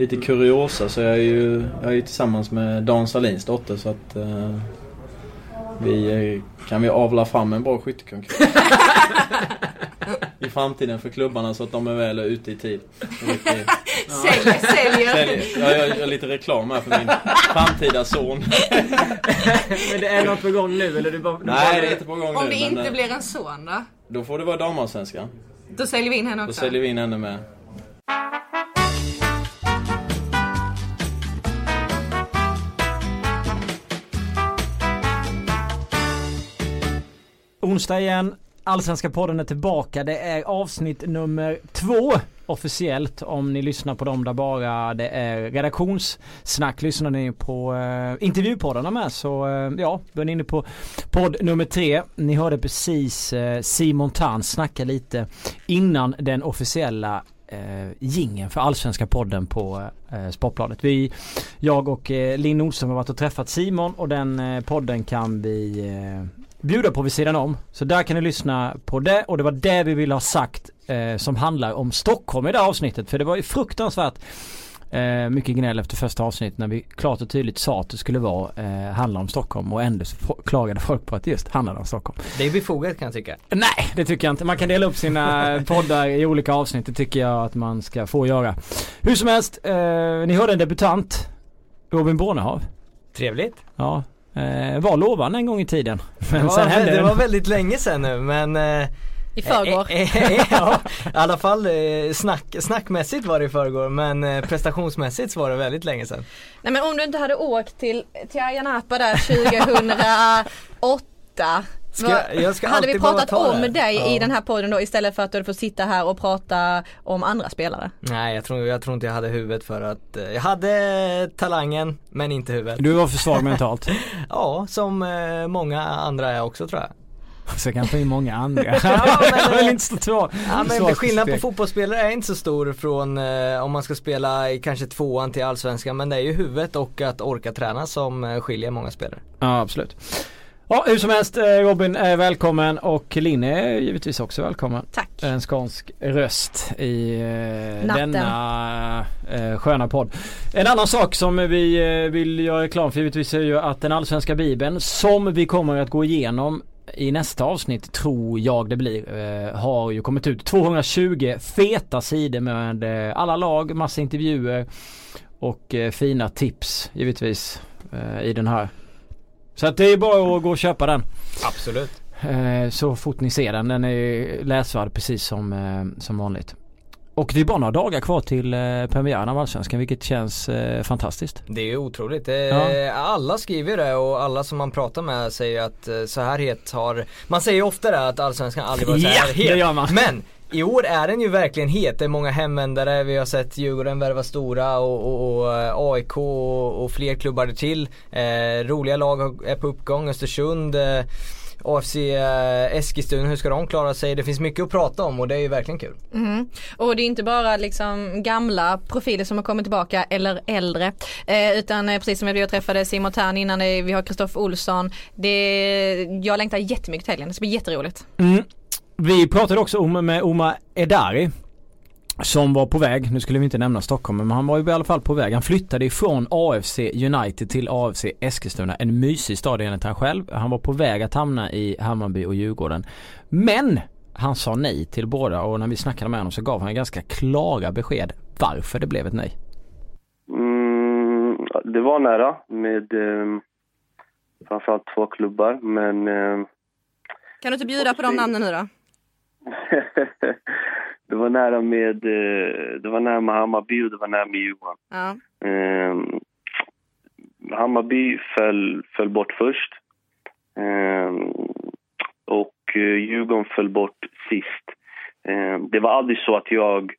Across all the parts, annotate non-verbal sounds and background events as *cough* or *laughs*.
lite kuriosa så jag är ju, jag är ju tillsammans med Dan Salins dotter så att eh, vi kan vi avla fram en bra skyttekonkurrens. *laughs* I framtiden för klubbarna så att de är väl ute i tid. *laughs* Säljer, säljer. Jag gör, gör lite reklam här för min framtida son. Men det är något på gång nu eller? Du bara, du Nej, bara- det är inte på gång Om nu. det men, inte eh, blir en son då? Då får det vara damallsvenskan. Då säljer vi in henne Då också. säljer vi in henne med. Onsdag igen. Allsvenska podden är tillbaka. Det är avsnitt nummer två officiellt om ni lyssnar på dem där bara det är redaktionssnack. Lyssnar ni på eh, intervjupoddarna med så eh, ja, då är ni inne på podd nummer tre. Ni hörde precis eh, Simon Tan snacka lite innan den officiella eh, gingen för Allsvenska podden på eh, Sportbladet. Vi, jag och eh, Linn Nordström har varit och träffat Simon och den eh, podden kan vi eh, bjuda på vid sidan om. Så där kan ni lyssna på det och det var det vi ville ha sagt eh, som handlar om Stockholm i det här avsnittet. För det var ju fruktansvärt eh, mycket gnäll efter första avsnittet när vi klart och tydligt sa att det skulle vara eh, handla om Stockholm och ändå klagade folk på att det just handlade om Stockholm. Det är befogat kan jag tycka. Nej, det tycker jag inte. Man kan dela upp sina poddar i olika avsnitt. Det tycker jag att man ska få göra. Hur som helst, eh, ni hörde en debutant. Robin Bornehav. Trevligt. Ja, eh, var lovande en gång i tiden. Men Det var, sen hände det det var väldigt länge sedan nu men eh, I förrgår. eh, eh, ja, I alla fall eh, snack, snackmässigt var det i förrgår men eh, prestationsmässigt så var det väldigt länge sedan. Nej men om du inte hade åkt till, till Ayia Napa där 2008 Ska- jag ska hade vi pratat ta om det. dig i Ja. den här podden då istället för att du fått sitta här och prata om andra spelare? Nej jag tror, jag tror inte jag hade huvudet för att, eh, jag hade talangen men inte huvudet. Du var för svag mentalt. *laughs* Ja, som eh, många andra är också tror jag. Så kanske i många andra. *laughs* Ja, men, jag vill inte stå två. Ja men skillnaden på fotbollsspelare är inte så stor från eh, om man ska spela i kanske tvåan till allsvenskan men det är ju huvudet och att orka träna som eh, skiljer många spelare. Ja absolut. Ja hur som helst eh, Robin är välkommen och Linn är givetvis också välkommen. Tack. En skånsk röst i eh, Natten. denna eh, sköna podd. En annan sak som vi vill göra reklam för givetvis är ju att den allsvenska bibeln som vi kommer att gå igenom i nästa avsnitt tror jag det blir eh, har ju kommit ut 220 feta sidor med eh, alla lag, massa intervjuer och eh, fina tips givetvis i den här. Så att det är bara att gå och köpa den. Absolut. Eh, så fort ni ser den. Den är läsvärd precis som, eh, som vanligt. Och det är bara några dagar kvar till eh, premiären av Allsvenskan vilket känns fantastiskt. Det är otroligt. Ja. Alla skriver det och alla som man pratar med säger att så här het har, man säger ofta det att allsvenskan aldrig varit så Ja, här het. det gör man. Men i år är den ju verkligen het. Det är många hemvändare, vi har sett Djurgården värva stora och, och, och eh, AIK och, och fler klubbar till. Eh, roliga lag är på uppgång, Östersund eh, AFC eh, Eskilstuna, hur ska de klara sig? Det finns mycket att prata om och det är ju verkligen kul. Mhm. Och det är inte bara liksom gamla profiler som har kommit tillbaka eller äldre. Eh, utan eh, precis som vi träffade Simon Tern innan, vi har Kristoffer Olsson. Det, jag längtar jättemycket till helgen, det ska bli jätteroligt. Mm. Vi pratade också om med Oma Edari. Som var på väg, nu skulle vi inte nämna Stockholm men han var ju i alla fall på väg. Han flyttade ifrån AFC United till AFC Eskilstuna. En mysig stad enligt han själv. Han var på väg att hamna i Hammarby och Djurgården. Men han sa nej till båda och när vi snackade med honom så gav han ganska klara besked varför det blev ett nej. Mm, det var nära med eh, framförallt två klubbar, men eh, Kan du inte bjuda på de namnen nu då? *laughs* det var nära med eh, det var nära med Hammarby och det var nära med Djurgården. Ja. Eh, Hammarby föll, föll bort först. Eh, och eh, Djurgården föll bort sist. Eh, det var aldrig så att jag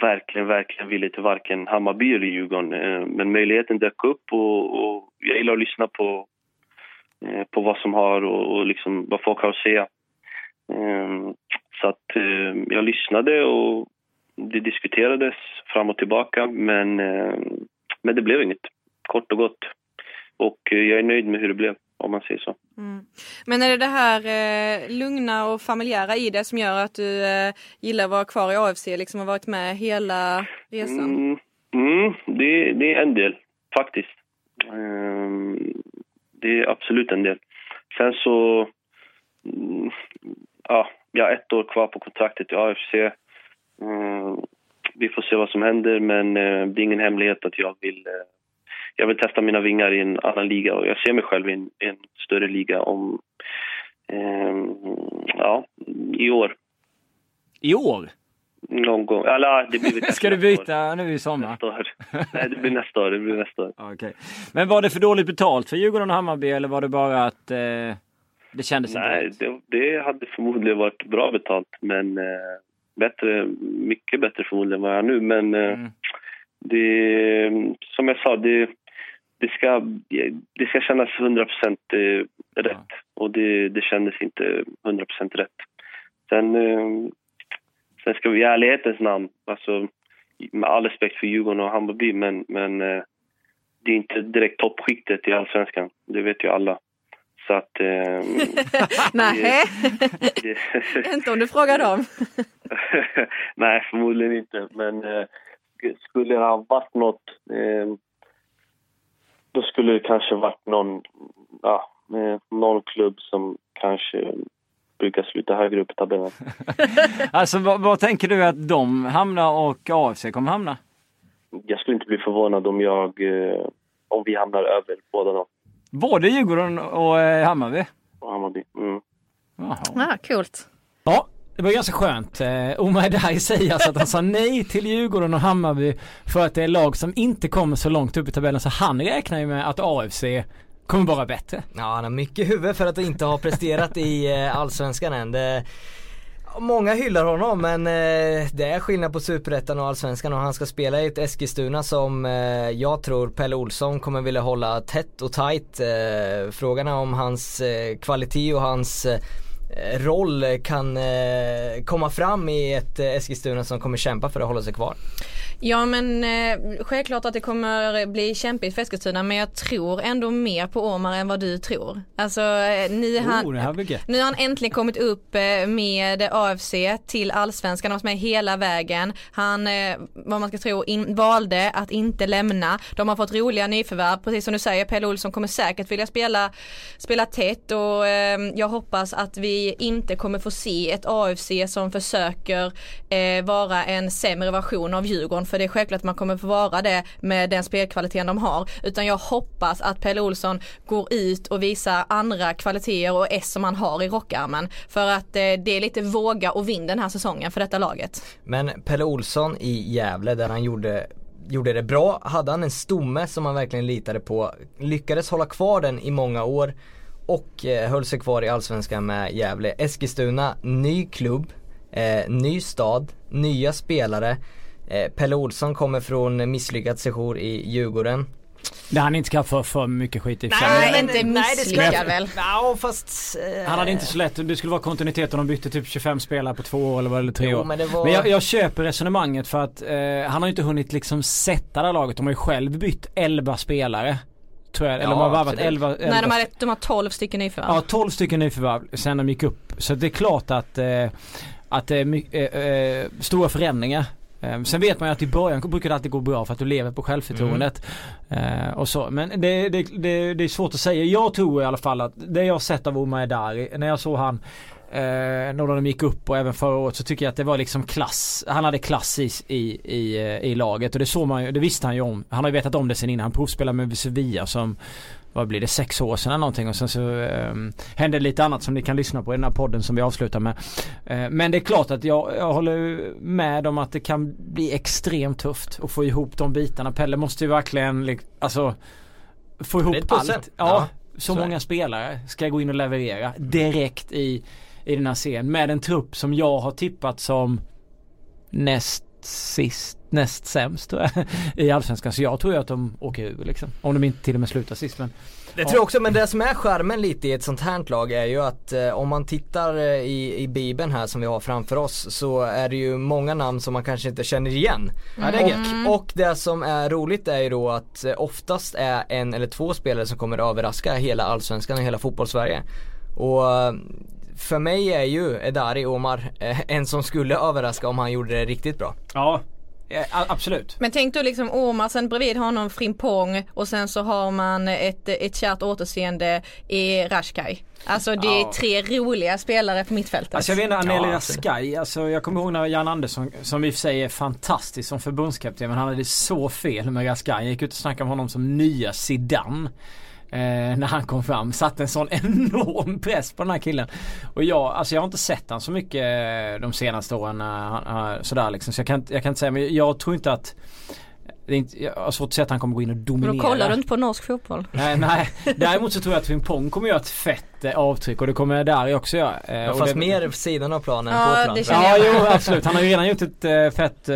verkligen, verkligen ville till varken Hammarby eller Djurgården. Men möjligheten dök upp och, och jag gillar att lyssna på, eh, på vad som har och, och liksom vad folk har att säga. Eh, så att eh, jag lyssnade och det diskuterades fram och tillbaka men, eh, men det blev inget, kort och gott. Och eh, jag är nöjd med hur det blev, om man säger så. Mm. Men är det det här eh, lugna och familjära i det som gör att du eh, gillar att vara kvar i AFC liksom och varit med hela resan? Mm, mm, det, det är en del, faktiskt. Ehm, det är absolut en del. Sen så... mm, Ja, jag har ett år kvar på kontraktet i AFC. Ehm, Vi får se vad som händer, men eh, det är ingen hemlighet att jag vill... eh, Jag vill testa mina vingar i en annan liga och jag ser mig själv i en, i en större liga om... ehm, Ja, i år. I år? Någon gång. Eller det blir Ska du nästa år. byta nu i sommar? Nästa år. Nej, det blir nästa år. Det blir nästa år. *laughs* Okej. Men var det för dåligt betalt för Djurgården och Hammarby eller var det bara att eh, det kändes Nej, inte rätt? det, det hade förmodligen varit bra betalt, men eh, bättre, mycket bättre förmodligen än vad jag nu. Men eh, Mm. det, som jag sa, det, det, ska, det ska kännas 100% eh, rätt. Och det, det kändes inte 100% rätt. Sen, eh, sen ska vi i ärlighetens namn, alltså, med all respekt för Djurgården och Hammarby, men, men eh, det är inte direkt toppskiktet i Allsvenskan. Det vet ju alla. Så att... Eh, Nej, det, inte om du frågar dem. *laughs* Nej, förmodligen inte. Men eh, skulle det ha varit något... Eh, då skulle det kanske varit någon, ja, eh, någon klubb som kanske brukar sluta högre upp i tabellen. *laughs* Alltså vad, vad tänker du att de hamnar och AFC kommer hamna? Jag skulle inte bli förvånad om jag... Eh, om vi hamnar över båda dem Både Djurgården och eh, Hammarby? och Hammarby. Mm. Jaha. Ah, coolt. Ja, det var ganska skönt. Eh, Omar Edai säger alltså att han sa nej till Djurgården och Hammarby för att det är lag som inte kommer så långt upp i tabellen så han räknar ju med att AFC kommer vara bättre. Ja, han har mycket huvud för att inte ha presterat i eh, Allsvenskan än. Det, många hyllar honom men eh, det är skillnad på Superettan och Allsvenskan och han ska spela i ett Eskilstuna som eh, jag tror Pelle Olsson kommer vilja hålla tätt och tajt. Eh, frågan är om hans eh, kvalitet och hans eh, roll kan eh, komma fram i ett eh, Eskilstuna som kommer kämpa för att hålla sig kvar. Ja men eh, självklart att det kommer bli kämpigt för Eskilstuna men jag tror ändå mer på Omar än vad du tror. Alltså eh, han, Oh, här blir gött. Nu har han äntligen kommit upp eh, med AFC till allsvenskan, han har varit med hela vägen. Han, eh, vad man ska tro, in, valde att inte lämna. De har fått roliga nyförvärv, precis som du säger, Pelle Olsson kommer säkert vilja spela, spela tätt och eh, jag hoppas att vi inte kommer få se ett AFC som försöker eh, vara en sämre version av Djurgården för det är självklart att man kommer få vara det med den spelkvaliteten de har. Utan jag hoppas att Pelle Olsson går ut och visar andra kvaliteter och S som han har i rockarmen. För att eh, det är lite våga och vind den här säsongen för detta laget. Men Pelle Olsson i Gävle där han gjorde Gjorde det bra, hade han en stomme som han verkligen litade på, lyckades hålla kvar den i många år och eh, höll sig kvar i Allsvenskan med Gävle. Eskilstuna, ny klubb, eh, ny stad, nya spelare. Eh, Pelle Olsson kommer från misslyckad sejour i Djurgården. Där han inte ska få för mycket skit i. Nej, Men inte misslyckad väl? Ja fast... Eh, Han hade inte så lätt, det skulle vara kontinuitet om de bytte typ 25 spelare på två år eller vad eller tre Jo, år. men var- Men jag, jag köper resonemanget för att eh, han har ju inte hunnit liksom sätta det här laget. De har ju själv bytt 11 spelare. Tror jag, eller Ja, de har varvat absolut. 11, 11 Nej de har, de har 12 stycken nyförvärv. Ja 12 stycken nyförvärv sen de gick upp. Så det är klart att, eh, att det är eh, eh, stora förändringar. Ehm, sen vet man ju att i början brukar det alltid gå bra för att du lever på självförtroendet. Mm. och så. Men det, det, det, det är svårt att säga. Jag tror i alla fall att det jag har sett av Omar Edari, när jag såg han eh, när de gick upp och även förra året så tycker jag att det var liksom klass. Han hade klass i, i, i, eh, i laget och det såg man ju, det visste han ju om. Han har ju vetat om det sen innan. Han provspelade med Sevilla som vad blir det, sex år sedan eller någonting och sen så eh, hände lite annat som ni kan lyssna på i den här podden som vi avslutar med. Eh, men det är klart att jag, jag håller med om att det kan bli extremt tufft att få ihop de bitarna. Pelle måste ju verkligen alltså få ihop allt. Ja, Ja, så så många spelare ska gå in och leverera direkt i, i den här serien med en trupp som jag har tippat som näst sist, näst sämst tror jag, i Allsvenskan. Så jag tror ju att de åker ur liksom. Om de inte till och med slutar sist men Det tror jag också, men det som är charmen lite i ett sånt här lag är ju att eh, om man tittar eh, i, i bibeln här som vi har framför oss så är det ju många namn som man kanske inte känner igen. Ja, det är gött. och, och det som är roligt är ju då att eh, oftast är en eller två spelare som kommer överraska hela allsvenskan och hela fotbollssverige. Och eh, för mig är ju Edari Omar en som skulle överraska om han gjorde det riktigt bra. Ja, Eh, a- absolut. Men tänk då liksom Omar, sen bredvid honom Frimpong och sen så har man ett, ett kärt återseende i Rashkai. Alltså det är Ja. tre roliga spelare på mittfältet. Alltså jag vet inte, Aneli Ja, alltså jag kommer ihåg när Jan Andersson, som i och för sig är fantastisk som förbundskapten, men han hade så fel med Raskai. Jag gick ut och snackade om honom som nya Zidane. Eh, när han kom fram. Satte en sån *laughs* enorm press på den här killen. Och jag, alltså jag har inte sett han så mycket eh, de senaste åren. Eh, eh, sådär liksom. Så jag kan, jag kan inte säga, men jag tror inte att det är inte, jag har svårt att säga att han kommer gå in och Men dominera. då kollar du inte på norsk fotboll? Nej, nej. Däremot så tror jag att Frimpong kommer göra ett fett eh, avtryck och det kommer Dari också göra. Eh, Ja, och fast det, mer sidan av planen Ja, än på det känner Ja jag jo med. absolut. Han har ju redan gjort ett äh, fett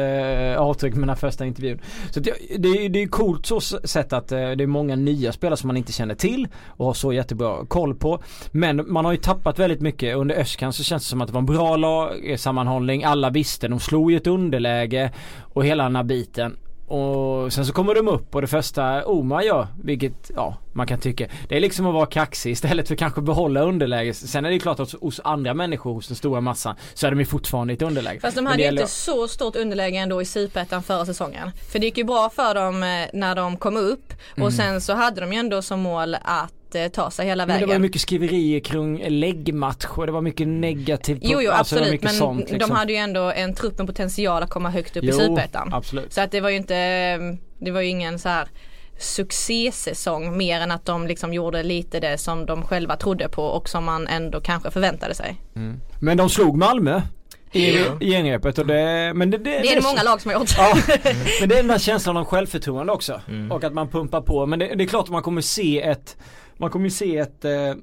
avtryck med den här första intervjun. Så det, det, det är coolt så sätt att det är många nya spelare som man inte känner till och har så jättebra koll på. Men man har ju tappat väldigt mycket. Under Öskan så känns det som att det var en bra lagsammanhållning. Alla visste, de slog i ett underläge och hela den här biten. Och sen så kommer de upp och det första Omar gör, vilket ja, man kan tycka. Det är liksom att vara kaxig istället för kanske behålla underläge. Sen är det klart att hos andra människor, hos den stora massan, så är de ju fortfarande i ett underläge. Fast de hade ju gäller- inte så stort underläge ändå i Superettan förra säsongen. För det gick ju bra för dem eh, när de kom upp och sen så hade de ju ändå som mål att eh, ta sig hela Mm. Men det vägen. var mycket skriverier kring läggmatcher, det var mycket negativt. Jo, jo alltså, absolut men sånt, liksom. de hade ju ändå en trupp med potential att komma högt upp i Jo, Superettan. absolut. Så att det var ju inte, det var ju ingen så här succésäsong mer än att de liksom gjorde lite det som de själva trodde på och som man ändå kanske förväntade sig. Men de slog Malmö i Ja. i genrepet och det, men det, det, Det är det många lag som har gjort. Ja, men det är den här känslan av självförtroende också. Mm. Och att man pumpar på. Men det, det är klart att man kommer se ett Man kommer se ett eh,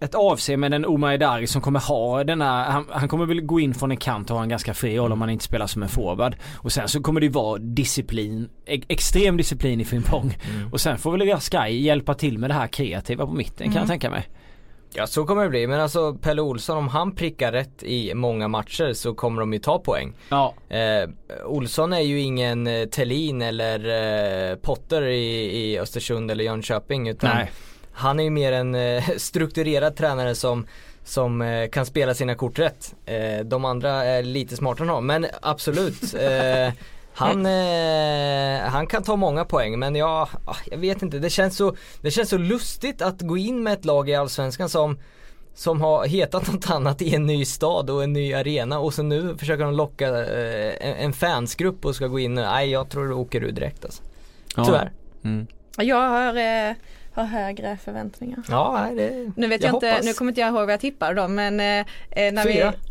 ett AFC med en Omar Edari som kommer ha den här, han, han kommer väl gå in från en kant och ha en ganska fri roll om han inte spelar som en forward. Och sen så kommer det ju vara disciplin, extrem disciplin i Frimpong. Mm. Och sen får väl Raskai hjälpa till med det här kreativa på mitten kan jag Mm. tänka mig. Ja så kommer det bli, men alltså Pelle Olsson om han prickar rätt i många matcher så kommer de ju ta poäng. Ja. Eh, Olsson är ju ingen eh, Tellin eller eh, Potter i, i Östersund eller Jönköping utan Nej. Han är ju mer en eh, *laughs* strukturerad tränare som som eh, kan spela sina kort rätt. Eh, de andra är lite smartare än honom, men absolut. *laughs* Eh, han, eh, han kan ta många poäng men jag, ah, jag vet inte, det känns, så, det känns så lustigt att gå in med ett lag i Allsvenskan som som har hetat något *laughs* annat i en ny stad och en ny arena och så nu försöker de locka eh, en, en fansgrupp och ska gå in nej jag tror du åker ur direkt alltså. Ja. Tyvärr. Mm. Jag har, eh, har högre förväntningar. Ja, nej, det, Nu vet jag jag, inte, hoppas. nu kommer inte jag ihåg vad jag tippar då men eh, eh, när Fyra. *laughs*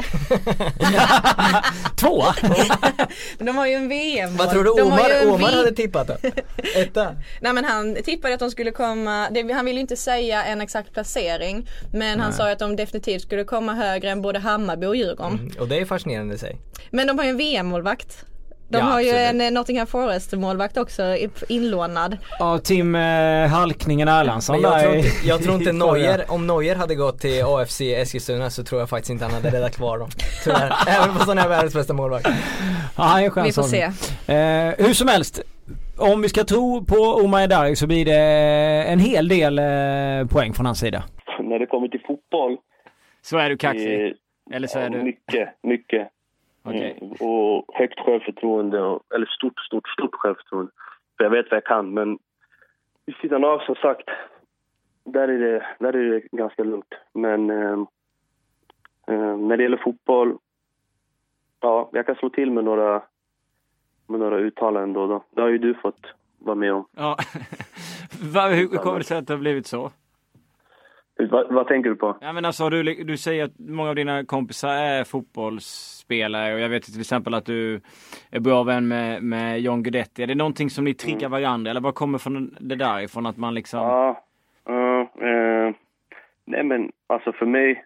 Vi, De har ju en VM Vad tror du Omar, Omar hade tippat då? *laughs* Etta? Nej men han tippade att de skulle komma, det, han ville ju inte säga en exakt placering Men han sa ju att de definitivt skulle komma högre än både Hammarby och Djurgården. Mm, och det är fascinerande i sig. Men de har ju en VM-målvakt. De Ja, har ju absolut. en eh, Nottingham Forest-målvakt också i- inlånad. Ja, Tim eh, Halkningen Erlandsson jag tror inte, jag tror *laughs* inte. Neuer, om Neuer hade gått till AFC Eskilstuna så tror jag faktiskt inte han hade räddat kvar dem. Tyvärr. *laughs* Även fast han är världens bästa målvakt. Ja, han är Vi får se. Eh, hur som helst. Om vi ska tro på Omar Edari så blir det en hel del eh, poäng från hans sida. När det kommer till fotboll, Så är du kaxig? eh, Eller så är ja, du... mycket, mycket. Mm, och högt självförtroende, eller stort, stort, stort självförtroende. För jag vet vad jag kan, men vid sidan av som sagt, där är det, där är det ganska lugnt. Men eh, eh, när det gäller fotboll, ja, jag kan slå till med några, med några uttalanden då då. Det har ju du fått vara med om. Ja. *laughs* Hur kommer det sig att det har blivit så? Vad, vad tänker du på? Ja men alltså du, du säger att många av dina kompisar är fotbollsspelare och jag vet till exempel att du är bra vän med, med John Guidetti. Är det någonting som ni triggar varandra eller vad kommer från det där ifrån att man liksom? Ja, ja, eh, nej men alltså för mig,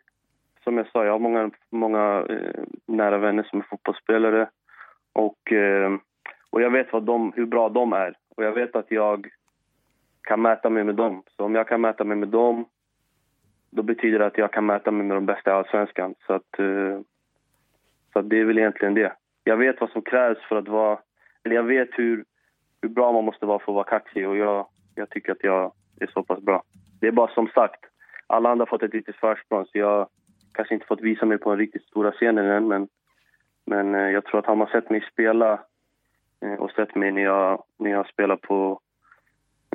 som jag sa, jag har många, många eh, nära vänner som är fotbollsspelare och, eh, och jag vet vad de, hur bra de är och jag vet att jag kan mäta mig med dem. Så om jag kan mäta mig med dem, då betyder det att jag kan mäta mig med de bästa i Allsvenskan. Så att, eh, så att det är väl egentligen det. Jag vet vad som krävs för att vara, eller jag vet hur, hur bra man måste vara för att vara kaxig och jag, jag tycker att jag är så pass bra. Det är bara som sagt, alla andra har fått ett litet försprång så jag kanske inte fått visa mig på den riktigt stora scenen än men, men eh, jag tror att har man sett mig spela eh, och sett mig när jag, när jag spelar på,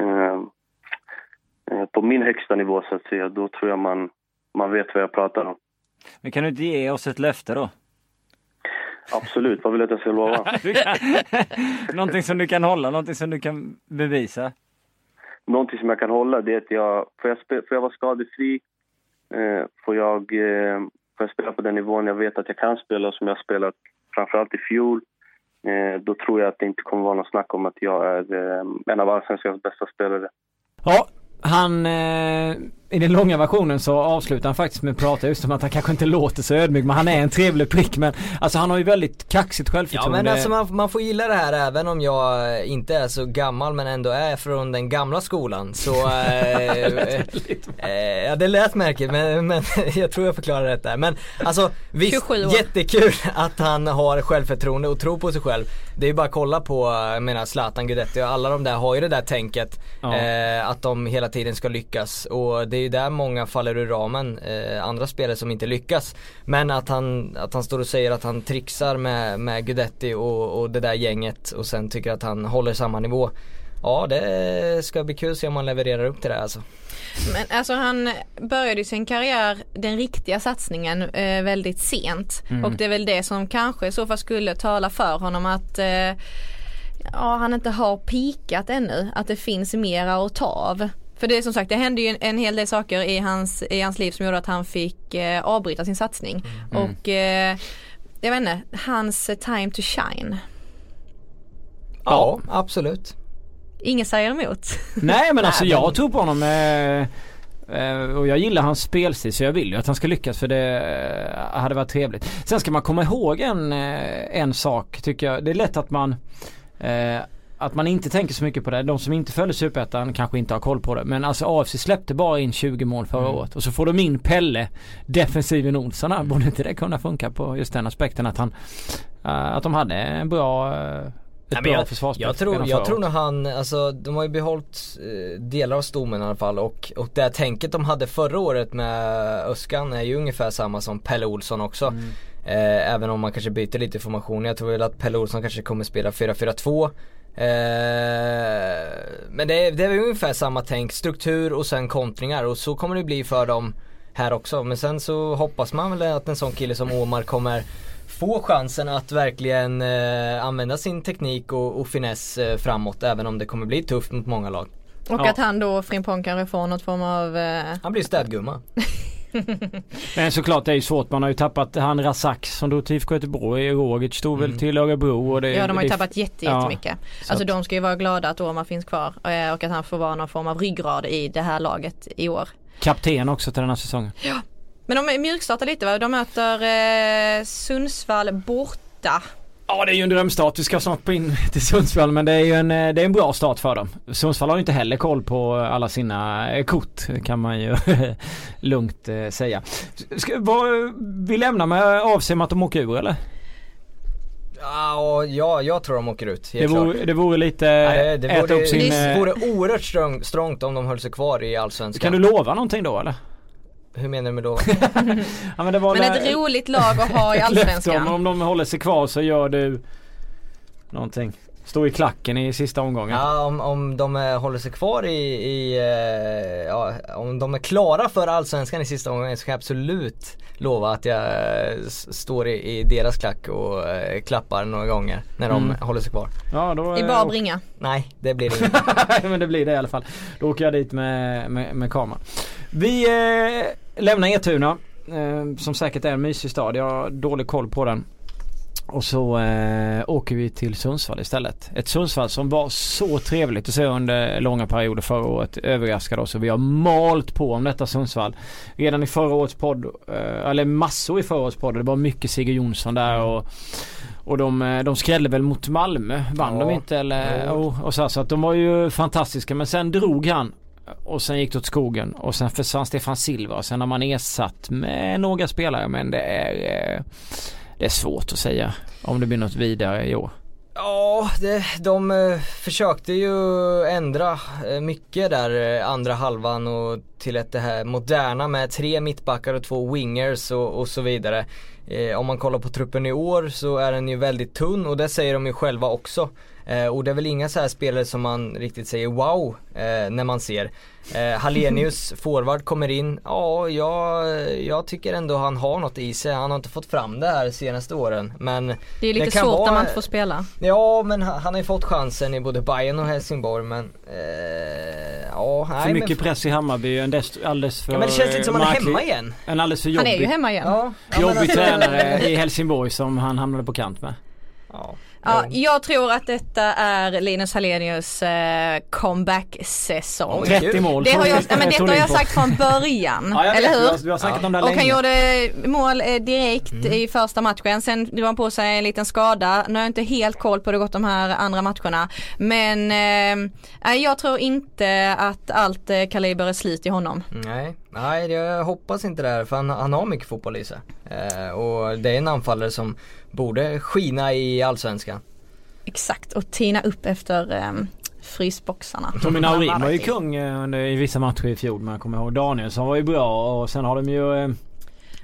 eh, på min högsta nivå så att säga, då tror jag man, man vet vad jag pratar om. Men kan du inte ge oss ett löfte då? Absolut, vad vill du att jag ska lova? *laughs* Kan- *laughs* någonting som du kan hålla, någonting som du kan bevisa. Någonting som jag kan hålla det är att jag, får jag, spe, får jag vara skadefri, eh, får, jag, eh, får jag spela på den nivån jag vet att jag kan spela som jag har spelat framförallt i fjol, eh, då tror jag att det inte kommer vara något snack om att jag är eh, en av allsvenskans bästa spelare. Ja, han eh, i den långa versionen så avslutar han faktiskt med att prata just om att han kanske inte låter så ödmjuk men han är en trevlig prick men alltså han har ju väldigt kaxigt Ja självförtroende. men alltså man, man får gilla det här även om jag inte är så gammal men ändå är från den gamla skolan så *laughs* eh, eh, Ja det lät märkligt men, men *laughs* jag tror jag förklarar rätt där men alltså visst 27 år. jättekul att han har självförtroende och tror på sig själv Det är ju bara att kolla på, jag menar Zlatan Guidetti och alla de där har ju det där tänket Ja. eh, att de hela tiden ska lyckas och det är ju där många faller ur ramen, eh, andra spelare som inte lyckas. Men att han, att han står och säger att han trixar med, med Guidetti och, och det där gänget och sen tycker att han håller samma nivå. Ja det ska bli kul att se om han levererar upp till det alltså. Men alltså han började sin karriär, den riktiga satsningen, eh, väldigt sent. Och det är väl det som kanske i så fall skulle tala för honom att eh, ja, han inte har pikat ännu. Att det finns mera att ta av. För det är som sagt, det hände ju en, en hel del saker i hans, i hans liv som gjorde att han fick eh, avbryta sin satsning. Och eh, jag vet inte, hans eh, time to shine. Ja, absolut. Ingen säger emot. Nej men alltså jag tror på honom eh, eh, och jag gillar hans spelstil så jag vill ju att han ska lyckas för det eh, hade varit trevligt. Sen ska man komma ihåg en, en sak tycker jag. Det är lätt att man eh, att man inte tänker så mycket på det. De som inte följer Superettan kanske inte har koll på det. Men alltså AFC släppte bara in 20 mål förra året. Och så får de in Pelle, defensiven Olsson här. Borde inte det kunna funka på just den aspekten att han eh, Att de hade en bra eh, ett Nej, bra jag, försvarsspel jag tror, redan jag tror nog han, alltså de har ju behållit eh, delar av stommen i alla fall och, och det här tänket de hade förra året med Öskan är ju ungefär samma som Pelle Olsson också. Mm. Eh, även om man kanske byter lite formation. Jag tror väl att Pelle Olsson kanske kommer spela 4-4-2. Eh, men det är, det är ungefär samma tänk, struktur och sen kontringar och så kommer det bli för dem här också. Men sen så hoppas man väl att en sån kille som Omar kommer få chansen att verkligen eh, använda sin teknik och, och finess eh, framåt även om det kommer bli tufft mot många lag. Och Ja. att han då, Frimpong kanske får något form av eh, Han blir städgumma. *laughs* *laughs* Men såklart det är ju svårt. Man har ju tappat han Razak som drog till IFK Göteborg. Rogic stod väl till Örebro. Och det, Ja de har ju det- tappat jätte, ja, jättemycket. så Alltså att- de ska ju vara glada att Omar finns kvar eh, och att han får vara någon form av ryggrad i det här laget i år. Kapten också till den här säsongen. Men de mjukstartar lite va? De möter eh, Sundsvall borta. Ja det är ju en drömstart. Vi ska snart in till Sundsvall men det är ju en, eh, det är en bra start för dem. Sundsvall har ju inte heller koll på alla sina eh, kort kan man ju *laughs* lugnt eh, säga. Ska, vad, vi lämnar med med att de åker ur eller? Ja, ja, jag tror de åker ut. Det vore, det vore lite Ja, det, det, äta vore, upp sin... det vore oerhört strongt om de höll sig kvar i Allsvenskan. Kan du lova någonting då eller? Hur menar du med då? *laughs* Ja, men det var Men där- ett roligt lag att ha i *laughs* Allsvenskan. om de håller sig kvar så gör du någonting. Stå i klacken i sista omgången. Ja, om, om de eh, håller sig kvar i, i eh, ja, om de är klara för Allsvenskan i sista omgången så kan jag absolut lova att jag eh, står i, i deras klack och eh, klappar några gånger när de Mm. håller sig kvar. Ja, då, I eh, bara åker- bringa. Nej, det blir det *laughs* inte. men det blir det i alla fall. Då åker jag dit med, med, med kameran. Vi eh, lämnar Etuna. Eh, som säkert är en mysig stad. Jag har dålig koll på den. Och så eh, åker vi till Sundsvall istället. Ett Sundsvall som var så trevligt att se under långa perioder förra året. Överraskade oss och vi har malt på om detta Sundsvall. Redan i förra årets podd, eh, eller massor i förra årets podd. Det var mycket Sigge Jonsson där och och de, eh, de skrällde väl mot Malmö. Vann Ja. de inte eller? Jo. Jo. Och så, här, så att de var ju fantastiska men sen drog han. Och sen gick det åt skogen och sen försvann Stefan Silva och sen har man ersatt med några spelare men det är eh, Det är svårt att säga om det blir något vidare i år. Ja, det, de eh, försökte ju ändra eh, mycket där andra halvan och till ett det här moderna med tre mittbackar och två wingers och, och så vidare. Eh, om man kollar på truppen i år så är den ju väldigt tunn och det säger de ju själva också. Eh, och det är väl inga så här spelare som man riktigt säger wow eh, när man ser. Eh, Hallenius, *laughs* forward, kommer in. Ja, jag, jag tycker ändå han har något i sig. Han har inte fått fram det här senaste åren. Men Det är lite kan svårt vara- när man inte får spela. Ja, men han han har ju fått chansen i både Bayern och Helsingborg men eh, ja, nej, För mycket men, press i Hammarby, en dest, alldeles för Ja men det känns inte som han är hemma igen. En alldeles för Han jobbig, är ju hemma igen. Ja, jobbig alltså- tränare i Helsingborg som han hamnade på kant med. Ja. Ja, Jo. jag tror att detta är Linus Hallenius eh, comeback-säsong. Oj. 30 mål. Det har jag, *laughs* tog- men detta har jag sagt från början. *laughs* Ja, jag eller hur? Vi har, vi har snackat om det Och han länge. gjorde mål eh, direkt i första matchen. Sen drog han på sig en liten skada. Nu har jag inte helt koll på hur det gått de här andra matcherna. Men eh, nej, jag tror inte att allt eh, kaliber är slut i honom. Nej, nej jag hoppas inte det här för han, han har mycket fotboll i sig. Eh, och det är en anfallare som borde skina i Allsvenskan. Exakt, och tina upp efter eh, frysboxarna. Tommy Naurin var ju kung eh, under, i vissa matcher i fjol men jag kommer ihåg Danielsson var ju bra och sen har de ju eh,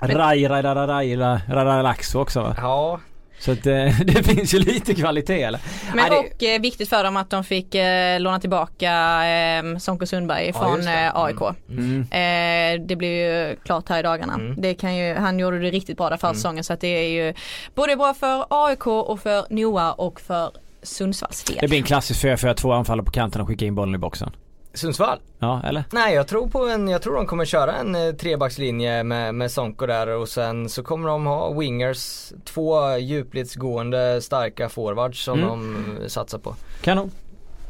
Rai Rai Rai Rai Rai Rai Laxo också va? Ja, Så att eh, *laughs* det finns ju lite kvalitet eller? Men Nej, det- och eh, viktigt för dem att de fick eh, låna tillbaka eh, Sonko Sundberg Ja, från eh, AIK. Mm. Eh, det blir ju klart här i dagarna. Mm. Det kan ju, han gjorde det riktigt bra där förra säsongen så att det är ju både bra för AIK och för Noah och för Sundsvalls del. Det blir en klassisk 4-4-2 anfallare på kanten och skicka in bollen i boxen. Sundsvall? Ja eller? Nej jag tror på en, jag tror de kommer köra en eh, trebackslinje med, med Sonko där och sen så kommer de ha wingers, två djupledsgående starka forwards som Mm. de eh, satsar på. Kanon.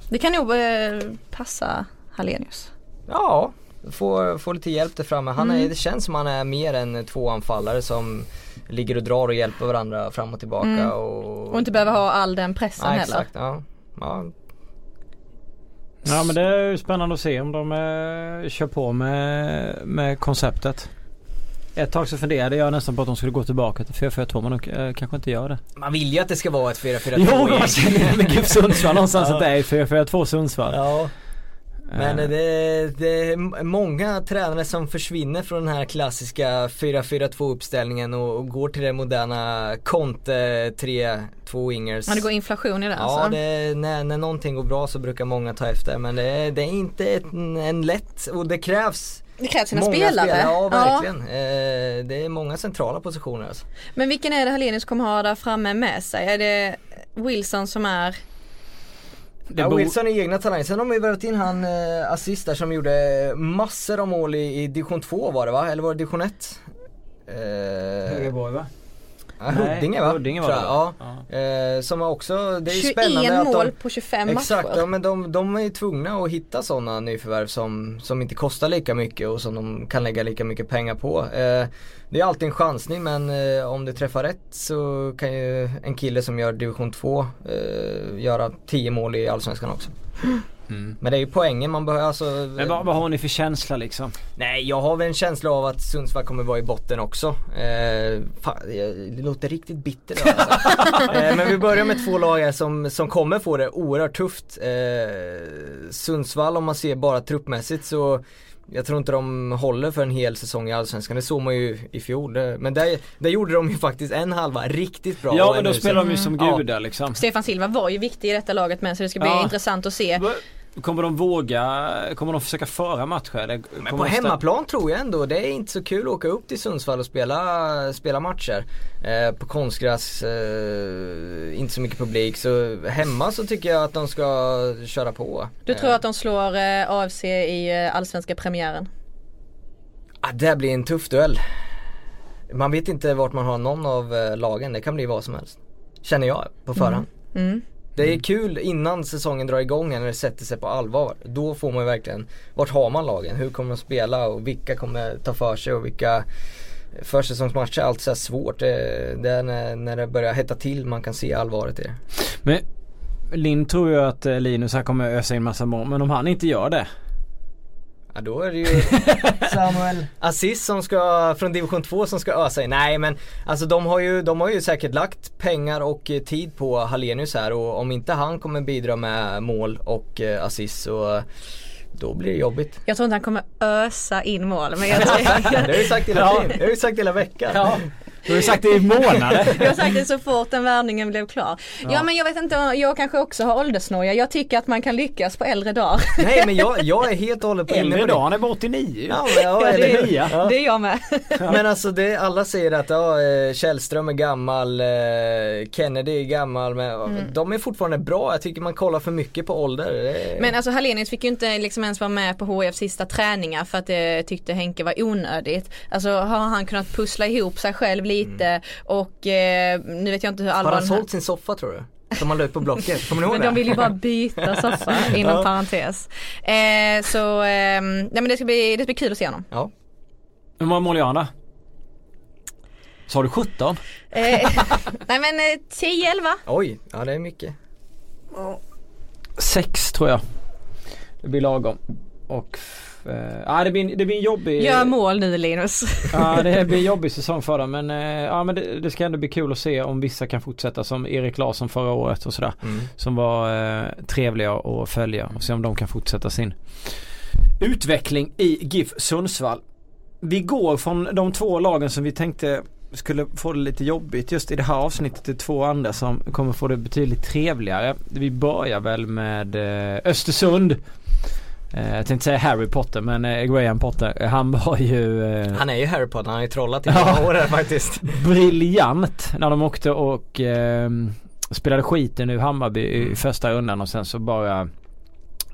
Det kan nog eh, passa Hallenius. Ja, få, få lite hjälp där framme. Han är, Mm. Det känns som han är mer än två anfallare som ligger och drar och hjälper varandra fram och tillbaka. Mm. Och, Och inte behöver ha all den pressen Nej, heller. exakt, ja. ja. Ja men det är spännande att se om de eh, kör på med, med konceptet. Ett tag så funderade jag nästan på att de skulle gå tillbaka till 4-4-2 men de eh, kanske inte gör det. Man vill ju att det ska vara ett 4-4-2 Jo, jag känner med GIF Sundsvall någonstans Ja. att det är 4-4-2 Sundsvall. Ja, men Eh, det, det är många tränare som försvinner från den här klassiska 4-4-2 uppställningen och, och går till det moderna Conte 3-2 wingers. Ja, det går inflation i det Ja, alltså. det, när, när någonting går bra så brukar många ta efter men det, är- det är inte ett, en lätt och det krävs Det krävs sina många spelare. Ja, verkligen. Eh, det är många centrala positioner alltså. Men vilken är det Hallenius kommer ha där framme med sig? Är det Wilson som är ja, Wilson är egna talanger. Sen har de ju värvat in han eh, assist där som gjorde massor av mål i, i division 2 var det va? Eller var det division 1? Eh, Högerborg va? Ja, Huddinge va? Huddinge var det, va? Ja. Eh, som har också, det är ju 21 spännande att mål de på 25 Exakt, ja, matcher? men de, de är ju tvungna att hitta sådana nyförvärv som, som inte kostar lika mycket och som de kan lägga lika mycket pengar på. Eh, det är alltid en chansning men eh, om det träffar rätt så kan ju en kille som gör division 2 eh, göra 10 mål i Allsvenskan också. Mm. Men det är ju poängen man behöver, alltså, Men vad, vad har ni för känsla liksom? Nej jag har väl en känsla av att Sundsvall kommer vara i botten också. Eh, fan, det låter riktigt bitter då, alltså. *laughs* eh, Men vi börjar med två lag här som, som kommer få det oerhört tufft. Eh, Sundsvall om man ser bara truppmässigt så jag tror inte de håller för en hel säsong i Allsvenskan, det såg man ju i fjol. Det- Men där, där gjorde de ju faktiskt en halva riktigt bra. Ja och men en då spelar de ju som gudar liksom. Stefan Silva var ju viktig i detta laget med så det ska bli Ja. intressant att se. Kommer de våga, kommer de försöka föra matcher? Men på hemmaplan tror jag ändå, det är inte så kul att åka upp till Sundsvall och spela, spela matcher. Eh, på konstgräs, eh, inte så mycket publik. Så hemma så tycker jag att de ska köra på. Du tror att de slår eh, AFC i eh, allsvenska premiären? Ah, det blir en tuff duell. Man vet inte vart man har någon av eh, lagen, det kan bli vad som helst. Känner jag på förhand. Mm. Det är kul innan säsongen drar igång när det sätter sig på allvar. Då får man verkligen, vart har man lagen? Hur kommer de spela och vilka kommer ta för sig och vilka Försäsongsmatcher är alltid så svårt. Det, det är när, när det börjar hetta till man kan se allvaret i det. Men Linn tror ju att eh, Linus här kommer ösa in massa mål men om han inte gör det. Ja då är det ju *laughs* Samuel Aziz som ska, från division 2 som ska ösa in. Nej men alltså de har ju, de har ju säkert lagt pengar och eh, tid på Hallenius här och om inte han kommer bidra med mål och eh, assist så då blir det jobbigt. Jag tror inte han kommer ösa in mål men jag *laughs* tror, Det har jag ju sagt hela Ja. har ju sagt hela veckan. Ja. Du har sagt det i månader. *laughs* Jag har sagt det så fort den värvningen blev klar. Ja. men jag vet inte, jag kanske också har åldersnoja. Jag tycker att man kan lyckas på äldre dagar. Nej men jag, jag är helt och hållet på Äldre på det. dag, han är bara 89 Ja, men, ja, Ja, det, är? Ja. det är jag med. Men alltså det, alla säger att ja, eh, Källström är gammal, eh, Kennedy är gammal, men Mm. de är fortfarande bra. Jag tycker man kollar för mycket på ålder. Men alltså Hallenius fick ju inte liksom ens vara med på HIFs sista träningar för att det tyckte Henke var onödigt. Alltså har han kunnat pussla ihop sig själv lite och eh, nu vet jag inte hur har Alban han sålt sin soffa tror du? Som han la ut på Blocket, kommer ni ihåg Men det? de vill ju bara byta *laughs* soffa inom Ja. parentes. Eh, så eh, nej men det ska, bli, det ska bli kul att se honom. Ja. Hur många mål gör han då? Sa du 17? Eh, *laughs* nej men eh, 10-11. Oj, ja det är mycket. Sex tror jag. Det blir lagom. Och eh, ja, det, blir, det blir en jobbig Gör mål nu Linus. *laughs* Ja det blir en jobbig säsong för dem men, eh, ja, men det, det ska ändå bli kul att se om vissa kan fortsätta som Erik Larsson förra året och sådär. Mm. Som var eh, trevliga att följa och se om de kan fortsätta sin utveckling i GIF Sundsvall. Vi går från de två lagen som vi tänkte skulle få det lite jobbigt just i det här avsnittet till två andra som kommer få det betydligt trevligare. Vi börjar väl med eh, Östersund. Eh, jag tänkte säga Harry Potter men eh, Graham Potter, han var ju eh, Han är ju Harry Potter, han har ju trollat i många år här faktiskt. briljant när de åkte och eh, spelade skiten ur Hammarby Mm. i första rundan och sen så bara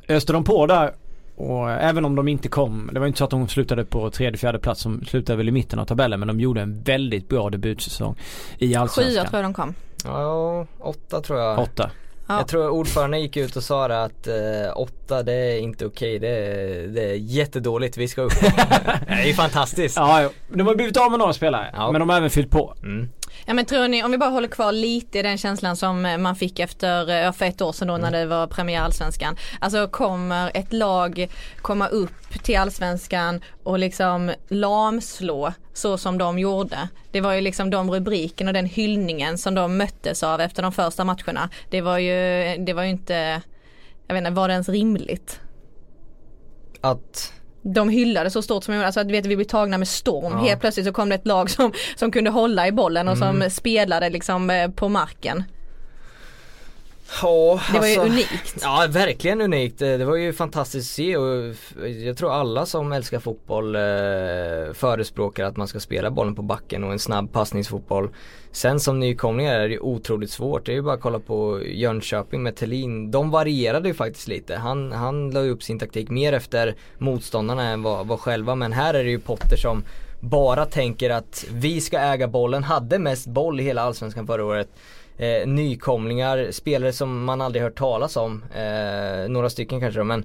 öste de på där. Och även om de inte kom, det var inte så att de slutade på tredje, fjärde plats som slutade väl i mitten av tabellen men de gjorde en väldigt bra debutsäsong i Allsvenskan. tror jag de kom. Ja, åtta tror jag. Åtta. Ja. Jag tror ordföranden gick ut och sa det att eh, åtta det är inte okej, det, är, det är jättedåligt, vi ska upp. *laughs* det är ju fantastiskt. Ja, de har blivit av med några spelare Ja. men de har även fyllt på. Mm. Ja men tror ni, om vi bara håller kvar lite i den känslan som eh, man fick efter, eh, för ett år sedan då när det var premiär allsvenskan. Alltså kommer ett lag komma upp till allsvenskan och liksom lamslå så som de gjorde. Det var ju liksom de rubriken och den hyllningen som de möttes av efter de första matcherna. Det var ju, det var ju inte, jag vet inte, var det ens rimligt? Att, de hyllade så stort som de gjorde, alltså att vet vi blev tagna med storm. Ja. Helt plötsligt så kom det ett lag som, som kunde hålla i bollen och Mm. som spelade liksom eh, på marken. Ja Det var ju alltså- unikt. Ja verkligen unikt. Det var ju fantastiskt att se och jag tror alla som älskar fotboll eh, förespråkar att man ska spela bollen på backen och en snabb passningsfotboll. Sen som nykomlingar är det ju otroligt svårt. Det är ju bara att kolla på Jönköping med Thelin. De varierade ju faktiskt lite. Han, han la ju upp sin taktik mer efter motståndarna än vad, vad själva. Men här är det ju Potter som bara tänker att vi ska äga bollen. Hade mest boll i hela Allsvenskan förra året eh, nykomlingar, spelare som man aldrig hört talas om. Eh, några stycken kanske då, men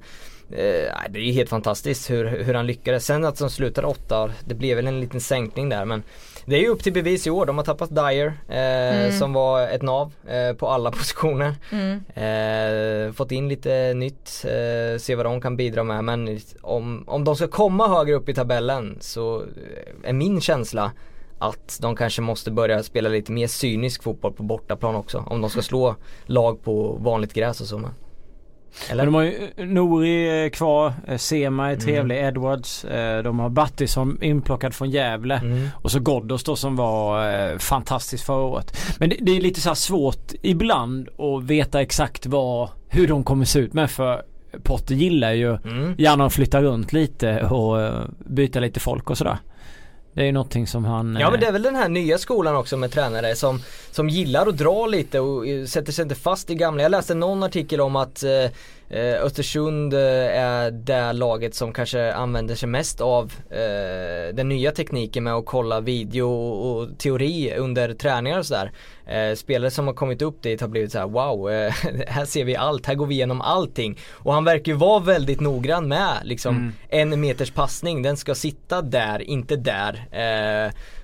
eh, det är ju helt fantastiskt hur, hur han lyckades. Sen att de slutade åtta, det blev väl en liten sänkning där men det är ju upp till bevis i år. De har tappat Dyer eh, Mm. som var ett nav eh, på alla *laughs* positioner. Mm. Eh, fått in lite nytt, eh, se vad de kan bidra med men om, om de ska komma högre upp i tabellen så eh, är min känsla att de kanske måste börja spela lite mer cynisk fotboll på bortaplan också. Om de ska slå lag på vanligt gräs och så med. Men Eller? de har ju eh, Nori eh, kvar, eh, Sema är trevlig, Edwards. eh, De har Batti som inplockad från Gävle. Mm. Och så Ghoddos då som var fantastisk förra året. Men det, det är lite så svårt ibland att veta exakt vad, hur de kommer se ut med för Potter gillar ju Mm. gärna att flytta runt lite och byta lite folk och sådär. Det är ju någonting som han... Ja men det eh, är väl den här nya skolan också med tränare som, som gillar att dra lite och eh, sätter sig inte fast i gamla. Jag läste någon artikel om att eh, eh, Östersund eh, är det laget som kanske använder sig mest av eh, den nya tekniken med att kolla video och, teori under träningar och sådär. Eh, spelare som har kommit upp dit har blivit så här: wow, eh, *laughs* här ser vi allt, här går vi igenom allting. Och han verkar ju vara väldigt noggrann med liksom Mm. en meters passning, den ska sitta där, inte där.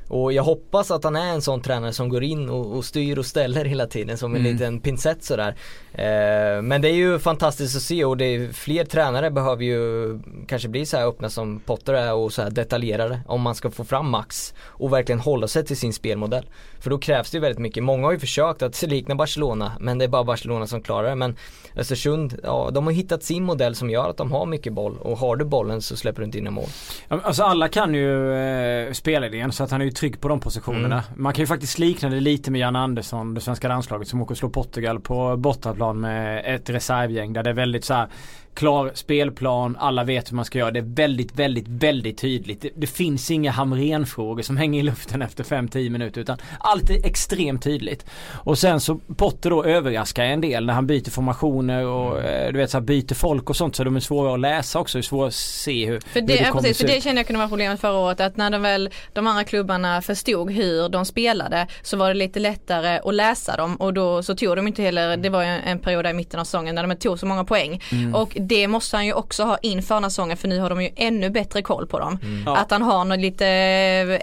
Och jag hoppas att han är en sån tränare som går in och, och styr och ställer hela tiden som en Mm. liten pincett sådär. Eh, men det är ju fantastiskt att se och det är, fler tränare behöver ju kanske bli så här öppna som Potter är och så här detaljerade om man ska få fram max och verkligen hålla sig till sin spelmodell. För då krävs det ju väldigt mycket. Många har ju försökt att likna Barcelona men det är bara Barcelona som klarar det. Men Östersund, ja de har hittat sin modell som gör att de har mycket boll och har du bollen så släpper du inte in några mål. Alltså alla kan ju eh, spelidén så att han är ju trygg på de positionerna. Man kan ju faktiskt likna det lite med Jan Andersson, det svenska landslaget som åker och slår Portugal på bortaplan med ett reservgäng där det är väldigt så här klar spelplan, alla vet hur man ska göra. Det är väldigt, väldigt, väldigt tydligt. Det, det finns inga Hamrén-frågor som *laughs* hänger i luften efter 5-10 minuter utan allt är extremt tydligt. Och sen så Potter då överraskar en del när han byter formationer och eh, du vet så här, byter folk och sånt så de är svåra att läsa också. Det är svåra att se hur, För hur det, det ja, kommer precis, se för det kände jag kunde vara problemet förra året att när de väl de andra klubbarna förstod hur de spelade så var det lite lättare att läsa dem och då så tog de inte heller, det var ju en, en period där i mitten av säsongen när de tog så många poäng. Mm. Och det måste han ju också ha inför den här säsongen för nu har de ju ännu bättre koll på dem. Mm. Ja. Att han har något lite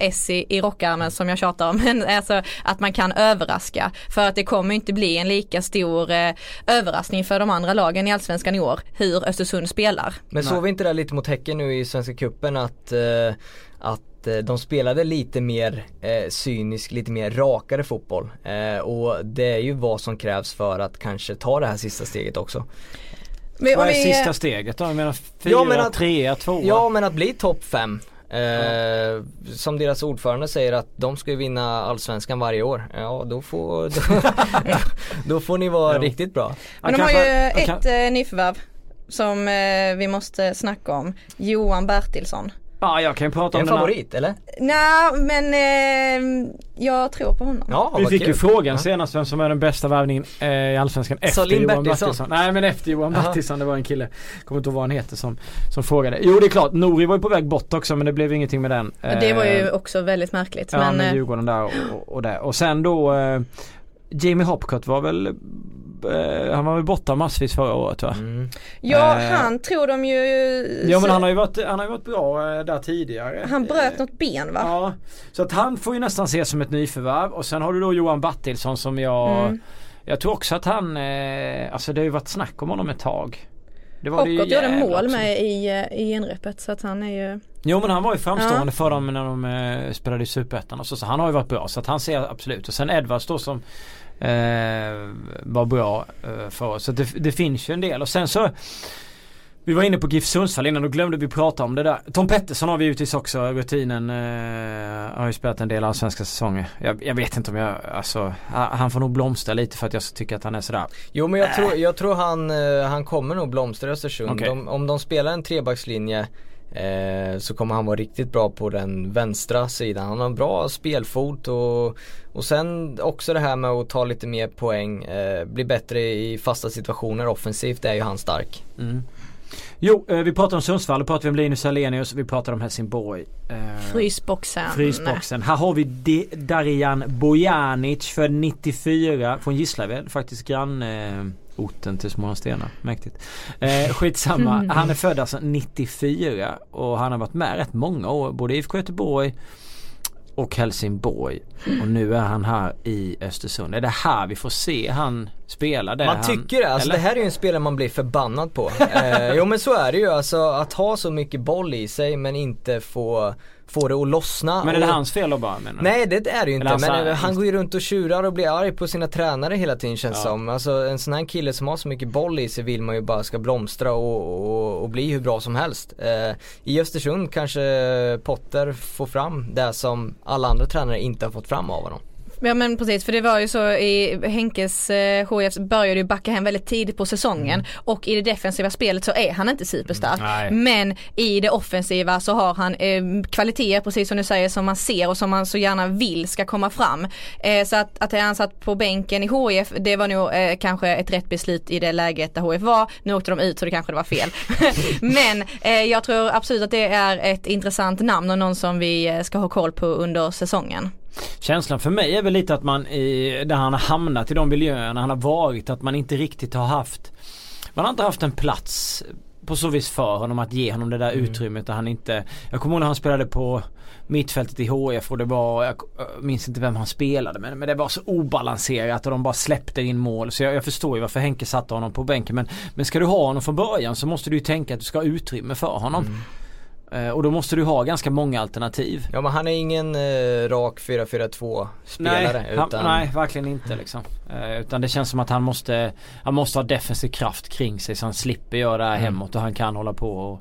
S i, i rockarmen som jag tjatar om. *laughs* Men alltså att man kan överraska. För att det kommer inte bli en lika stor eh, överraskning för de andra lagen i Allsvenskan i år hur Östersund spelar. Men såg vi inte det lite mot Häcken nu i Svenska Cupen att, eh, att eh, de spelade lite mer eh, cynisk, lite mer rakare fotboll. Eh, och det är ju vad som krävs för att kanske ta det här sista steget också. Men Vad är vi- sista steget då? Jag menar fyra, Ja, men att- trea, tvåa? Ja men att bli topp 5 Eh, Som deras ordförande säger att de ska ju vinna allsvenskan varje år. Ja då får, *laughs* då, då får ni vara Ja. riktigt bra. Men de har ju ett kan- eh, nyförvärv som eh, vi måste snacka om. Johan Bertilsson. Ja jag kan ju prata om en den här- favorit eller? Nej men eh, jag tror på honom. Ja Vi fick kul. ju frågan Ja. senast vem som är den bästa värvningen eh, i Allsvenskan efter Salim Johan Bertilsson. Bertilsson. Nej men efter Johan Jaha. Bertilsson, det var en kille, kommer inte ihåg vad han heter som, som frågade. Jo det är klart, Nori var ju på väg bort också men det blev ingenting med den. Det var ju Eh, också väldigt märkligt. Ja men, med eh, Djurgården där och, och, och det. Och sen då eh, Jamie Hopcott var väl eh, han var väl borta massvis förra året va? Mm. ja eh, han tror de ju. Ja men han har ju varit, han har ju varit bra eh, där tidigare. han bröt Eh, något ben va? Ja, så att han får ju nästan ses som ett nyförvärv och sen har du då Johan Bertilsson som jag Mm. Jag tror också att han, eh, alltså det har ju varit snack om honom ett tag. Det var Hockott gjorde mål också. med i, eh, i genrepet så att han är ju. Jo men han var ju framstående Ja. för dem när de eh, spelade i Superettan och så, så han har ju varit bra så att han ser absolut. Och sen Edwards då som eh, var bra eh, för oss. Så det, det finns ju en del och sen så vi var inne på GIF Sundsvall innan och glömde vi prata om det där. Tom Pettersson har vi givetvis också, rutinen eh, har ju spelat en del allsvenska säsonger. Jag, jag vet inte om jag, alltså han får nog blomstra lite för att jag tycker att han är sådär. Jo men jag tror, jag tror han, eh, han kommer nog blomstra i Östersund. Okej. De, om de spelar en trebackslinje eh, så kommer han vara riktigt bra på den vänstra sidan. Han har en bra spelfot och, och sen också det här med att ta lite mer poäng, eh, bli bättre i fasta situationer offensivt är ju han stark. Mm. Jo, eh, vi pratar om Sundsvall, då pratar vi om Linus Alenius, vi pratar om Helsingborg. Eh, Frysboxen. Frysboxen. Här har vi De- Darijan Bojanic för 94 från Gislaved, faktiskt eh, orten till Smålandsstenar. Mäktigt. Eh, skitsamma. Han är född alltså 94 och han har varit med rätt många år. Både IFK Göteborg och Helsingborg. Och nu är han här i Östersund. Är det här vi får se han spela? Man han, tycker det, alltså eller? det här är ju en spelare man blir förbannad på. *laughs* eh, jo men så är det ju, alltså att ha så mycket boll i sig men inte få, få det att lossna. Men är det och, hans fel då bara menar du? Nej det är det ju inte men han går ju runt och tjurar och blir arg på sina tränare hela tiden känns Ja. som. Alltså en sån här kille som har så mycket boll i sig vill man ju bara ska blomstra och, och, och bli hur bra som helst. Eh, I Östersund kanske Potter får fram det som alla andra tränare inte har fått fram av honom. Ja men precis för det var ju så i Henkes eh, HIF började ju backa hem väldigt tidigt på säsongen och i det defensiva spelet så är han inte superstark. Nej. Men i det offensiva så har han eh, kvaliteter precis som du säger som man ser och som man så gärna vill ska komma fram. Eh, så att, att han satt på bänken i HIF det var nog eh, kanske ett rätt beslut i det läget där HIF var. Nu åkte de ut så det kanske det var fel. *laughs* Men eh, jag tror absolut att det är ett intressant namn och någon som vi eh, ska ha koll på under säsongen. Känslan för mig är väl lite att man i, där han har hamnat i de miljöerna han har varit att man inte riktigt har haft Man har inte haft en plats på så vis för honom att ge honom det där utrymmet där han inte Jag kommer ihåg när han spelade på mittfältet i HF och det var, jag minns inte vem han spelade med men det var så obalanserat och de bara släppte in mål. Så jag, jag förstår ju varför Henke satte honom på bänken men Men ska du ha honom från början så måste du ju tänka att du ska ha utrymme för honom. Eh, Och då måste du ha ganska många alternativ. Ja men han är ingen eh, rak 4-4-2 spelare Nej, han, utan nej, verkligen inte liksom. Eh, utan det känns som att han måste Han måste ha defensiv kraft kring sig så han slipper göra det här Mm. hemåt och han kan hålla på och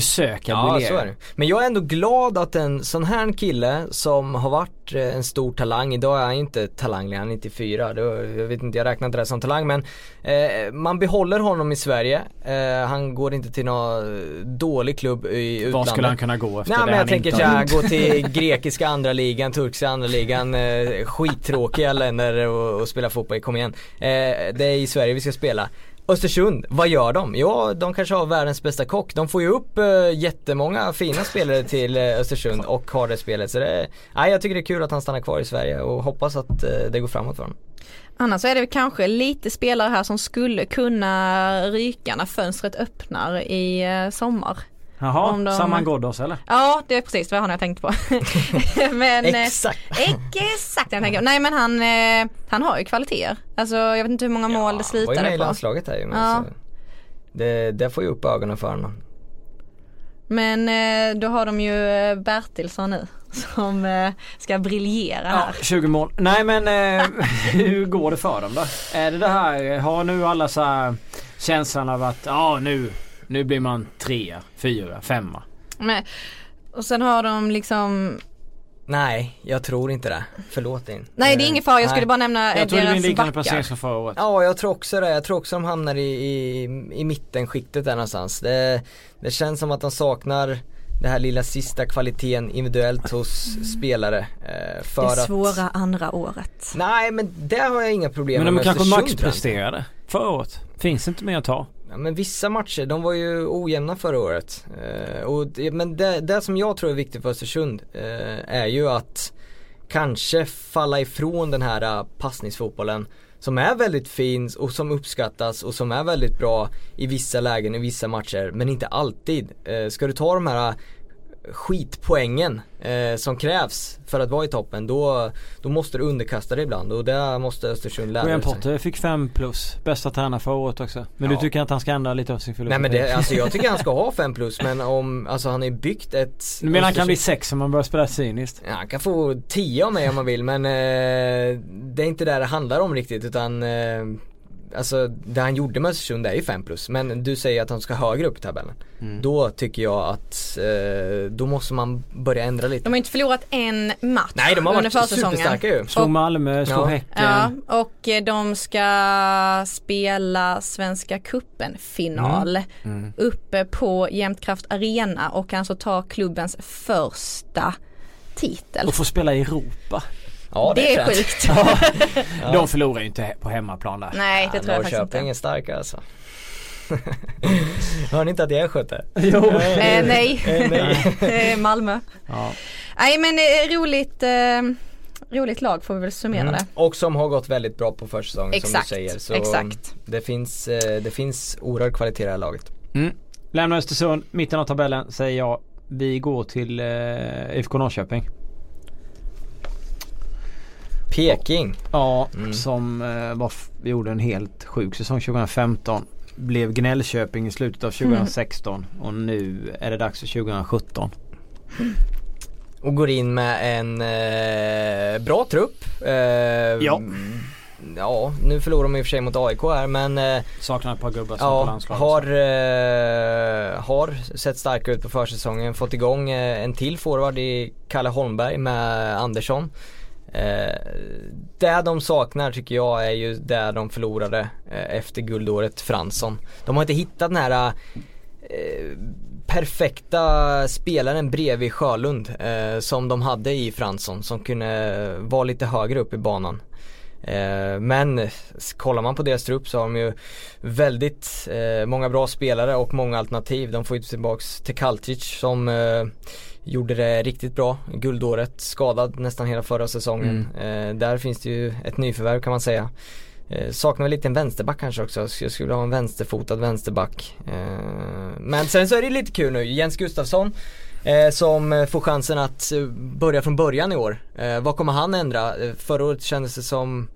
försöka Ja briljera. så är det. Men jag är ändå glad att en sån här kille som har varit eh, en stor talang, idag är han inte talang, han är 94, då, jag vet inte, jag räknar inte det som talang men eh, man behåller honom i Sverige, eh, han går inte till någon dålig klubb i utlandet. Var skulle han kunna gå efter Nej det men jag han tänker såhär, gå till grekiska andra ligan, turkiska andra ligan, eh, skittråkiga länder och, och spela fotboll, kom igen. Eh, det är i Sverige vi ska spela. Östersund, vad gör de? Ja, de kanske har världens bästa kock. De får ju upp eh, jättemånga fina spelare till eh, Östersund och har det spelet. Så det, nej, jag tycker det är kul att han stannar kvar i Sverige och hoppas att eh, det går framåt för honom. Annars så är det kanske lite spelare här som skulle kunna ryka när fönstret öppnar i eh, sommar. Jaha, om de- Saman Ghoddos eller? Ja det är precis vad han jag tänkt på. *laughs* men, eh, Exakt. Exakt jag tänker. Nej men han, eh, han har ju kvaliteter. Alltså jag vet inte hur många mål det var ju med slutade i på. landslaget här ju. Men Ja. alltså, det, det får ju upp ögonen för honom. Men eh, då har de ju Bertilsson nu *laughs* som eh, ska briljera Ja, här. 20 mål. Nej men eh, *laughs* hur går det för dem då? Är det det här, har nu alla så här känslan av att ja nu, nu blir man trea, fyra, femma. Men, och sen har de liksom, Nej, jag tror inte det. Förlåt in. nej det är ingen fara, jag skulle Nej. bara nämna eh, Jag tror det blir en deras liknande backar. placering som förra året. Ja, jag tror också det. Jag tror också de hamnar i, i, i mittenskiktet där någonstans. Det, det känns som att de saknar det här lilla sista kvaliteten individuellt hos spelare. Eh, för Det att... svåra andra året. Nej men där har jag inga problem Men de med kanske jag. maxpresterade förra året. Finns inte mer att ta. Ja, men vissa matcher, de var ju ojämna förra året. Eh, och det, men det, det som jag tror är viktigt för Östersund eh, är ju att kanske falla ifrån den här eh, passningsfotbollen som är väldigt fin och som uppskattas och som är väldigt bra i vissa lägen, i vissa matcher, men inte alltid. Eh, ska du ta de här eh, skitpoängen eh, som krävs för att vara i toppen då, då måste du underkasta dig ibland och det måste Östersund lära Graham sig. Potter fick 5 plus. Bästa tränare förra året också. Men Ja. du tycker att han ska ändra lite av sin filosofi? Nej men det, alltså jag tycker han ska ha 5 plus men om, alltså han har ju byggt ett Du menar han kan bli 6 om man börjar spela cyniskt? Ja, han kan få 10 av mig om man vill men eh, det är inte det det handlar om riktigt utan eh, Alltså det han gjorde med Östersund är ju 5 plus men du säger att han ska högre upp i tabellen. Mm. Då tycker jag att eh, då måste man börja ändra lite. De har inte förlorat en match Nej de har under varit superstarka ju. Slog Och- Malmö, slog Ja. Häcken. Ja, och de ska spela Svenska cupen final Mm. uppe på Jämtkraft Arena och alltså ta klubbens första titel. Och få spela i Europa. Ja det är fränt. sjukt. *laughs* *laughs* De förlorar ju inte på hemmaplan där. Nej det Ja, tror jag faktiskt Norrköping inte. är starka alltså. *laughs* Hör ni inte att jag är skötte? Jo. Eh, nej, Eh, nej. Eh, Malmö. Ja. Nej men eh, roligt, eh, roligt lag får vi väl summera Mm. det. Och som har gått väldigt bra på försäsongen Exakt, som du säger. Så exakt. Det finns, eh, det finns oerhörd kvalitet i det här laget. Mm. Lämna Östersund, mitten av tabellen säger jag. Vi går till eh, IFK Norrköping. Peking. Ja, Mm. som eh, var, gjorde en helt sjuk säsong 2015. Blev Gnällköping i slutet av 2016 och nu är det dags för 2017. Och går in med en eh, bra trupp. Eh, Ja. Ja, nu förlorar de i och för sig mot AIK här men eh, Saknar ett par gubbar som på ja, landslaget. har, eh, har sett starka ut på försäsongen. Fått igång eh, en till forward i Kalle Holmberg med Andersson. Eh, det de saknar tycker jag är ju där de förlorade eh, efter guldåret Fransson. De har inte hittat den här eh, perfekta spelaren bredvid Sjölund eh, som de hade i Fransson som kunde vara lite högre upp i banan. Eh, men kollar man på deras trupp så har de ju väldigt eh, många bra spelare och många alternativ. De får ju tillbaks Tekaltic som eh, gjorde det riktigt bra. Guldåret, skadad nästan hela förra säsongen. Eh, där finns det ju ett nyförvärv kan man säga. Eh, saknar lite en vänsterback kanske också. Så jag skulle ha en vänsterfotad vänsterback. Eh, men sen så är det lite kul nu. Jens Gustafsson eh, som får chansen att eh, börja från början i år. Eh, vad kommer han ändra? Förra året kändes det som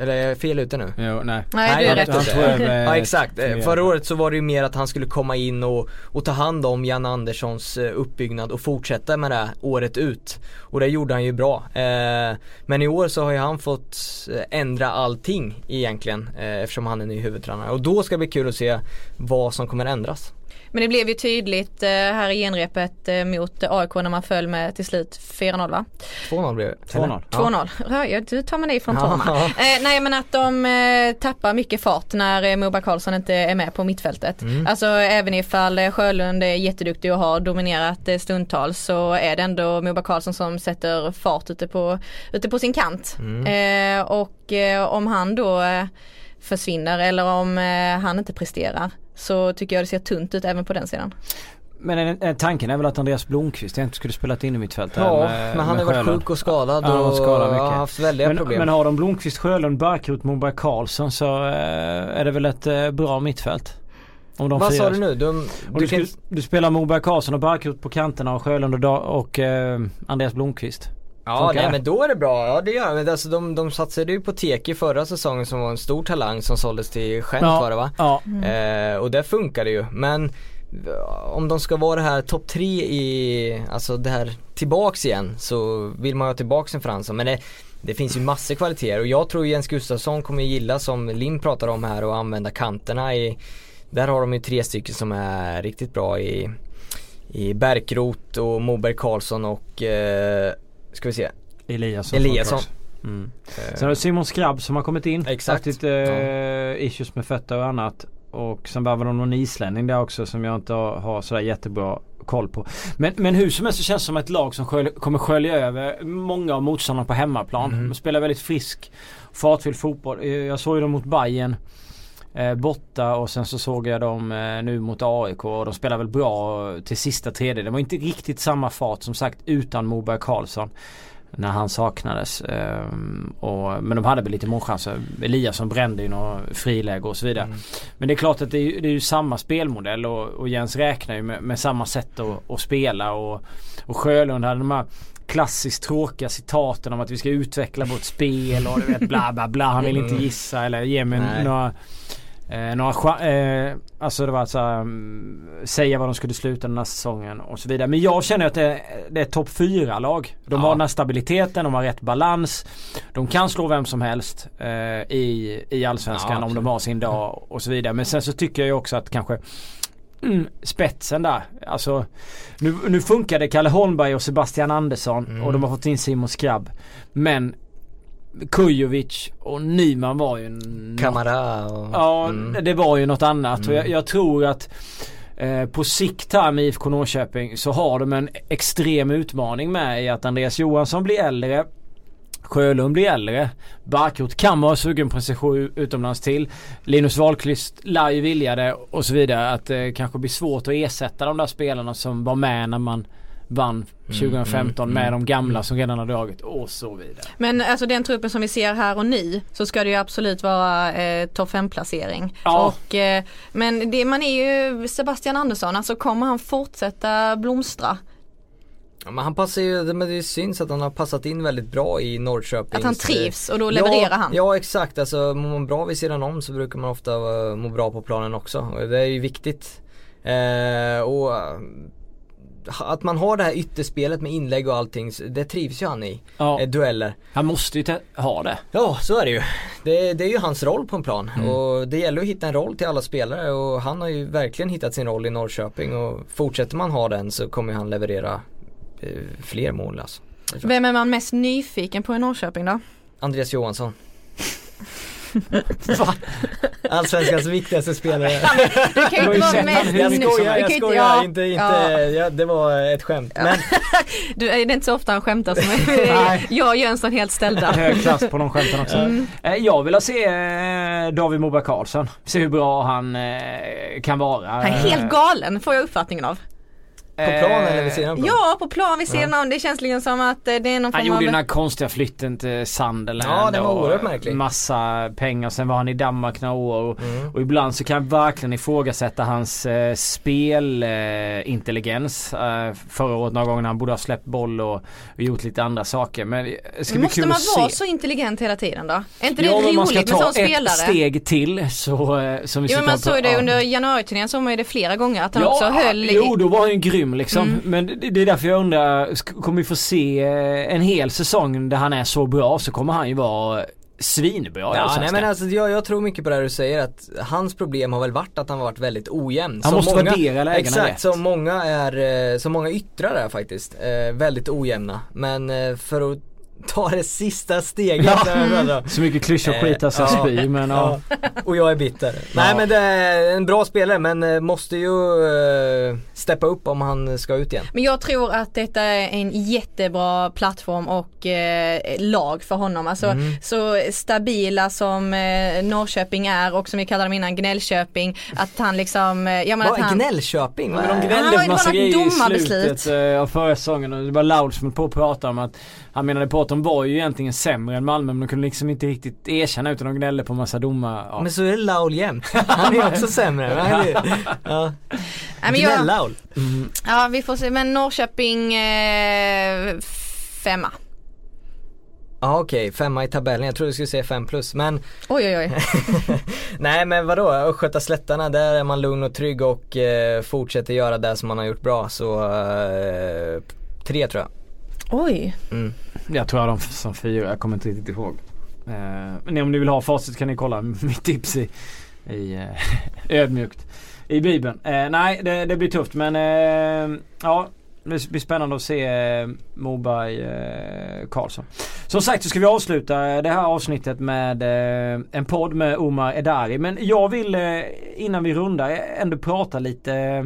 eller är jag fel ute nu? Jo, nej. Nej, du är rätt ute. *laughs* Ja exakt, förra året så var det ju mer att han skulle komma in och, och ta hand om Jan Anderssons eh, uppbyggnad och fortsätta med det året ut. Och det gjorde han ju bra. Eh, men i år så har ju han fått eh, ändra allting egentligen eftersom han är ny huvudtränare. Och då ska det bli kul att se vad som kommer ändras. Men det blev ju tydligt eh, här i genrepet eh, mot AIK när man föll med till slut 4-0 va? 2-0 blev det. 2-0. Ja. 2-0. Ja. Ja, du tar man dig från tårna. Ja. *laughs* Eh, nej men att de eh, tappar mycket fart när eh, Moberg Karlsson inte är med på mittfältet. Mm. Alltså även ifall eh, Sjölund är jätteduktig och har dominerat eh, stundtals så är det ändå Moberg Karlsson som sätter fart ute på, ute på sin kant. Mm. Eh, och eh, om han då eh, försvinner eller om eh, han inte presterar så tycker jag det ser tunt ut även på den sidan. Men en, en, tanken är väl att Andreas Blomqvist inte skulle spelat in i mittfältet Ja, med, men han har varit sjuk och skadad Ja, och skadad mycket. har haft väldiga Men, problem. men har de Blomqvist, Sjölund, Barkrot, Moberg Karlsson så eh, är det väl ett eh, bra mittfält. Om de Vad fyra- sa du nu? Du, Om du du, kan... skulle, du spelar Moberg Karlsson och Barkrot på kanterna och Sjölund och, och eh, Andreas Blomqvist. Ja nej men då är det bra, ja det gör. Men alltså, de, de satsade ju på Teki förra säsongen som var en stor talang som såldes till Gent var det va? Ja. Eh, och det funkar det ju. Men eh, om de ska vara det här topp tre i, alltså det här tillbaks igen så vill man ju ha tillbaks en Fransson. Men det, det finns ju massor kvaliteter och jag tror Jens Gustafsson kommer gilla som Lim pratar om här och använda kanterna i Där har de ju tre stycken som är riktigt bra i i Bärkroth och Moberg Karlsson och eh, ska vi se Eliasson. Eliasson. Mm. Eh, Sen har du Simon Skrabb som har kommit in. Exakt. Haft lite eh, issues med fötter och annat. Och sen var det någon islänning där också som jag inte har, har sådär jättebra koll på. Men, men hur som helst så känns det som ett lag som skölj, kommer skölja över många av motståndarna på hemmaplan. Mhm. De spelar väldigt frisk, fartfylld fotboll. Eh, Jag såg ju dem mot Bayern eh, borta och sen så såg jag dem eh, nu mot AIK och de spelar väl bra till sista tredje. Det var inte riktigt samma fart som sagt utan Moberg Karlsson. När han saknades. Ehm, och, men de hade väl lite målchanser. Eliasson brände ju några friläge och så vidare. Mm. Men det är klart att det är, det är ju samma spelmodell och, och Jens räknar ju med, med samma sätt att, att spela. Och, och Sjölund hade de här klassiskt tråkiga citaten om att vi ska utveckla vårt spel och du vet bla bla bla. Han vill inte Mm. gissa eller ge mig Nej. några Eh, några eh, alltså det var alltså um, säga vad de skulle sluta den här säsongen och så vidare. Men jag känner att det, det är topp 4 lag. De Ja. har den här stabiliteten, de har rätt balans. De kan slå vem som helst eh, i, i Allsvenskan Ja, om de har sin dag och så vidare. Men sen så tycker jag ju också att kanske mm, spetsen där. Alltså nu, nu funkade Kalle Holmberg och Sebastian Andersson Mm. och de har fått in Simon Skrabb. Men Kujovic och Nyman var ju Kamara och... Ja, Mm. det var ju något annat. Och jag, Mm. jag tror att eh, på sikt här med IFK Norrköping så har de en extrem utmaning med i att Andreas Johansson blir äldre. Sjölund blir äldre. Barkrot kan vara sugen på en session utomlands till. Linus Wahlqvist lär ju vilja det och så vidare. Att det kanske blir svårt att ersätta de där spelarna som var med när man vann 2015 mm, med mm, de gamla som redan har dragit och så vidare. Men alltså den truppen som vi ser här och nu så ska det ju absolut vara eh, topp 5 placering. Ja. Och, eh, men det, man är ju Sebastian Andersson, alltså kommer han fortsätta blomstra? Ja, men han passar ju, men det syns att han har passat in väldigt bra i Norrköping. Att han trivs och då levererar ja, han. Ja exakt, alltså mår man bra vid sidan om så brukar man ofta eh, må bra på planen också. Det är ju viktigt. Eh, och eh, att man har det här ytterspelet med inlägg och allting, det trivs ju han i. Ja, Eh, dueller. han måste ju ha det. Ja, så är det ju. Det, det är ju hans roll på en plan Mm. och det gäller att hitta en roll till alla spelare och han har ju verkligen hittat sin roll i Norrköping och fortsätter man ha den så kommer han leverera eh, fler mål alltså. Vem är man mest nyfiken på i Norrköping då? Andreas Johansson. *laughs* *laughs* Allsvenskans viktigaste spelare. Du kan ju inte vara hur Jag skojar, jag skojar. ja, inte, inte, ja. ja, det var ett skämt. Men *laughs* Du, det är inte så ofta han skämtar som *laughs* jag och Jönsson helt ställda. Hög klass på de skämten också. Mm. Eh, Jag vill ha se eh, David Moberg Karlsson. Se hur bra han eh, kan vara. Han är helt galen får jag uppfattningen av. På plan eller vid sidan på? Ja på plan vid sidan om. Det känns liksom som att eh, det är någon Han form gjorde av... ju den här konstiga flytten till Sunderland. Ja, den var och oerhört märklig. Massa pengar. Sen var han i Danmark några år. Och, Mm. och ibland så kan jag verkligen ifrågasätta hans eh, spelintelligens. Eh, eh, förra året några gånger när han borde ha släppt boll och, och gjort lite andra saker. Men det ska bli Måste kul man att vara se. så intelligent hela tiden då? Är inte det ja, roligt man ska ta spelare? ett steg till så, eh, som vi Jo ska men man såg på- det ja. under januariturnén man ju det flera gånger att han också höll. Jo, då var han ju grym liksom. Mm. Men det, det är därför jag undrar, kommer vi få se eh, en hel säsong där han är så bra så kommer han ju vara svinbra Ja, nej men alltså jag, jag tror mycket på det här du säger att hans problem har väl varit att han har varit väldigt ojämn. Han Som måste många, värdera lägena Exakt, rätt. som många är, eh, som många yttrar är faktiskt. Eh, väldigt ojämna. Men eh, för att ta det sista steget. Ja. om. Så mycket klyschor Eh, skit alltså ja. spyr men ja. Ja, och jag är bitter. Nej men det är en bra spelare men eh, måste ju eh, steppa upp om han ska ut igen. Men jag tror att detta är en jättebra plattform och eh, lag för honom. Alltså Mm. så stabila som eh, Norrköping är och som vi kallade dem innan Gnällköping. Att han liksom, eh, ja men Vad att är han Gnällköping? Men de gnällde har på massa grejer i slutet eh, av förra säsongen och det var Laul som på att prata om att han menade på att de var ju egentligen sämre än Malmö men de kunde liksom inte riktigt erkänna utan de gnällde på massa domar. Ja. Men så är det Laul jämt. Han är också sämre. Men är- Ja. Nej, men jag, Gnäll-Laul. ja vi får se men Norrköping eh, femma. Ja okej, femma i tabellen. Jag trodde du skulle säga fem plus. Men Oj oj oj. *laughs* nej men vadå, Östgöta slättarna där är man lugn och trygg och eh, fortsätter göra det som man har gjort bra. Så eh, tre tror jag. Oj. Mm. Jag tror jag har dem som fyra, jag kommer inte riktigt ihåg. Eh, men om ni vill ha facit kan ni kolla *laughs* mitt tips i, i eh, *laughs* ödmjukt i bibeln. Eh, nej det, det blir tufft men eh, ja det blir spännande att se eh, Moberg eh, Karlsson. Som sagt så ska vi avsluta det här avsnittet med eh, en podd med Omar Edari. Men jag vill eh, innan vi rundar ändå prata lite eh,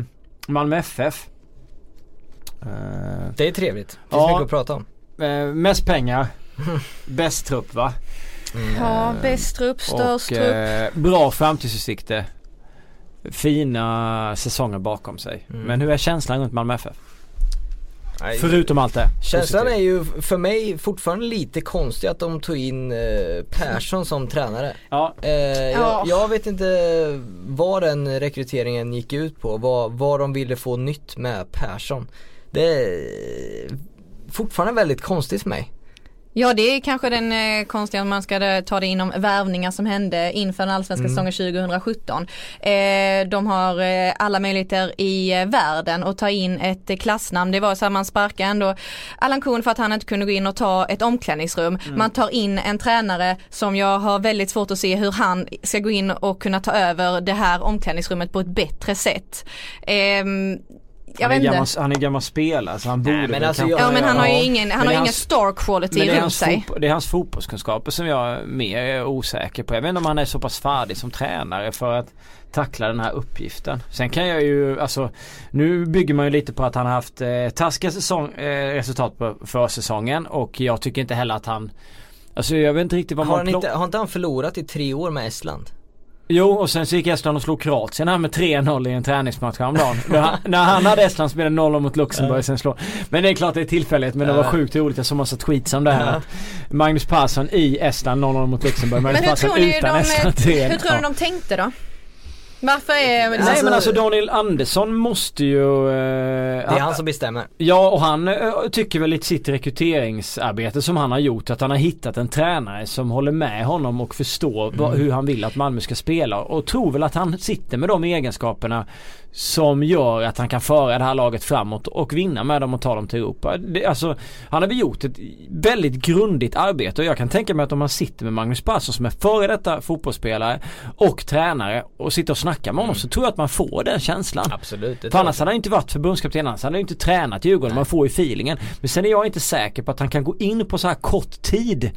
Malmö FF. Eh, Det är trevligt. Det finns Ja. mycket att prata om. eh, mest pengar. *laughs* Bäst trupp va? Ja, bäst trupp, störst Och trupp. eh, bra framtidsutsikter. Fina säsonger bakom sig. Mm. Men hur är känslan runt Malmö FF? Nej, Förutom allt det. Känslan positiva. är ju för mig fortfarande lite konstig att de tog in eh, Persson som tränare. Ja, Eh, jag, Ja. jag vet inte vad den rekryteringen gick ut på, vad, vad de ville få nytt med Persson. Det är fortfarande väldigt konstigt för mig. Ja det är kanske den eh, konstiga om man ska ta det inom värvningar som hände inför den allsvenska säsongen 2017. Eh, de har eh, alla möjligheter i eh, världen att ta in ett eh, klassnamn. Det var så att man sparkade ändå Allan Kuhn för att han inte kunde gå in och ta ett omklädningsrum. Man tar in en tränare som jag har väldigt svårt att se hur han ska gå in och kunna ta över det här omklädningsrummet på ett bättre sätt. Jag han, är vet gammal, inte. han är gammal spelare så han borde men väl alltså Ja men han har ju ingen, han Men har det är ingen hans- star quality Men runt sig. fotbo- det är hans fotbollskunskaper som jag är mer osäker på. Jag vet inte om han är så pass färdig som tränare för att tackla den här uppgiften. Sen kan jag ju, alltså nu bygger man ju lite på att han har haft eh, taskiga säsong, eh, resultat på försäsongen och jag tycker inte heller att han Alltså jag vet inte riktigt vad Har, man han plock- inte, har inte han förlorat i tre år med Estland? Jo och sen så gick Estland och slog Kroatien här med 3-0 i en träningsmatch häromdagen. När han- När han hade Estland spelade 0 mot Luxemburg sen slå. Men det är klart det är tillfälligt men det var sjukt roligt. Jag såg massa tweets om det här. Magnus Persson i Estland 0-0 mot Luxemburg. Magnus Men hur Persson tror ni utan de, Estland 3 hur tror ni de tänkte då? Varför är Nej Alltså- men alltså Daniel Andersson måste ju... Eh, Det är han som bestämmer. Ja och han eh, tycker väl i sitt rekryteringsarbete som han har gjort att han har hittat en tränare som håller med honom och förstår Mm. vad, hur han vill att Malmö ska spela och tror väl att han sitter med de egenskaperna som gör att han kan föra det här laget framåt och vinna med dem och ta dem till Europa. Det, alltså, han har väl gjort ett väldigt grundligt arbete och jag kan tänka mig att om man sitter med Magnus Persson som är före detta fotbollsspelare och tränare och sitter och snackar med honom så tror jag att man får den känslan. Absolut. För annars hade han inte varit förbundskapten, annars hade han inte tränat Djurgården, man får ju feelingen. Men sen är jag inte säker på att han kan gå in på så här kort tid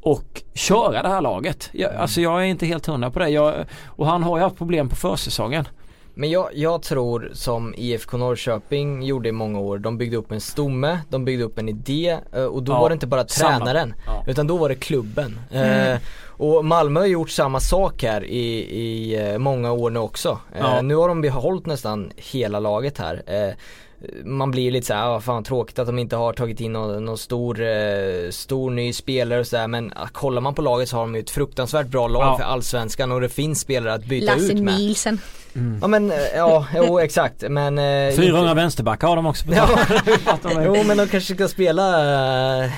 och köra det här laget. Jag, alltså jag är inte helt hundra på det. Jag, och han har ju haft problem på försäsongen. Men jag, jag tror som IFK Norrköping gjorde i många år, de byggde upp en stomme, de byggde upp en idé eh, och då Ja, var det inte bara tränaren Ja. utan då var det klubben. Eh, och Malmö har gjort samma sak här i, i eh, många år nu också. Eh, Ja. Nu har de behållit nästan hela laget här. Eh, man blir lite såhär, ah, fan tråkigt att de inte har tagit in någon, någon stor, eh, stor ny spelare och sådär men ah, kollar man på laget så har de ju ett fruktansvärt bra lag Ja. för allsvenskan och det finns spelare att byta Lasse ut med. Nielsen. Ja men, eh, ja, jo *laughs* exakt men eh, 400 inte- vänsterbackar har de också Ja, *laughs* jo men de kanske ska spela eh,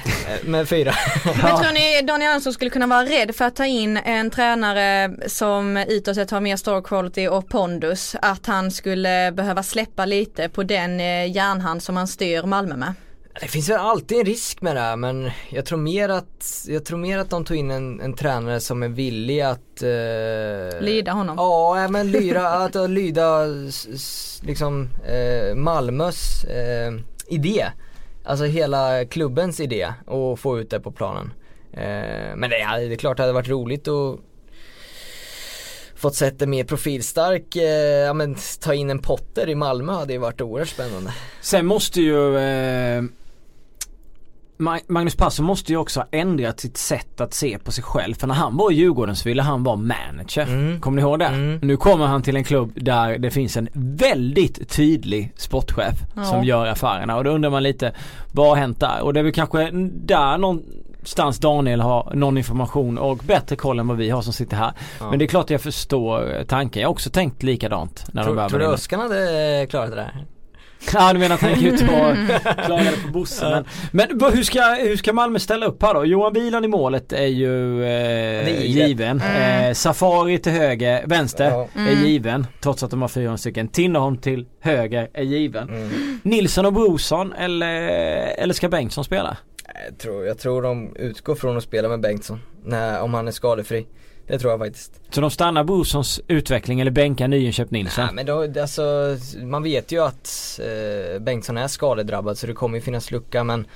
med fyra. Men tror ni Daniel Andersson skulle kunna vara rädd för att ta in en tränare som utåt sett har mer star quality och pondus? Att han skulle behöva släppa lite på den eh, järnhand som han styr Malmö med? Det finns väl alltid en risk med det här men jag tror mer att, jag tror mer att de tog in en, en tränare som är villig att eh, Lyda honom. Ja, men lyra, att lyda liksom eh, Malmös eh, idé. Alltså hela klubbens idé och få ut det på planen. Eh, men det, ja, det är klart det hade varit roligt att fått sett det mer profilstark, eh, ja men ta in en Potter i Malmö hade ju varit oerhört spännande. Sen måste ju eh, Magnus Persson måste ju också ha ändrat sitt sätt att se på sig själv. För när han var i Djurgården så ville han vara manager. Mm. Kommer ni ihåg det? Mm. Nu kommer han till en klubb där det finns en väldigt tydlig sportchef Ja. som gör affärerna. Och då undrar man lite, vad har hänt där? Och det är väl kanske där någonstans Daniel har någon information och bättre koll än vad vi har som sitter här. Ja. Men det är klart jag förstår tanken. Jag har också tänkt likadant när Tror, tror du. Öskan hade klarat det där? *laughs* Ja du menar att han gick ut och klagade på Bosse men, men hur, ska, hur ska Malmö ställa upp här då? Johan Wieland i målet är ju eh, är given. Mm. Eh, Safari till höger, vänster Ja. är Mm. given. Trots att de har fyra stycken. Tinnerholm till höger är given. Mm. Nilsson och Brorsson eller, eller ska Bengtsson spela? Jag tror, jag tror de utgår från att spela med Bengtsson, när, om han är skadefri. Det tror jag faktiskt. Så de stannar Brorssons utveckling eller bänkar nyinköpt Nilsson? Nej men då, alltså, man vet ju att eh, Bengtsson är skadedrabbad så det kommer ju finnas lucka men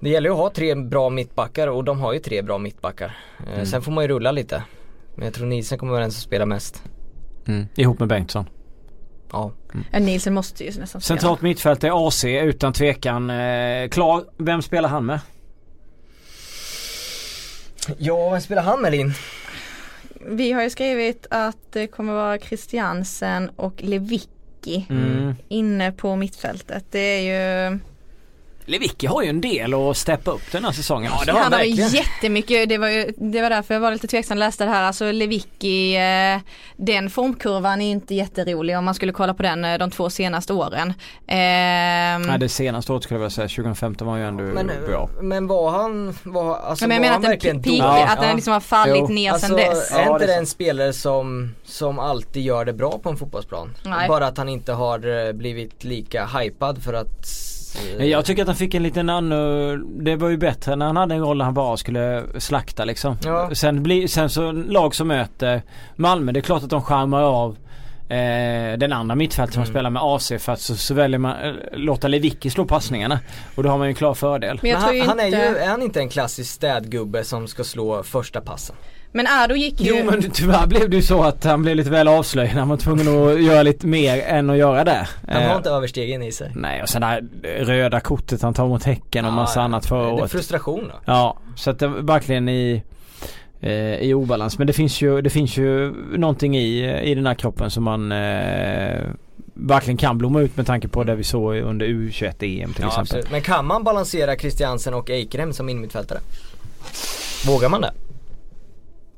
det gäller ju att ha tre bra mittbackar och de har ju tre bra mittbackar. Eh, Mm. Sen får man ju rulla lite. Men jag tror Nielsen kommer vara den som spelar mest. Mm. Ihop med Bengtsson. Ja. Ja, Nielsen måste ju nästan spela. Centralt mittfält är AC utan tvekan. Eh, klar, vem spelar han med? Ja, vem spelar han med Linn? Vi har ju skrivit att det kommer vara Christiansen och Lewicki Mm. inne på mittfältet. Det är ju Lewicki har ju en del att steppa upp den här säsongen. Ja, det har han han har jättemycket, det var, ju, det var därför jag var lite tveksam läste det här. Alltså Lewicki, eh, den formkurvan är inte jätterolig om man skulle kolla på den eh, de två senaste åren. Ehm, Nej det senaste året skulle jag vilja säga, 2015 var ju ändå Men, bra. men var han, var, alltså, men jag var menar han att verkligen peak, dålig? att den liksom har fallit Jo. ner Alltså sedan dess. Ja, är inte det en spelare som, som alltid gör det bra på en fotbollsplan? Nej. Bara att han inte har eh, blivit lika hypad för att eh, Jag tycker att han fick en liten annan, det var ju bättre när han hade en roll där han bara skulle slakta liksom. Ja. Sen, blir, sen så lag som möter Malmö, det är klart att de skärmar av eh, den andra mittfältet som Mm. spelar med AC för att så, så väljer man eh, låta Lewicki slå passningarna. Och då har man ju en klar fördel. Men jag Men tror han, ju han inte... är ju, är han inte en klassisk städgubbe som ska slå första passen? Men Ado gick ju... Jo men tyvärr blev det ju så att han blev lite väl avslöjad. Han var tvungen att göra lite mer än att göra det. Han har Eh, inte överstegen i sig. Nej och sen det här röda kortet han tar mot Häcken och massa Ja, annat förra Det är året. frustration då. Ja, så att det var verkligen i eh, i obalans. Men det finns ju, det finns ju någonting i, i den här kroppen som man eh, verkligen kan blomma ut med tanke på det vi såg under U21-EM till Ja, exempel. absolut. Men kan man balansera Christiansen och Eikrem som innermittfältare? Vågar man det?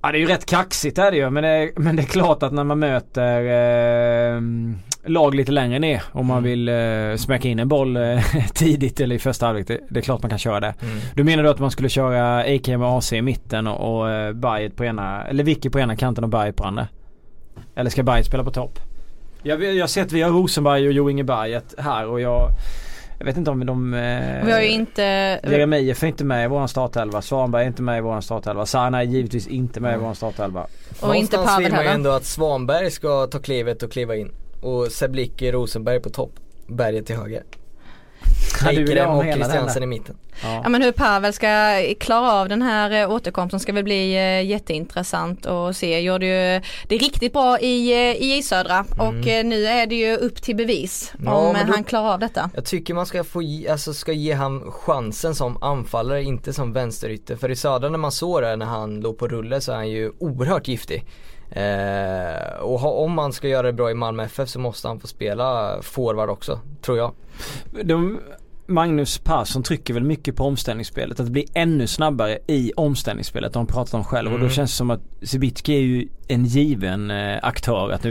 Ja det är ju rätt kaxigt är det ju men det är, men det är klart att när man möter eh, lag lite längre ner om man Mm. vill eh, smäcka in en boll eh, *laughs* tidigt eller i första halvlek. Det, det är klart man kan köra det. Mm. Du menar då att man skulle köra AKM och AC i mitten och, och eh, Bayet på ena, eller Vicky på ena kanten och Bayet på andra? Eller ska Bayet spela på topp? Jag, jag har sett vi har Rosenberg och Jo Inge Bayet här och jag Jag vet inte om de... Eh, Vi har ju inte... Jeremejeff är inte med i våran startelva. Svanberg är inte med i våran startelva. Sana är givetvis inte med i våran startelva. Och inte Någonstans Pavel vill man ju ändå att Svanberg ska ta klivet och kliva in. Och Seblicki Rosenberg på topp. Berget till höger. Ha och Christiansen i mitten. Ja. Ja men hur Pavel ska klara av den här eh, återkomsten ska väl bli eh, jätteintressant att se. Gjorde ju det riktigt bra i, eh, i Södra och eh, nu är det ju upp till bevis Mm. Ja, om då- han klarar av detta. Jag tycker man ska få ge, alltså ska ge han chansen som anfallare, inte som vänsterytter. För i Södra när man såg det när han låg på rulle så är han ju oerhört giftig. Eh, och ha, om man ska göra det bra i Malmö FF så måste han få spela forward också, tror jag. De, Magnus Persson trycker väl mycket på omställningsspelet. Att bli ännu snabbare i omställningsspelet. De pratat om själv. Och då Mm. känns det som att Sibicki är ju en given eh, aktör. Att nu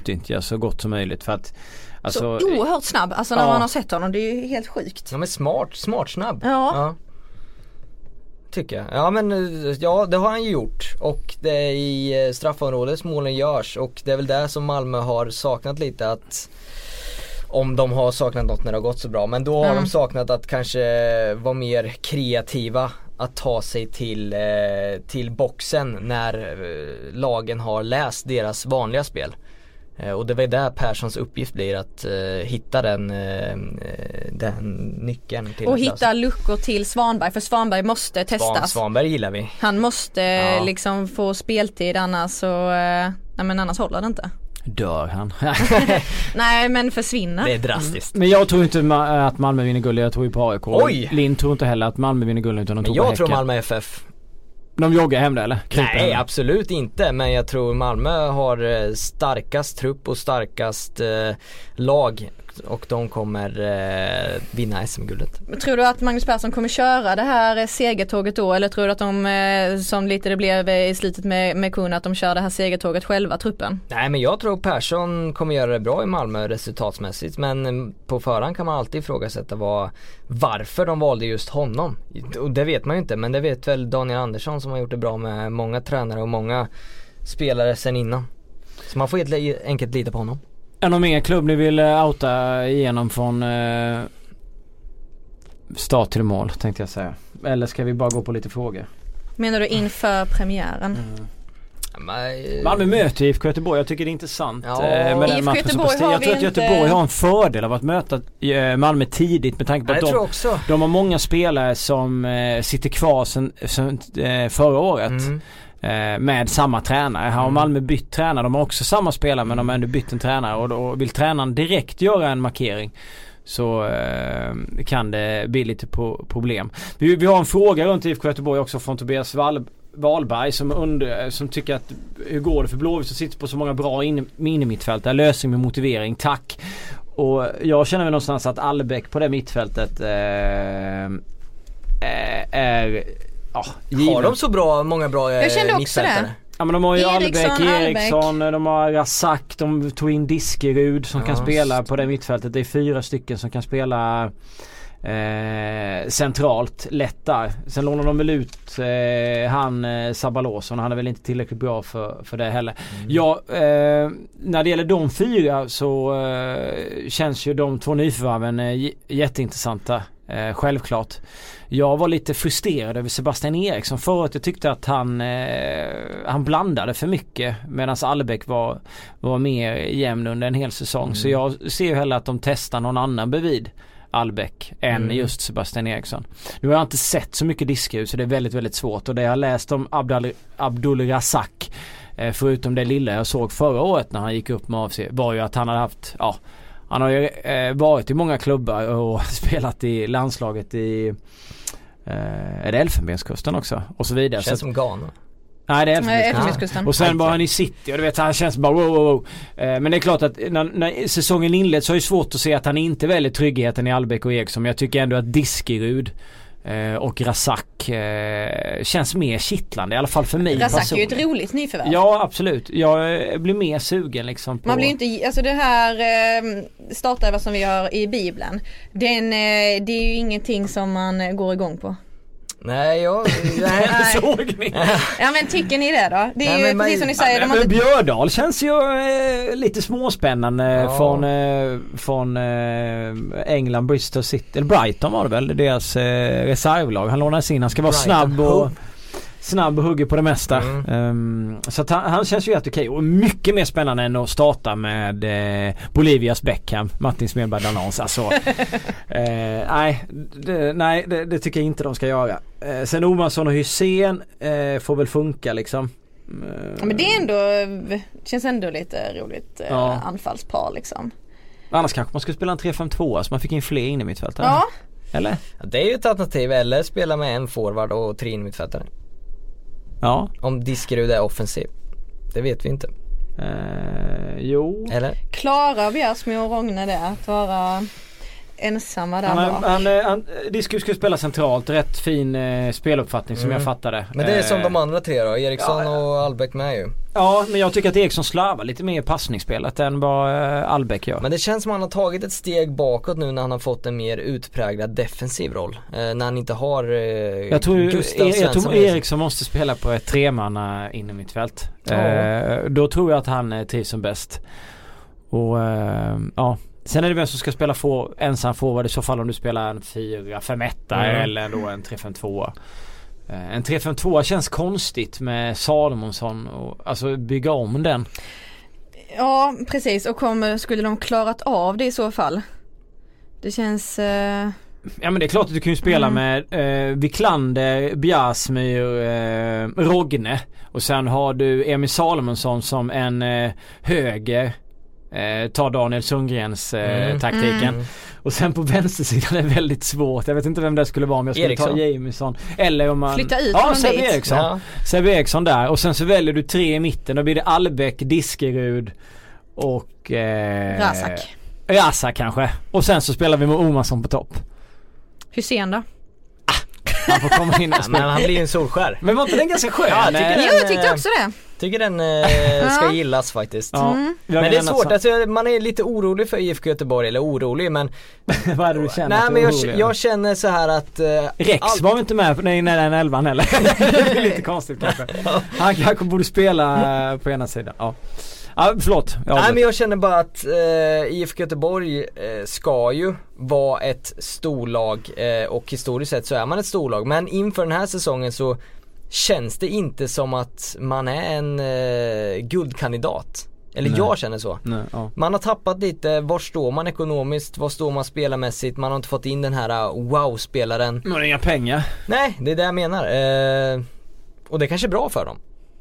Utnyttja så gott som möjligt för att alltså, så oerhört snabb, alltså när Ja. man har sett honom. Det är ju helt sjukt. Ja men smart, smart snabb. Ja. Tycker jag. Ja men eh, ja det har han ju gjort och det är i eh, straffområdet som målen görs och det är väl det som Malmö har saknat lite att om de har saknat något när det har gått så bra men då har Mm. de saknat att kanske vara mer kreativa att ta sig till, eh, till boxen när lagen har läst deras vanliga spel. Eh, Och det var där Perssons uppgift blir att eh, hitta den, eh, eh, den nyckeln till Och att lösa. hitta luckor till Svanberg för Svanberg måste Svan, testas. Svanberg gillar vi. Han måste Ja. liksom få speltid annars så, eh, nej men annars håller det inte. dör han. *laughs* *laughs* Nej men försvinner. Det är drastiskt. Men jag tror inte ma- att Malmö vinner guld, jag tror ju på AIK. Oj! Linn tror inte heller att Malmö vinner guld utan de Men tror på jag tror Häcken. Malmö FF. De joggar hem det eller? Kryper Nej hem. absolut inte men jag tror Malmö har eh, starkast trupp och starkast eh, lag och de kommer eh, vinna SM-guldet. Tror du att Magnus Persson kommer köra det här eh, segertåget då eller tror du att de, eh, som lite det blev i slutet med, med Kun, att de kör det här segertåget själva, truppen? Nej men jag tror Persson kommer göra det bra i Malmö resultatsmässigt men eh, på förhand kan man alltid ifrågasätta vad, varför de valde just honom. Och det vet man ju inte men det vet väl Daniel Andersson som har gjort det bra med många tränare och många spelare sen innan. Så man får helt enkelt lita på honom. Är det någon mer klubb ni vill eh, outa igenom från eh, start till mål tänkte jag säga. Eller ska vi bara gå på lite frågor? Menar du inför premiären? Men, Malmö möter IFK Göteborg. Jag tycker det är intressant Ja. eh, med den IFK matchen som Göteborg presterar. har Jag tror att inte- Göteborg har en fördel av att möta eh, Malmö tidigt med tanke på att jag tror de, också. de har många spelare som eh, sitter kvar sen, sen eh, förra året. Mm. Eh, med samma tränare. Här har Malmö bytt tränare. De har också samma spelare men de har ändå bytt en tränare och då vill tränaren direkt göra en markering så eh, kan det bli lite problem. Vi, vi har en fråga runt IFK Göteborg också från Tobias Wall, Wahlberg som, under, som tycker att hur går det för Blåvitt som sitter på så många bra in, minimittfältare? Lösning med motivering, tack. Och jag känner väl någonstans att Allbäck på det mittfältet eh, eh, är ja, Har de så bra, många bra eh, Jag kände också det. Ja men de har ju Eriksson, Albeck, Albeck. Eriksson, de har Razak, de tog in Diskerud som Ja, kan spela just på det mittfältet. Det är fyra stycken som kan spela eh, centralt lätt där. Sen lånar de väl ut eh, han eh, Sabalos och han är väl inte tillräckligt bra för, för det heller. Ja, eh, när det gäller de fyra så eh, känns ju de två nyförvärven eh, jätteintressanta. Eh, självklart. Jag var lite frustrerad över Sebastian Eriksson förut. Jag tyckte att han, eh, han blandade för mycket medan Allebäck var, var mer jämn under en hel säsong. Så jag ser ju hellre att de testar någon annan bredvid Albeck än Mm. just Sebastian Eriksson. Nu har jag inte sett så mycket diskur så det är väldigt väldigt svårt och det jag har läst om Abdul, Abdul Razak eh, förutom det lilla jag såg förra året när han gick upp med AFC var ju att han hade haft, ja han har ju eh, varit i många klubbar och *laughs* spelat i landslaget i eh, är det Elfenbenskusten också? Och så vidare. Så Känns att, som Ghana. nej det är Elfenbenskusten. Och sen var han i city och du vet han känns bara wow wow wow. Eh, Men det är klart att när, när säsongen inleds så är det svårt att se att han inte väljer tryggheten i Albeck och Eriksson. Men jag tycker ändå att Diskerud eh, och Razak eh, känns mer kittlande i alla fall för mig Razak är ju ett roligt nyförvärv. Ja absolut. Jag eh, blir mer sugen liksom på... Man blir inte, alltså det här eh, startelva som vi har i bibeln. Den, eh, det är ju ingenting som man går igång på. Nej, jag... *laughs* Nej, nej. Såg ni? Ja men tycker ni det då? Det är Nej, ju men precis som ni säger. Ja, men inte, Björdal känns ju eh, lite småspännande Ja. från, eh, från eh, England, Bristol City, eller Brighton var det väl, deras eh, reservlag. Han lånades in, han ska vara Brighton snabb och Hove. Snabb och hugger på det mesta. Mm. Ehm, så att han, han känns ju helt okej och mycket mer spännande än att starta med eh, Bolivias Beckham, Martin Smedberg Danans. Alltså, *laughs* eh, nej, det, nej det, det tycker jag inte de ska göra. Eh, sen Omarsson och Hysén eh, får väl funka liksom. Ja, men det är ändå, känns ändå lite roligt eh, Ja. anfallspar liksom. Annars kanske man skulle spela en 3-5-2 så man fick in fler in i mittfältare. Ja, Eller? Ja, Det är ju ett alternativ, eller spela med en forward och tre innermittfältare. Ja. Om Diskerud är offensiv. Det vet vi inte. Eh, jo. Eller? klarar Bjärsmyr och Rogne det? Att vara ensamma där Han, bak? han, han, han, Diskus skulle spela centralt, rätt fin eh, speluppfattning som Mm. jag fattade. Men det är som Eh, de andra tre då, Eriksson ja, och Albeck med ju. Ja, men jag tycker att Eriksson slarvar lite mer i passningsspelet än vad eh, Albeck gör. Men det känns som att han har tagit ett steg bakåt nu när han har fått en mer utpräglad defensiv roll. Eh, när han inte har eh, Jag tror, Gustav jag, jag Svensson tror. Eriksson måste spela på ett tremanna innermittfält. Ja. Eh, då tror jag att han eh, trivs som bäst. Och eh, ja. Sen är det vem som ska spela få, ensam forward i så fall om du spelar en 4-5-1 Mm. eller då en 3-5-2. Eh, en 3-5-2 känns konstigt med Salomonsson och alltså bygga om den. Ja precis och kommer, skulle de klarat av det i så fall? Det känns, eh, Ja men det är klart att du kan ju spela Mm. med eh, Wiklander, Bjärsmyr, eh, Rogne och sen har du Emil Salomonsson som en eh, höger eh, tar Daniel Sundgrens eh, Mm. taktiken. Mm. Och sen på *laughs* vänstersidan är det väldigt svårt. Jag vet inte vem det skulle vara om jag skulle Eriksson. ta Jamison. Eller om man... Flytta ut Ja, Sebbe dit. Eriksson. Ja. Sebbe Eriksson där och sen så väljer du tre i mitten. Då blir det Albeck, Diskerud och... Eh, Razak. Razak kanske. Och sen så spelar vi med Omarsson på topp. Hysén då? Han får komma in *laughs* och spela. men han blir ju en solskär. Men var inte den ganska skön? Ja, jag tycker Eh, det. Jo jag tyckte också det. Tycker den eh, *laughs* ska gillas faktiskt. Ja, Mm. Men det är svårt, alltså, man är lite orolig för IFK Göteborg, eller orolig men *laughs* Vad är det du känner? Nej men jag, orolig jag känner så här att eh, Rex allt- var inte med nej, nej, den elvan heller? det är lite konstigt kanske. Han kanske borde spela eh, på ena sidan. Ja, ja förlåt. Jag Nej men jag känner bara att eh, IFK Göteborg eh, ska ju vara ett storlag eh, och historiskt sett så är man ett storlag. Men inför den här säsongen så känns det inte som att man är en eh, guldkandidat. Eller Nej. jag känner så. Nej, ja. Man har tappat lite, var står man ekonomiskt, var står man spelarmässigt, man har inte fått in den här uh, wow-spelaren. Men inga pengar. Nej, det är det jag menar. Eh, och det är kanske är bra för dem.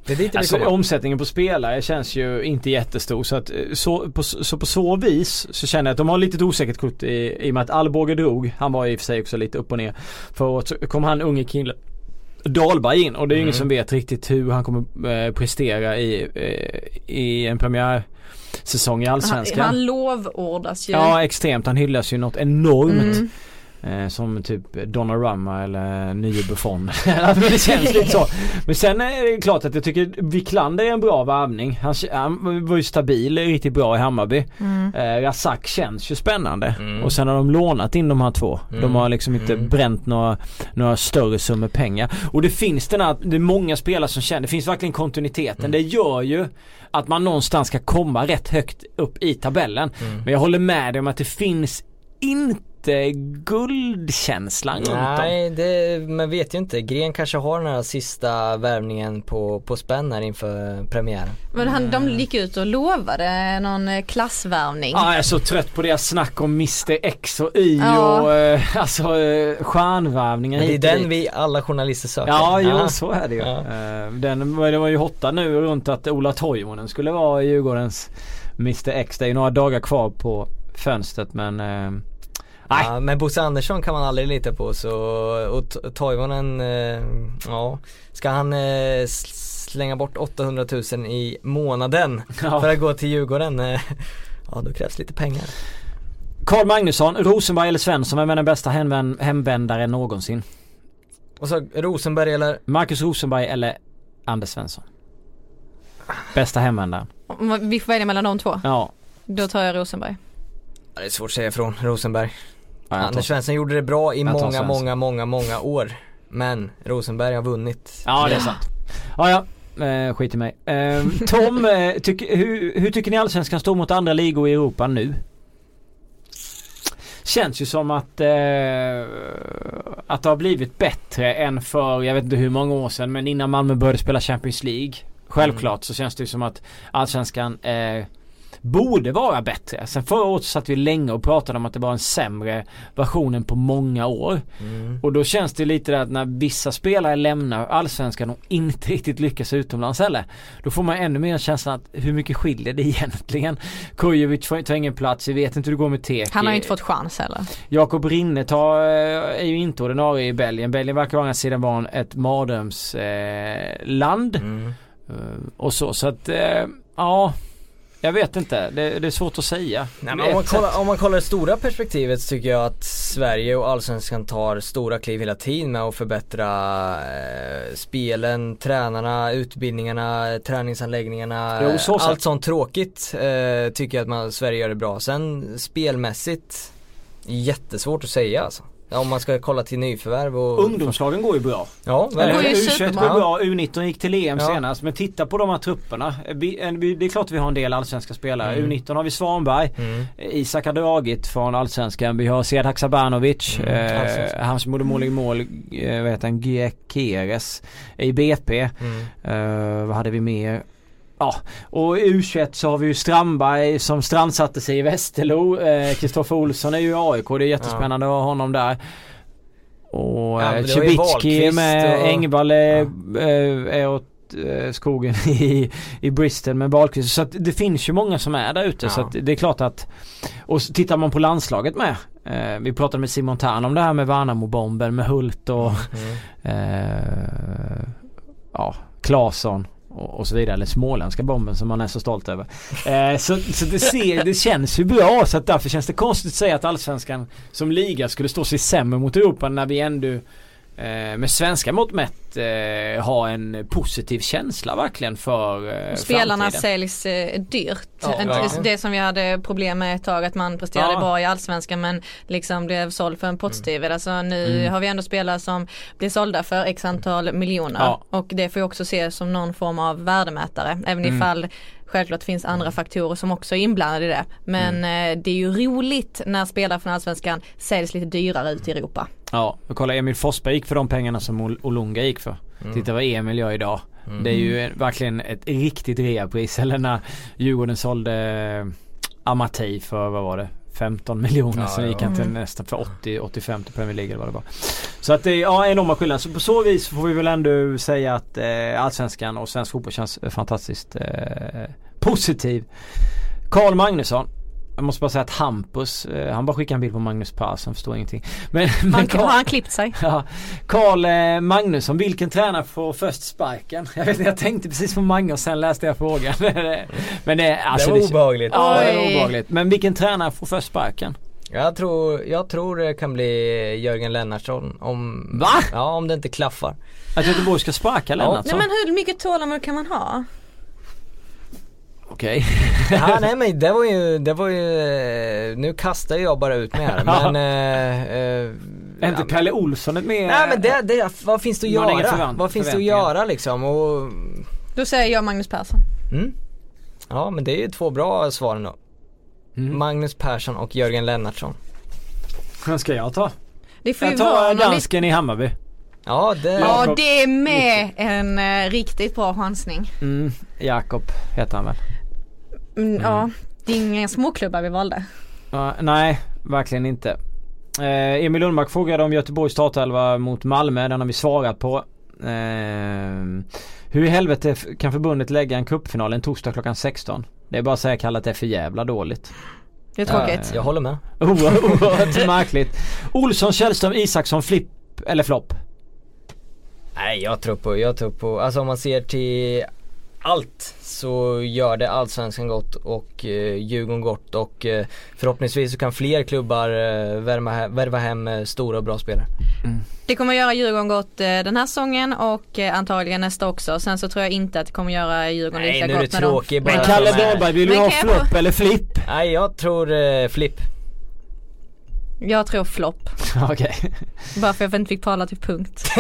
Det är dit Alltså komma. omsättningen på spelare känns ju inte jättestor så att eh, så på, så på så vis så känner jag att de har lite osäkert kort i, i och med att Alborge drog. Han var i och för sig också lite upp och ner. För så kom han unge killen Dahlberg in och det är ju Mm. ingen som vet riktigt hur han kommer eh, prestera i, eh, i en premiärsäsong i Han, Allsvenskan. han lovordas ju. Ja extremt, han hyllas ju något enormt. Mm. Eh, som typ Donnarumma eller nye Buffon. *laughs* Alltså, det känns lite så. Men sen är det klart att jag tycker Wiklander är en bra värvning. Han, han var ju stabil, riktigt bra i Hammarby. Mm. Eh, Razak känns ju spännande. Mm. Och sen har de lånat in de här två. De Mm. har liksom inte Mm. bränt några, några större summor pengar. Och det finns den här, det är många spelare som känner, det finns verkligen kontinuiteten. Mm. Det gör ju att man någonstans ska komma rätt högt upp i tabellen. Mm. Men jag håller med dig om att det finns inte guldkänslan. Nej, det, man vet ju inte. Gren kanske har den här sista värvningen på, på spänn här inför premiären. Men han, de gick ut och lovade någon eh, klassvärvning. Ja, jag är så trött på deras snack om Mr X och Y Ja. och eh, alltså eh, stjärnvärvningen det är den vi alla journalister söker. Ja, jo så är det ju. Ja. Eh, Den, det var ju hotta nu runt att Ola Toivonen skulle vara Djurgårdens Mr X. Det är ju några dagar kvar på fönstret men eh, Nej. Ja, men Bosse Andersson kan man aldrig lita på så, och Toivonen, eh, ja, ska han eh, slänga bort 800 000 i månaden Ja. för att gå till Djurgården, eh, ja då krävs lite pengar. Karl Magnusson, Rosenberg eller Svensson, vem är den bästa hemvän- hemvändaren någonsin? Och så Rosenberg eller, Marcus Rosenberg eller Anders Svensson? Bästa hemvändaren? Vi får välja mellan de två. Ja. Då tar jag Rosenberg. ja, det är svårt att säga ifrån, Rosenberg. Tar- Anders Svensson gjorde det bra i många, många, många, många år. Men Rosenberg har vunnit. Ja det är sant. Ja ja, eh, skit i mig. Eh, Tom, *laughs* eh, tyck, hur, hur tycker ni Allsvenskan står mot andra ligor i Europa nu? Känns ju som att, eh, att det har blivit bättre än för, jag vet inte hur många år sedan, men innan Malmö började spela Champions League. Självklart så känns det ju som att Allsvenskan är borde vara bättre. Sen förra året satt vi länge och pratade om att det var en sämre versionen på många år. Mm. Och då känns det lite där att när vissa spelare lämnar allsvenskan och inte riktigt lyckas utomlands heller. Då får man ännu mer känslan att hur mycket skiljer det *laughs* egentligen? Kujovic får tar ingen plats, vi vet inte hur det går med Teki. Han har ju inte fått chans heller. Jakob Rinne tar, eh, är ju inte ordinarie i Belgien. Belgien verkar å andra sidan vara ett mardrömsland. Eh, land. Mm. Eh, och så, så att eh, ja. Jag vet inte, det, det är svårt att säga. Nej, om, man kollar, om man kollar det stora perspektivet så tycker jag att Sverige och Allsvenskan tar stora kliv hela tiden med att förbättra eh, spelen, tränarna, utbildningarna, träningsanläggningarna. Jo, så allt sånt tråkigt eh, tycker jag att man, Sverige gör det bra. Sen spelmässigt, jättesvårt att säga alltså. Ja, Om man ska kolla till nyförvärv och... Ungdomslagen går ju bra. Ja, går ju Eller, U21 superbra. går bra, U19 gick till EM Ja. senast. Men titta på de här trupperna. Vi- Det är klart vi har en del allsvenska spelare. Mm. U19 har vi Svanberg. Mm. Isak har dragit från allsvenskan. Vi har Sead Haksabanovic. Mm, eh, allsvenskan. han som gjorde mål i mål, eh, vad heter han, Giekeres i BP. Mm. Eh, vad hade vi mer? Ja, och i U21 så har vi ju Strandberg som strandsatte sig i Västerlo. Eh, Kristoffer Olsson är ju i AIK. Det är jättespännande att ha honom där. Och Ja, eh, Cibicki med, och- Engvall är, eh, är åt eh, skogen *laughs* i, i Bristol med Wahlqvist. Så att det finns ju många som är där ute. Ja. Så att det är klart att och tittar man på landslaget med. Eh, vi pratade med Simon Tern om det här med Värnamo-bomben med Hult och Mm. *laughs* eh, ja, Claesson och, och så vidare. Eller småländska bomben som man är så stolt över. Eh, så så det, ser, det känns ju bra så att därför känns det konstigt att säga att allsvenskan som liga skulle stå sig sämre mot Europa när vi ändå med svenska mått mätt eh, har en positiv känsla verkligen för eh, Spelarna framtiden. säljs eh, dyrt. Ja, verkligen. det som vi hade problem med ett tag att man presterade Ja. bra i allsvenskan men liksom blev såld för en pottstyver. Alltså nu Mm. har vi ändå spelare som blir sålda för x antal miljoner Ja. och det får ju också ses som någon form av värdemätare även Mm. ifall Självklart finns andra faktorer som också är inblandade i det. Men eh, det är ju roligt när spelare från Allsvenskan säljs lite dyrare ut i Europa. Ja, och kolla Emil Forsberg gick för de pengarna som Ol- Olunga gick för. Titta vad Emil gör idag. Det är ju en- verkligen ett riktigt reapris. *laughs* Eller när Djurgården sålde eh, Amatei för, vad var det? 15 miljoner. Ja, Sen gick han till nästan för 80-85 till Premier League eller vad det var. Så att det är ja, enorma skillnader. Så på så vis får vi väl ändå säga att eh, Allsvenskan och svensk fotboll känns fantastiskt eh, positiv. Karl Magnusson. Jag måste bara säga att Hampus, eh, han bara skickade en bild på Magnus Persson, förstår ingenting. *laughs* Men, men Han, Karl- har han klippt sig? Ja, Karl eh, Magnusson, vilken tränare får först sparken? *laughs* Jag vet inte, jag tänkte precis på Mange och sen läste jag frågan. *laughs* Men det, alltså, det var obehagligt. Ja, det var obehagligt. Men vilken tränare får först sparken? Jag tror, jag tror det kan bli Jörgen Lennartsson om, Va? ja, om det inte klaffar. Att Göteborg ska sparka Nej Lennartsson? men hur mycket tålamod kan man ha? Okej. *laughs* Ja, nej men det var ju, det var ju, eh, nu kastar jag bara ut mig här *laughs* men eh, eh, Är inte ja, Pelle Olsson ett mer... Nej men det, det, vad finns det att göra? förvänt- vad finns det att göra liksom? Och, Då säger jag Magnus Persson. mm? Ja men det är ju två bra svar ändå. Mm. Magnus Persson och Jörgen Lennartsson. Vem ska jag ta? Det får Jag tar dansken i Hammarby. Ja det, Ja det är med en eh, riktigt bra chansning. Mm, Jakob heter han väl? Mm, Ja, det är inga småklubbar vi valde. Ja, nej, verkligen inte. Eh, Emil Lundmark frågade om Göteborgs startelva mot Malmö. Den har vi svarat på. Eh, hur i helvete kan förbundet lägga en cupfinal en torsdag klockan 16? Det är bara att säga Kalle att det är för jävla dåligt. Det är tråkigt. jag håller med. *laughs* Oerhört märkligt. Olsson, Källström, Isaksson, Flipp eller flopp? Nej jag tror på, jag tror på, alltså om man ser till allt så gör det allsvenskan gott och eh, Djurgården gott och eh, förhoppningsvis så kan fler klubbar eh, värma, he- värva hem eh, stora och bra spelare. Det kommer göra Djurgården gott eh, den här säsongen och eh, antagligen nästa också. Sen så tror jag inte att det kommer göra Djurgården Nej, lika nu är det gott tråkigt bara. Men Kalle de Dahlberg, vill du ha flopp eller flipp? Nej jag tror eh, flipp. Jag tror flopp. *laughs* Okej. Bara för att jag inte fick tala till punkt. *laughs*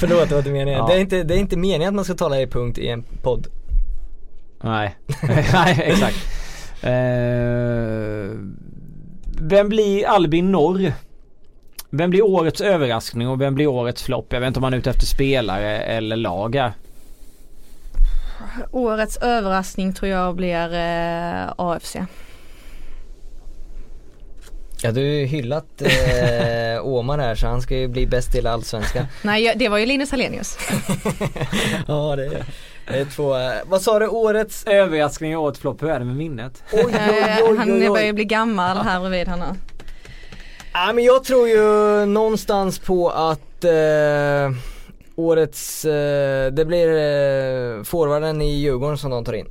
Förlåt det var inte meningen. Ja. Det, är inte, det är inte meningen att man ska tala i punkt i en podd. Nej, *laughs* nej exakt. Eh, vem blir Albin Norr? Vem blir årets överraskning och vem blir årets flopp? Jag vet inte om man är ute efter spelare eller lag här. Årets överraskning tror jag blir eh, AFC. Ja du har ju hyllat eh, *laughs* Åman här så han ska ju bli bäst i hela Allsvenskan. *laughs* Nej det var ju Linus Hallenius. *laughs* ja det är, det är två, eh, vad sa du årets? Överraskning i årets flopp, hur är det med minnet? Oj oj Eh, oj han oj, börjar ju oj. bli gammal här bredvid han. Ja, men jag tror ju någonstans på att eh, årets, eh, det blir eh, forwarden i Djurgården som de tar in.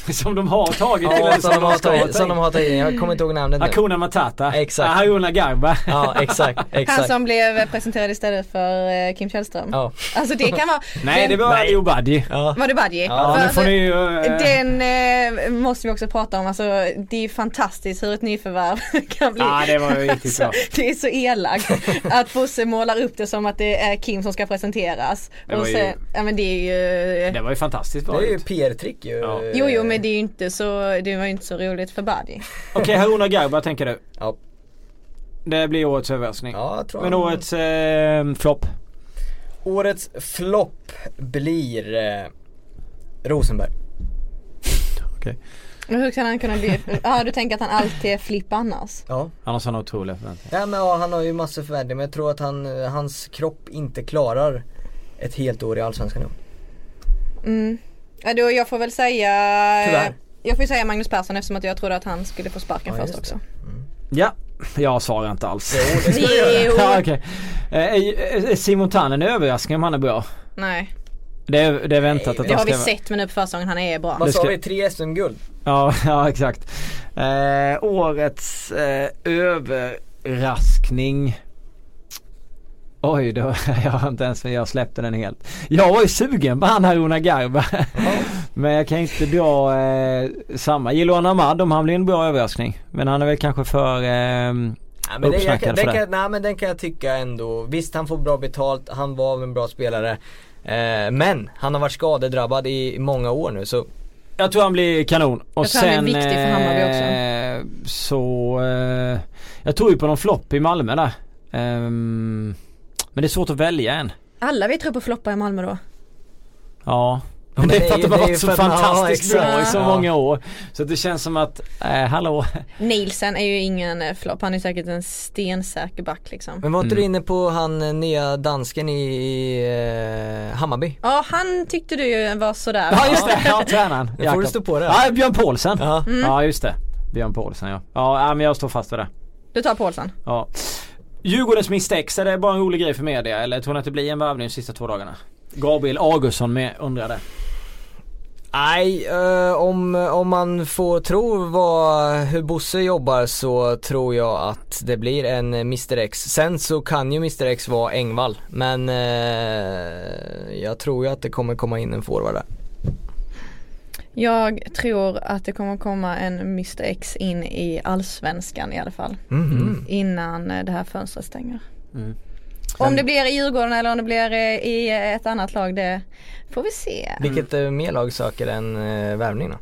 *laughs* Som de har tagit till Ja, en som de har tagit, ta som de har tagit jag kommer inte ihåg namnet nu. Hakuna Matata. Exakt. Haruna Garba. Ja exakt, *laughs* Han exakt. som blev presenterad istället för eh, Kim Källström. Ja. Alltså det kan vara, Nej det var Obadi. Ja. var det Badji? Ja, För nu får alltså, ni ju... eh, Den eh, måste vi också prata om, alltså det är fantastiskt hur ett nyförvärv *laughs* kan bli. Ja det var ju riktigt bra. Alltså, det är så elakt att Bosse målar upp det som att det är Kim som ska presenteras. Det var och ju- sen, ja men det är ju Det var ju fantastiskt Det bra är ju. PR-trick ju. Ja. Jo jo men det är ju inte så, det var ju inte så roligt för Badji. Okej Haruna Garba tänker du. Ja. Det blir årets överraskning. Ja, jag tror Men han- årets eh, flopp. Årets flopp blir eh, Rosenberg. *laughs* Men hur kan han kunna bli, ja du tänker att han alltid är flipp annars? Ja. Han har sådana otroliga förväntningar. Ja men ja, han har ju massor förväntningar men jag tror att han, eh, hans kropp inte klarar ett helt år i Allsvenskan nu. Mm. Ja, då, jag får väl säga Tyvärr. Jag får säga Magnus Persson eftersom att jag trodde att han skulle få sparken Ja, först också. Ja, jag svarar inte alls. Jo det ska du göra. *laughs* Ja, okej. Eh, är Simon Tann en överraskning om han är bra? Nej, Det är, det är väntat att det han har vi sett men nu på försäsongen han är bra. Vad Det sa vi? Tre SM-guld? Ja, *laughs* ja exakt. Eh, årets eh, överraskning. Oj, då, *laughs* jag har inte ens, jag släppte den helt. Jag var ju sugen på han Haruna Garba. *laughs* Men jag kan inte dra eh, samma. Jiloan Ahmad om han blir en bra överraskning. Men han är väl kanske för eh, Ja, men det, jag, Uppsnackad kan- för den det. kan, nej men den kan jag tycka ändå. Visst han får bra betalt, han var en bra spelare. Eh, men han har varit skadedrabbad i många år nu så Jag tror han blir kanon. Och Jag tror han sen blir viktig för Hammarby också. eh, så eh, Jag tror ju på någon flopp i Malmö där. Ehm, men det är svårt att välja en. Alla vi tror på floppar i Malmö då. Ja. Men det är för att de har varit så ja, fantastiskt bra i så många år. Så det känns som att, eh, hallå. Nielsen är ju ingen eh, flopp, han är säkert en stensäker back liksom. Men var inte Mm. du inne på han eh, nya dansken i, i eh, Hammarby? Ja han tyckte du ju var sådär. Ja just det, ja tränaren. Nu får du stå på det. Ja, Björn Paulsen. Ja. Ja just det. Björn Paulsen ja. Ja men jag står fast vid det. Du tar Paulsson. Ja. Djurgårdens misstänks, är det bara en rolig grej för media eller tror ni att det blir en värvning de sista två dagarna? Gabriel Augustsson med undrade. Nej, eh, om, om man får tro vad, hur Bosse jobbar så tror jag att det blir en Mr X. Sen så kan ju Mr X vara Engvall men eh, jag tror ju att det kommer komma in en forward där. Jag tror att det kommer komma en Mr X in i allsvenskan i alla fall. Mhm. Innan eh, det här fönstret stänger. Mm. Om det blir i Djurgården eller om det blir eh, i ett annat lag det får vi se. Vilket eh, mer lag söker en eh, värvning då?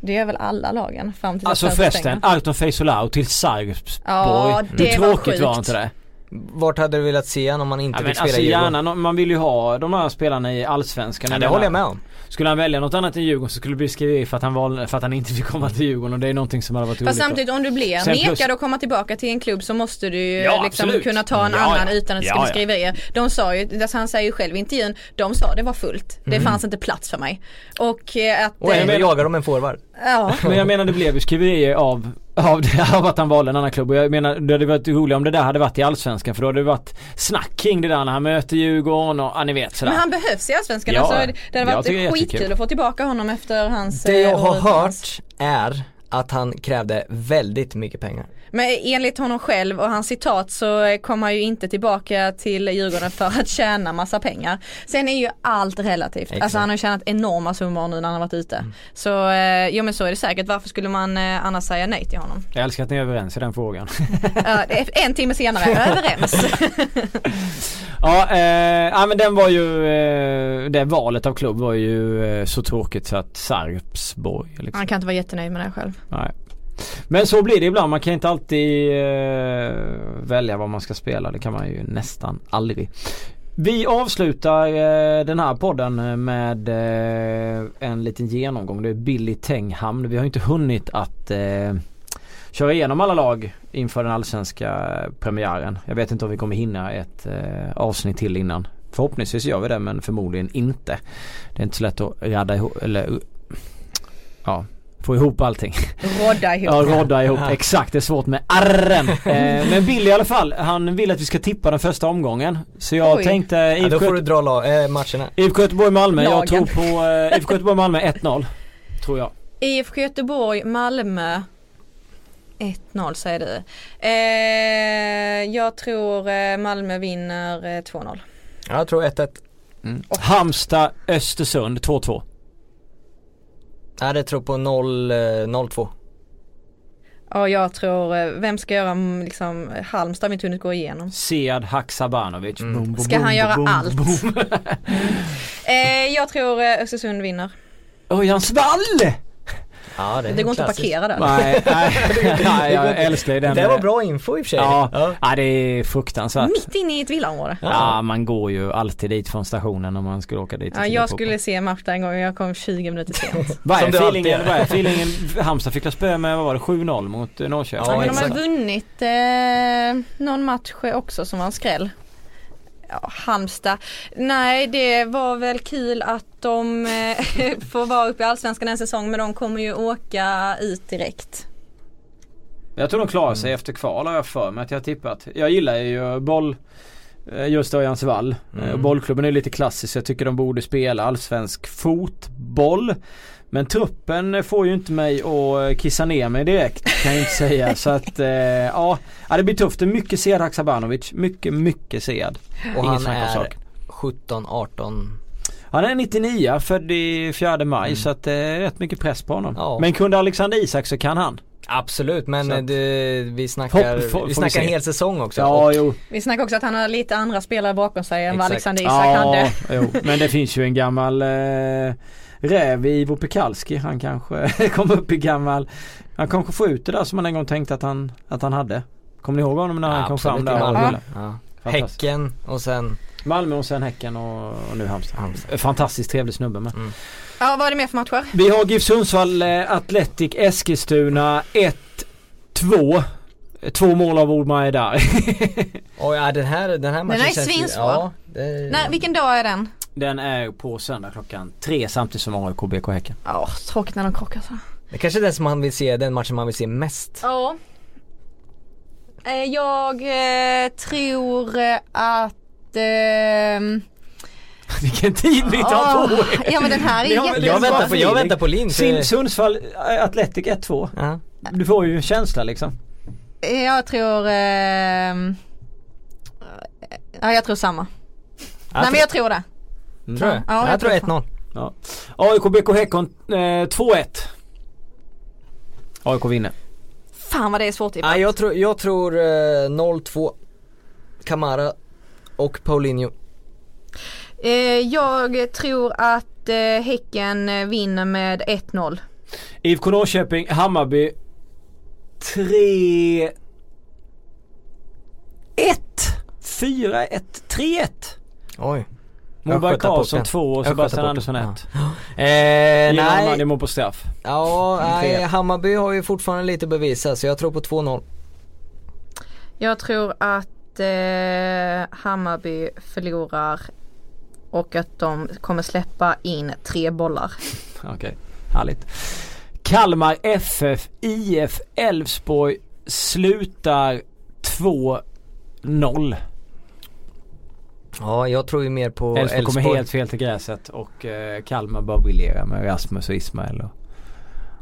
Det är väl alla lagen fram till att Alltså förresten. Arton Feisolao till Sarpsborg. Ja, Hur det var tråkigt var sjukt. inte det? Vart hade du velat se honom om man inte Ja, men fick spela alltså i Djurgården? gärna, man vill ju ha de här spelarna i Allsvenskan. Ja, det håller jag med om. Skulle han välja något annat än Djurgården så skulle det bli skriveri för att han, valde, för att han inte fick komma till Djurgården och det är någonting som hade varit. Fast samtidigt om du blir Sen plus- nekad att komma tillbaka till en klubb så måste du ju Ja, liksom absolut. kunna ta en Ja, annan ja. utan att det Ja, skulle ja. skriverier. De sa ju, alltså han säger ju själv i intervjun, de sa det var fullt. Det Mm. fanns inte plats för mig. Och eh, att... Och eh, ändå jagar de en forward. Ja. Men jag menar det blev ju skriverier av, av, det, av att han valde en annan klubb och jag menar det hade varit roligt om det där hade varit i Allsvenskan för då hade det varit snack kring det där när han möter Djurgården och ja ni vet sådär. Men han behövs i Allsvenskan. Ja, alltså, det hade varit skitkul att få tillbaka honom efter hans... Det jag eh, har hört är att han krävde väldigt mycket pengar. Men enligt honom själv och hans citat så kommer han ju inte tillbaka till Djurgården för att tjäna massa pengar. Sen är ju allt relativt. Exakt. Alltså han har tjänat enorma summor nu när han har varit ute. Så eh, jo men så är det säkert. Varför skulle man eh, annars säga nej till honom? Jag älskar att ni är överens i den frågan. En timme senare, *laughs* överens. ja, eh, men den var ju, eh, det valet av klubb var ju eh, så tråkigt så att Sarpsborg liksom. Han kan inte vara jättenöjd med det själv. Nej. Men så blir det ibland. Man kan inte alltid eh, välja vad man ska spela. Det kan man ju nästan aldrig. Vi avslutar eh, den här podden eh, med eh, en liten genomgång. Det är Billy Tenghamn. Vi har inte hunnit att eh, köra igenom alla lag inför den allsvenska eh, premiären. Jag vet inte om vi kommer hinna ett eh, avsnitt till innan. Förhoppningsvis gör vi det men förmodligen inte. Det är inte så lätt att radda ihop eller ja, få ihop allting. Rodda ihop. *laughs* Ja, rodda ihop. Exakt, det är svårt med arren. *laughs* Eh, men Billy i alla fall, han vill att vi ska tippa den första omgången. Så jag Oj. tänkte Ja, då får du dra la- äh, matcherna. IFK Göteborg-Malmö. Jag tror på eh, IFK Göteborg-Malmö 1-0. Tror jag. IFK Göteborg, Malmö 1-0 säger du. Eh, jag tror eh, Malmö vinner eh, 2-0. Ja, jag tror 1-1. Halmstad, Östersund 2-2. Det tror på 0, eh, 0-2. Ja jag tror, eh, vem ska göra mm, liksom Halmstad har vi inte hunnit gå igenom. Sead Haksabanovic. Mm. Boom, boom, Ska han göra boom, allt? boom. *laughs* Eh, jag tror eh, Östersund vinner. Örjan Svall! Ja, det, är Det går inte att parkera där. Nej, nej, *laughs* nej jag älskar ju Det den. där var bra info i och för sig. Ja, ja. ja det är fruktansvärt. Mitt inne i ett villaområde. Ja man går ju alltid dit från stationen om man skulle åka dit. Ja, jag på skulle se match där en gång och jag kom 20 minuter sent. *laughs* Vad är feelingen? gör. Vad är feelingen? Halmstad fick jag spö med, vad var det, 7-0 mot eh, Norrköping? Ja, Ja, men de har vunnit eh, någon match också som var en skräll. Ja, Halmstad. Nej det var väl kul att de eh, *laughs* får vara uppe i Allsvenskan en säsong men de kommer ju åka ut direkt. Jag tror de klarar sig efter kval har jag för mig att jag tippat. Jag gillar ju boll eh, Just Örjans Wall. Mm. Mm. Bollklubben är lite klassisk. Jag tycker de borde spela allsvensk fotboll. Men truppen får ju inte mig att kissa ner mig direkt kan jag inte säga. *laughs* Så att eh, ja, ja, det blir tufft. Det är mycket Sead Haksabanovic. Mycket, mycket Sead. Och Inget han är saken. 17, 18. Han är 99 född i 4 maj Mm. så att det är rätt mycket press på honom. Ja. Men kunde Alexander Isak så kan han. Absolut, men att- det, vi snackar, Hopp- får- vi vi snackar se. en hel säsong också. Ja, jo. Vi snackar också att han har lite andra spelare bakom sig än vad. Alexander Isak hade. jo. Men det finns ju en gammal eh, räv i Ivo Pekalski. Han kanske *laughs* kom upp i gammal Han kanske får ut det där som han en gång tänkte att han, att han hade. Kommer ni ihåg honom när han kom fram där? Malmö. Ja. Häcken och sen Malmö och sen Häcken och, och nu Halmstad. Halmstad. Fantastiskt trevlig snubbe med. Ja vad är det mer för matcher? Vi har GIF Sundsvall eh, Athletic Eskilstuna 1-2. Två mål av Ormar där. *laughs* Oj, ja, den här, den här matchen är känns ju- svinsvår. Ja, det, Nej, vilken dag är den? Den är på söndag klockan tre samtidigt som AIK BK Häcken. Ja, tråkigt när de krockar så. det kanske är den som man vill se, den matchen man vill se mest. Ja. Eh, Jag eh, tror eh, att ehm, *laughs* Vilken tid ni tar på åh, er! Ja men den här är väl- jätte... Jag väntar på, jag väntar på Linn. Sin Sundsvall eh, Athletic 1-2. Ja. Du får ju en känsla liksom. Jag tror... ehm, ja jag tror samma. Nej men jag tror det. Tror jag? Ja, Ja, jag jag tror tror 1-0. Ja. AIK BK Häcken eh, 2-1. AIK vinner. Fan vad det är svårt Ja, tippat. jag tror, jag tror eh, 0-2 Kamara och Paulinho. Eh, jag tror att eh, Häcken vinner med 1-0. IFK Norrköping, Hammarby 3 1 4 1 3 1 Oj. Moberg Karlsson pucken. 2 och Sebastian Andersson där 1 Eh, Gillar man nej, det mål på straff. ja, nej. Hammarby har ju fortfarande lite att bevisa så jag tror på 2-0. Jag tror att eh, Hammarby förlorar och att de kommer släppa in tre bollar. *laughs* Okej, härligt. Kalmar FF, IF Elfsborg slutar 2-0. Ja, jag tror ju mer på Elfsborg kommer Elfsborg. helt fel till gräset och eh, Kalmar bara briljerar med Rasmus och Ismail. Och...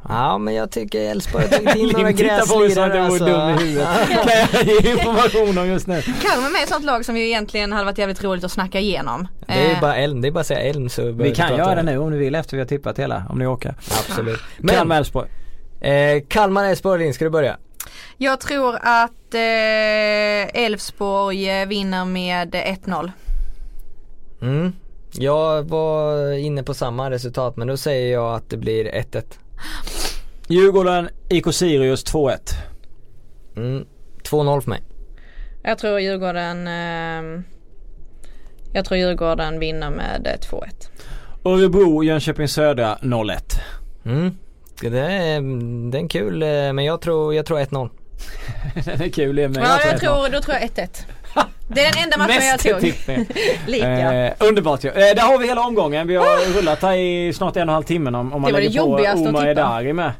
Ja, men jag tycker Elfsborg har tagit in några Linn tittar på mig som att gräslirare jag alltså. dum i huvudet. *laughs* Kan jag ge information om just nu? Kalmar med ett sånt lag som ju egentligen hade varit jävligt roligt att snacka igenom. Det är ju Eh, bara Elm, det är bara att säga Elm så Vi kan prata göra det nu om ni vill efter vi har tippat hela, om ni orkar. Absolut. Men, Kalmar Elfsborg. eh, Kalmar Elfsborg, ska du börja? Jag tror att eh, Elfsborg eh, vinner med 1-0. Mm. Jag var inne på samma resultat men då säger jag att det blir 1-1. Djurgården, IK Sirius 2-1. Mm. 2-0 för mig. Jag tror Djurgården, eh, Jag tror Djurgården vinner med eh, 2-1. Örebro, Jönköping Södra 0-1. Mm. Det är, det är en kul, eh, men jag tror, jag tror 1-0. *laughs* Den är kul det med. Ja, jag 1-0. tror, då tror jag 1-1. Det är den enda matchen jag tog. *laughs* tippning. Lika. Eh, underbart ju. Eh, där har vi hela omgången. Vi har rullat här i snart en och en halv timme om, om man lägger på Omar. Edari med.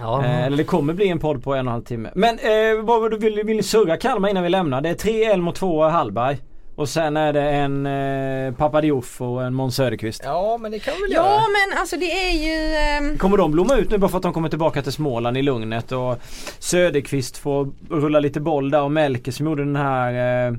Ja. Eh, eller det kommer bli en podd på en och en halv timme. Men eh, vad vill, vill ni surra Kalmar innan vi lämnar? Det är tre Elm och två Hallberg. Och sen är det en eh, Papadiouf och en Måns Söderqvist. ja men det kan vi väl Ja göra. men alltså det är ju... ehm, Kommer de blomma ut nu bara för att de kommer tillbaka till Småland i lugnet och Söderqvist får rulla lite boll där och Melker som gjorde den här eh,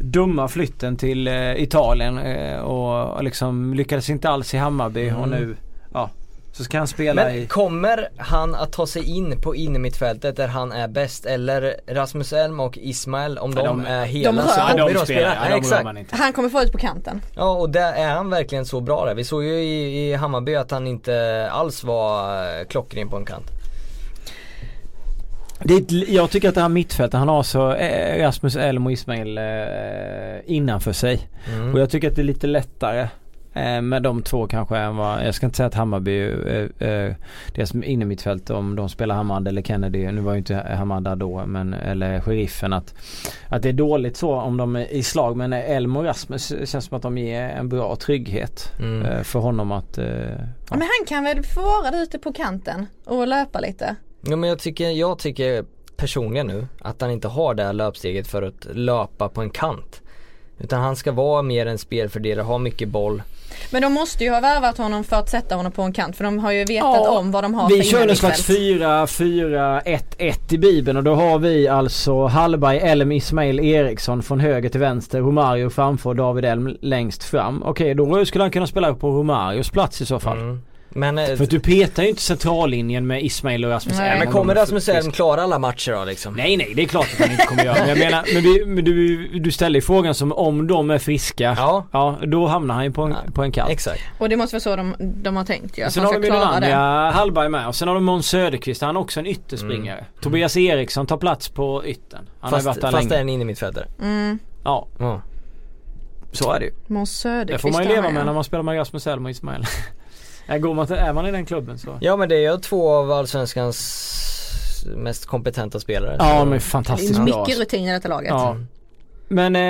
dumma flytten till eh, Italien eh, och, liksom lyckades inte alls i Hammarby och nu ja så ska han spela Men i kommer han att ta sig in på innermittfältet där han är bäst eller Rasmus Elm och Ismail om Ja, de, de- är hela de så kommer ja, de spelar, Nej, ja, de rör exakt. man inte. Han kommer få ut på kanten. Ja och där är han verkligen så bra där. Vi såg ju i, i Hammarby att han inte alls var eh, klockren på en kant. Det är ett, jag tycker att det här mittfältet, han har så eh, Rasmus Elm och Ismail eh, innanför sig. Mm. Och jag tycker att det är lite lättare eh, med de två kanske än vad, jag ska inte säga att Hammarby, eh, eh, deras innermittfält om de spelar Hamad eller Kennedy, nu var ju inte Hamad där då, men, eller Sheriffen att, att det är dåligt så om de är i slag men Elm och Rasmus känns som att de ger en bra trygghet Mm. eh, för honom att eh, Ja. ja. Men han kan väl få vara där ute på kanten och löpa lite. Ja men jag tycker, jag tycker personligen nu att han inte har det här löpsteget för att löpa på en kant. Utan han ska vara mer en spelfördelare, ha mycket boll. Men de måste ju ha värvat honom för att sätta honom på en kant för de har ju vetat Ja, om vad de har Vi för kör en slags 4-4-1-1 i Bibeln och då har vi alltså Hallberg, Elm, Ismail Eriksson från höger till vänster, Romario framför David Elm längst fram. Okej, då skulle han kunna spela på Romarios plats i så fall. Mm. Men, eh, För du petar ju inte centrallinjen med Ismail och Rasmus Nej. Men om kommer Rasmus Elm klara alla matcher då liksom? Nej nej det är klart att han inte kommer göra. Men jag menar, men, vi, men du, du ställer ju frågan som om de är friska. Ja. Ja, då hamnar han ju på en, Ja, på en kant. Exakt. Och det måste vara så de, de har tänkt ju. Att Sen har de klara det. Milander Hallberg med och sen har de Måns Söderqvist, han är också en ytterspringare. Tobias Eriksson tar plats på yttern. Han har ju Fast, varit där fast det är länge. en innermittfältare. Mm. Ja, Ja. så är det ju. Måns Det Söderqvist får man ju leva med, med ja. när man spelar med Rasmus Elm och Ismail. *laughs* Nej, går man till, är man i den klubben så. ja men det är ju två av Allsvenskans mest kompetenta spelare. Ja men Det fantastiskt är bra. mycket rutin i detta laget. Ja. Men eh,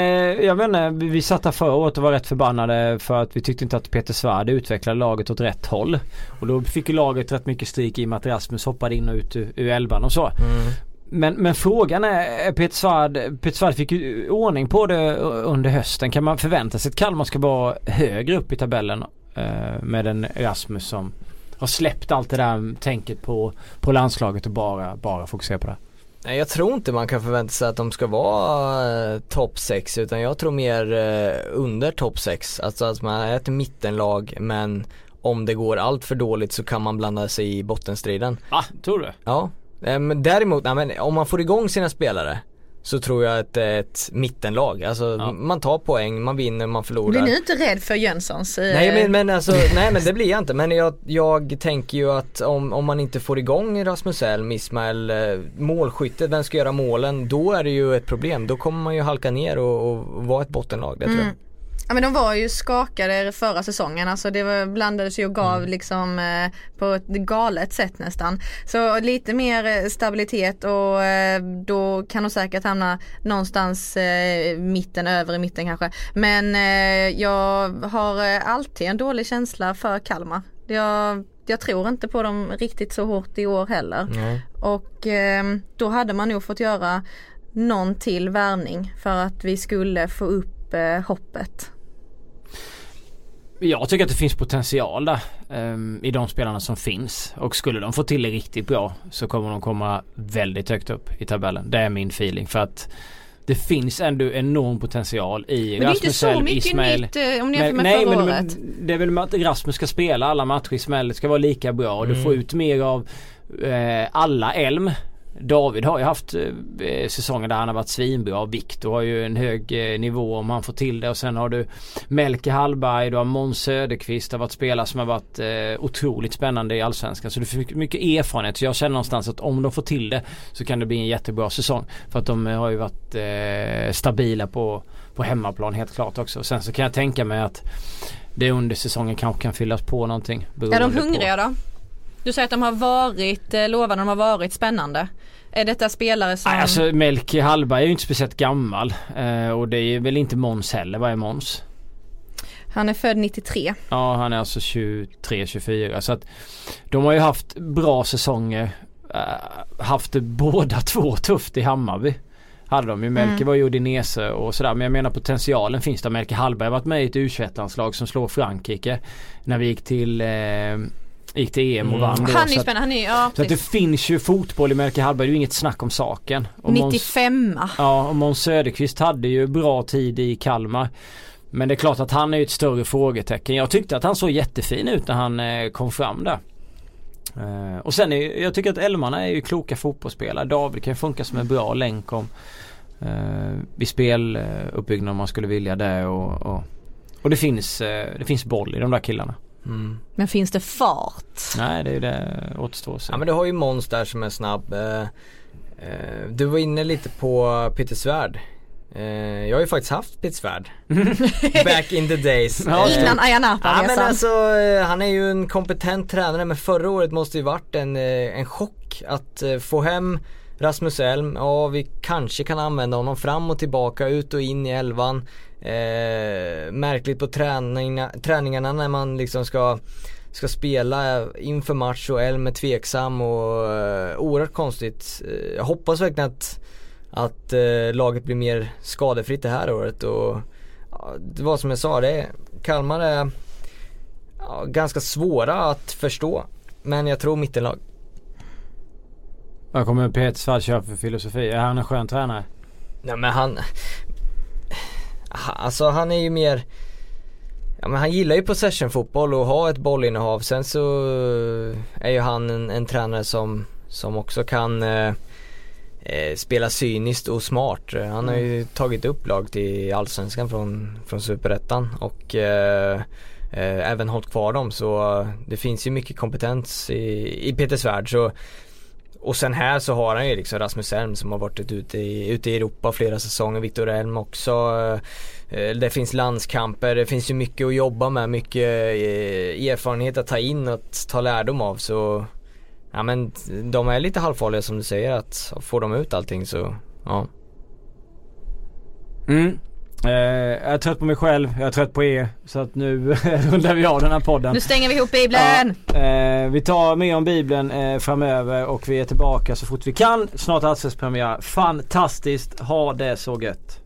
jag vet inte, vi vi satt här förra året och var rätt förbannade för att vi tyckte inte att Peter Svärd utvecklade laget åt rätt håll. Och då fick ju laget rätt mycket stryk i och med att Rasmus hoppade in och ut ur, ur elvan och så. Mm. Men, men frågan är, är Peter Svärd, Peter Svärd fick ju ordning på det under hösten. Kan man förvänta sig att Kalmar ska vara högre upp i tabellen med en Rasmus som har släppt allt det där tänket på, på landslaget och bara, bara fokuserar på det? Nej jag tror inte man kan förvänta sig att de ska vara eh, topp 6 utan jag tror mer eh, under topp 6. Alltså att man är ett mittenlag men om det går allt för dåligt så kan man blanda sig i bottenstriden. Va? Tror du? Ja, eh, men däremot, nej, men om man får igång sina spelare så tror jag att det är ett mittenlag. Alltså Ja. man tar poäng, man vinner, man förlorar. Blir ni inte rädd för Jönssons? eh, Nej men, men alltså, nej men det blir jag inte. Men jag, jag tänker ju att om, om man inte får igång Rasmus Elm, Ismail, eh, målskyttet, vem ska göra målen? Då är det ju ett problem. Då kommer man ju halka ner och, och vara ett bottenlag, det tror jag. Mm. Ja men de var ju skakade förra säsongen, alltså det var, blandades ju och gav Mm. liksom eh, på ett galet sätt nästan. Så lite mer eh, stabilitet och eh, då kan de säkert hamna någonstans eh, mitten, övre mitten kanske. Men eh, jag har eh, alltid en dålig känsla för Kalmar. Jag, jag tror inte på dem riktigt så hårt i år heller. Nej. Och då hade man nog fått göra någon till värvning för att vi skulle få upp hoppet. Jag tycker att det finns potential där ehm, i de spelarna som finns. Och skulle de få till det riktigt bra så kommer de komma väldigt högt upp i tabellen. Det är min feeling för att det finns ändå enorm potential i Men det är inte Rasmus så mycket Ismail. nytt eh, om ni jämför Men, med nej förra men, året. men det är väl att Rasmus ska spela alla matcher. Ismail ska vara lika bra och du Mm. får ut mer av eh, alla Elm. David har ju haft eh, säsonger där han har varit svinbra. Viktor har ju en hög eh, nivå om han får till det. Och sen har du Melke Hallberg, du har Måns Söderqvist. Det har varit spelare som har varit eh, otroligt spännande i Allsvenskan. Så du får mycket- erfarenhet. Så jag känner någonstans att om de får till det så kan det bli en jättebra säsong. För att de eh, har ju varit eh, stabila på, på hemmaplan helt klart också. Sen så kan jag tänka mig att det under säsongen kanske kan fyllas på någonting. Är de hungriga då? Du säger att de har varit eh, lovande, de har varit spännande. Är detta spelare som... Nej, alltså Melke Hallberg är ju inte speciellt gammal. Eh, och det är väl inte Måns heller. Vad är Måns? Han är född 93. Ja han är alltså 23-24 så att de har ju haft bra säsonger. Uh, haft det båda två tufft i Hammarby. Hade de ju. Melke Mm. var ju Udinese och sådär. Men jag menar potentialen finns där. Melke Hallberg har varit med i ett u som slår Frankrike. När vi gick till, eh, gick till EM och Mm. vann då. Han är ju spännande, han är ja så att det finns ju fotboll i Melke Hallberg. Det är ju inget snack om saken. Och Måns- 95 Ja, och Måns Söderqvist hade ju bra tid i Kalmar. Men det är klart att han är ju ett större frågetecken. Jag tyckte att han såg jättefin ut när han eh, kom fram där. Eh, och sen är jag tycker att Elmarna är ju kloka fotbollsspelare. David kan ju funka som en bra länk om eh, vid speluppbyggnad om man skulle vilja det och, och, och det finns, eh, det finns boll i de där killarna. Mm. Men finns det fart? Nej det är ju det återstår se. Ja men du har ju Måns där som är snabb. Eh, eh, Du var inne lite på Peter Svärd. Eh, Jag har ju faktiskt haft Peter Svärd. *laughs* Back in the days. Ja, Innan Ayia Ja men alltså han är ju en kompetent tränare men förra året måste ju varit en, en chock att få hem Rasmus Elm, ja vi kanske kan använda honom fram och tillbaka, ut och in i elvan. Eh, märkligt på träningarna, träningarna när man liksom ska ska spela inför match och Elm är tveksam och eh, oerhört konstigt. Eh, jag hoppas verkligen att, att eh, laget blir mer skadefritt det här året och ja, det var som jag sa, det är, Kalmar är ja, ganska svåra att förstå. Men jag tror mittenlag. Vad kommer Peter köra för filosofi? Är han en skön tränare? Nej men han ha- Alltså han är ju mer Ja men han gillar ju possession-fotboll och har ett bollinnehav. Sen så är ju han en, en tränare som, som också kan eh, eh, spela cyniskt och smart. Han har ju tagit upp lag till Allsvenskan från, från Superettan och eh, eh, även hållit kvar dem så eh, det finns ju mycket kompetens i, i Peter Svärd. Så och sen här så har han ju liksom Rasmus Elm som har varit ute i, ute i Europa flera säsonger. Viktor Elm också. Eh, det finns landskamper, det finns ju mycket att jobba med, mycket eh, erfarenhet att ta in och att ta lärdom av. Så ja men de är lite halvfarliga som du säger att får de ut allting så ja. Mm. Eh, jag är trött på mig själv, jag är trött på er. Så att nu *laughs* rundar vi av den här podden. Nu stänger vi ihop bibeln! Ja, eh, vi tar mer om bibeln eh, framöver och vi är tillbaka så fort vi kan. Snart allsvensk premiär. Fantastiskt, ha det så gött.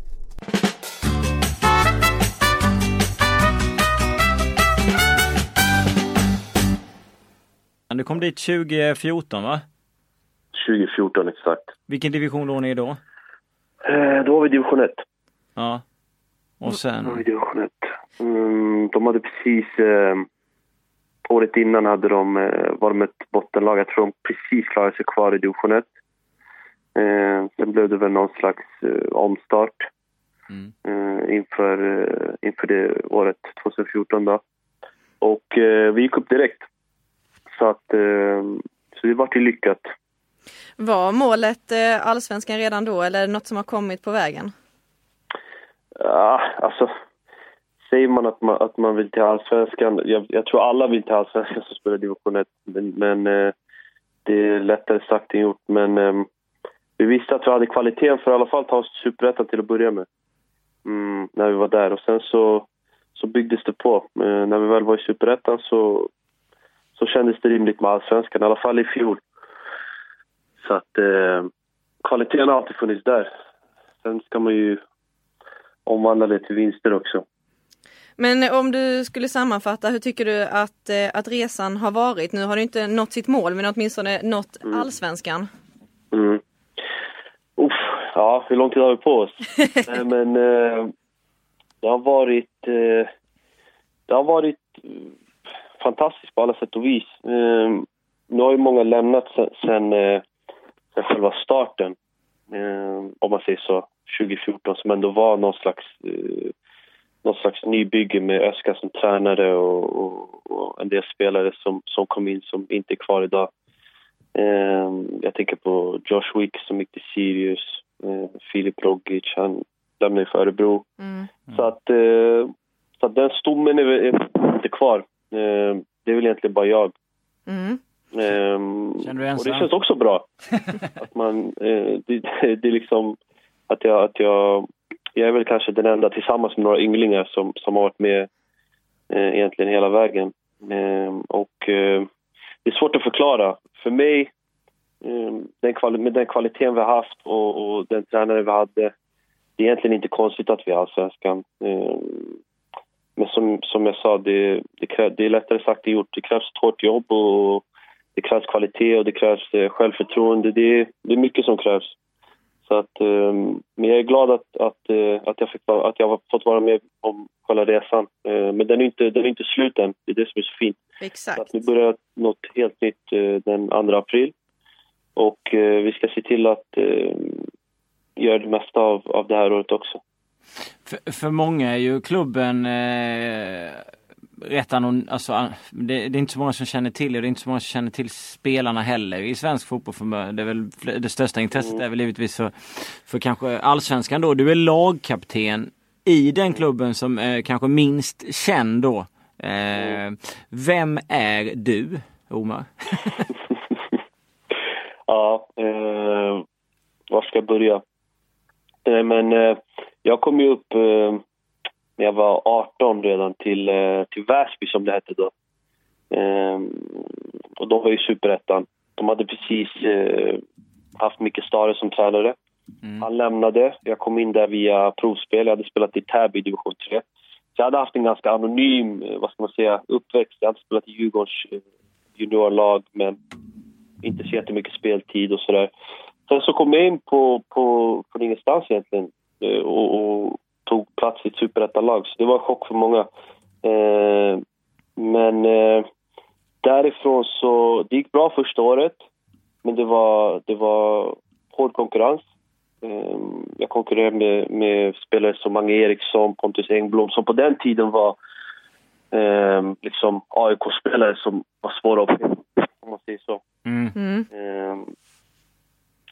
Du kom dit 2014 va? 2014 exakt. Vilken division låg ni i då? Eh, då var vi i division 1. Ja. Och var sen? division 1. Mm, de hade precis... Eh, året innan hade de, eh, var de ett bottenlag. Jag tror de precis klarade sig kvar i division 1. Eh, sen blev det väl någon slags eh, omstart Mm. eh, inför, eh, inför det året 2014 då. Och eh, vi gick upp direkt. Så att eh, så det vart ju lyckat. Var målet eh, allsvenskan redan då eller är det något som har kommit på vägen? Ja, alltså säger man att man, att man vill till allsvenskan, jag, jag tror alla vill till allsvenskan som spelar division 1, men, men eh, det är lättare sagt än gjort. Men ehm, vi visste att vi hade kvaliteten för att i alla fall ta oss till superettan till att börja med. Mm, när vi var där och sen så, så byggdes det på. Men när vi väl var i superettan så, så kändes det rimligt med allsvenskan, i alla fall i fjol. Så att eh, kvaliteten har alltid funnits där. Sen ska man ju omvandla det till vinster också. Men om du skulle sammanfatta, hur tycker du att, eh, att resan har varit? Nu har du inte nått sitt mål men åtminstone nått allsvenskan. Mm. Uff, ja, hur lång tid har vi på oss? *laughs* Nej, men eh, det har varit... Eh, det har varit eh, fantastiskt på alla sätt och vis. Eh, nu har ju många lämnat sen, sen, eh, sen själva starten, om man säger så, 2014 som ändå var någon slags, eh, någon slags nybygge med Öskar som tränare och, och, och en del spelare som, som kom in som inte är kvar idag. Eh, jag tänker på Josh Wick som gick till Sirius, eh, Filip Rogic, han, lämnade för Örebro. Mm. Så att, eh, så att den stommen är, är inte kvar. Eh, det är väl egentligen bara jag. Mm. Ehm, Känner du och det känns också bra. *laughs* att man, eh, det, *laughs* det är liksom att jag, att jag, jag är väl kanske den enda tillsammans med några ynglingar som, som har varit med eh, egentligen hela vägen. Eh, och eh, det är svårt att förklara. För mig, eh, den kvali- med den kvaliteten vi har haft och, och den tränare vi hade, det är egentligen inte konstigt att vi är allsvenskan. Ehm, men som, som jag sa, det, det, krä, det är lättare sagt än gjort. Det krävs ett hårt jobb och det krävs kvalitet och det krävs eh, självförtroende. Det det är mycket som krävs. Så att, eh, men jag är glad att, att, eh, att, jag fick, att jag har fått vara med om själva resan. Eh, men den är, inte, den är inte slut än. Det är det som är så fint. Så Exakt. att nu börjar något helt nytt eh, den 2 april. Och eh, vi ska se till att eh, göra det mesta av, av det här året också. För, för många är ju klubben eh, rätt anon, alltså, det, det är inte så många som känner till det. Det är inte så många som känner till spelarna heller i svensk fotboll. För, det, är väl, det största intresset är väl givetvis för, för kanske allsvenskan då. Du är lagkapten i den klubben som är kanske minst känd då. Eh, vem är du, Omar? *laughs* Ja, eh, var ska jag börja? Eh, men eh, jag kom ju upp eh, när jag var 18 redan till, eh, till Väsby som det hette då. Eh, och de var ju superettan. De hade precis eh, haft Micke Stare som tränare. Han lämnade. Jag kom in där via provspel. Jag hade spelat i Täby i division 3. Så jag hade haft en ganska anonym, eh, vad ska man säga, uppväxt. Jag hade spelat i Djurgårdens eh, juniorlag men inte så jättemycket speltid och sådär. Sen så kom jag in på, på, från ingenstans egentligen och, och tog plats i ett superettanlag. Så det var en chock för många. Eh, men eh, därifrån så, det gick bra första året. Men det var, det var hård konkurrens. Eh, jag konkurrerade med, med spelare som Mange Eriksson, Pontus Engblom som på den tiden var eh, liksom AIK-spelare som var svåra att om man säger så. Mm.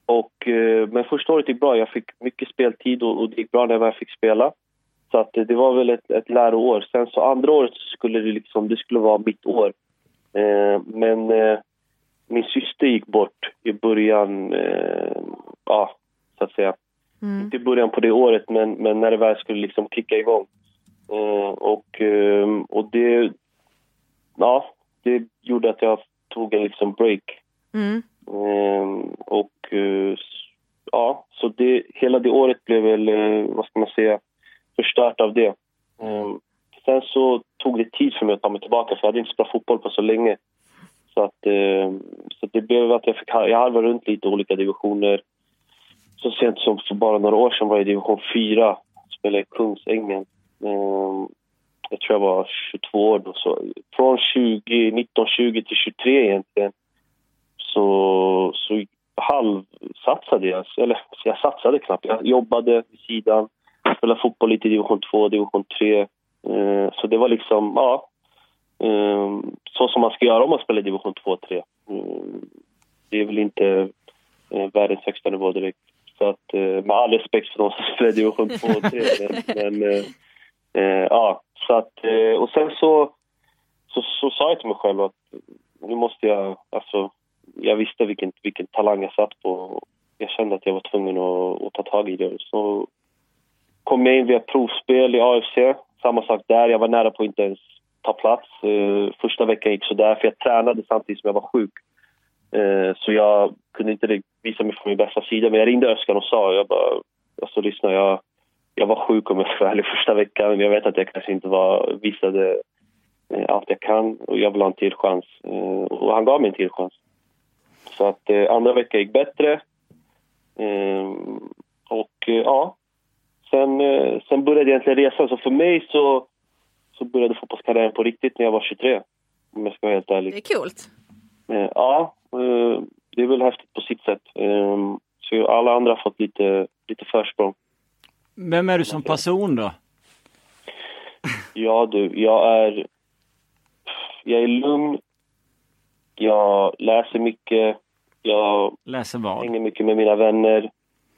Och, eh, men första året gick bra. Jag fick mycket speltid och, och det gick bra när jag fick spela. Så att, eh, det var väl ett, ett läroår. Sen så andra året skulle det, liksom, det skulle vara mitt år. Ehm, men eh, min syster gick bort i början, eh, ja, så att säga. Mm. Inte i början på det året, men, men när det väl skulle liksom kicka igång. Eh, och, ehm, och det, ja, det gjorde att jag tog en liksom break. Mm. Ehm, och eh, ja, så det, hela det året blev väl, eh, vad ska man säga, förstört av det. Ehm, sen så tog det tid för mig att ta mig tillbaka för jag hade inte spelat fotboll på så länge. Så, att, ehm, så det blev att jag fick jag harvade runt lite i olika divisioner. Så sent som för bara några år sedan var jag i division 4, spelade i Kungsängen. Jag tror jag var 22 år då. Så från 20, 19, 20 till 23 egentligen så, så halvsatsade jag. Eller jag satsade knappt. Jag jobbade vid sidan, spelade fotboll lite i division 2, division 3. Eh, så det var liksom, ja, eh, så som man ska göra om man spelar i division 2 och 3. Eh, det är väl inte eh, världens högsta nivå direkt. Så att, eh, med all respekt för de som *laughs* spelar i division 2 och 3. men, men eh, ja, så att, och sen så, så, så sa jag till mig själv att nu måste jag, alltså, jag visste vilken, vilken talang jag satt på. Jag kände att jag var tvungen att, att ta tag i det. Så kom jag in via provspel i AFC. Samma sak där. Jag var nära på att inte ens ta plats. Eh, första veckan gick sådär, för jag tränade samtidigt som jag var sjuk. Eh, så jag kunde inte visa mig från min bästa sida. Men jag ringde Öskan och sa, jag bara, alltså lyssna, jag, jag var sjuk om jag ska vara första veckan. Jag vet att jag kanske inte var, visade eh, allt jag kan och jag vill ha en till chans. Eh, och han gav mig en till chans. Så att eh, andra veckan gick bättre. Eh, och eh, ja, sen, eh, sen började egentligen resan. Så för mig så, så började fotbollskarriären på riktigt när jag var 23. Om jag ska vara helt ärlig. Det är coolt. Eh, ja, eh, det är väl häftigt på sitt sätt. Eh, så alla andra har fått lite, lite försprång. Vem är du som person då? *laughs* Ja du, jag är... Jag är lugn. Jag läser mycket. Jag Läser vad? hänger mycket med mina vänner.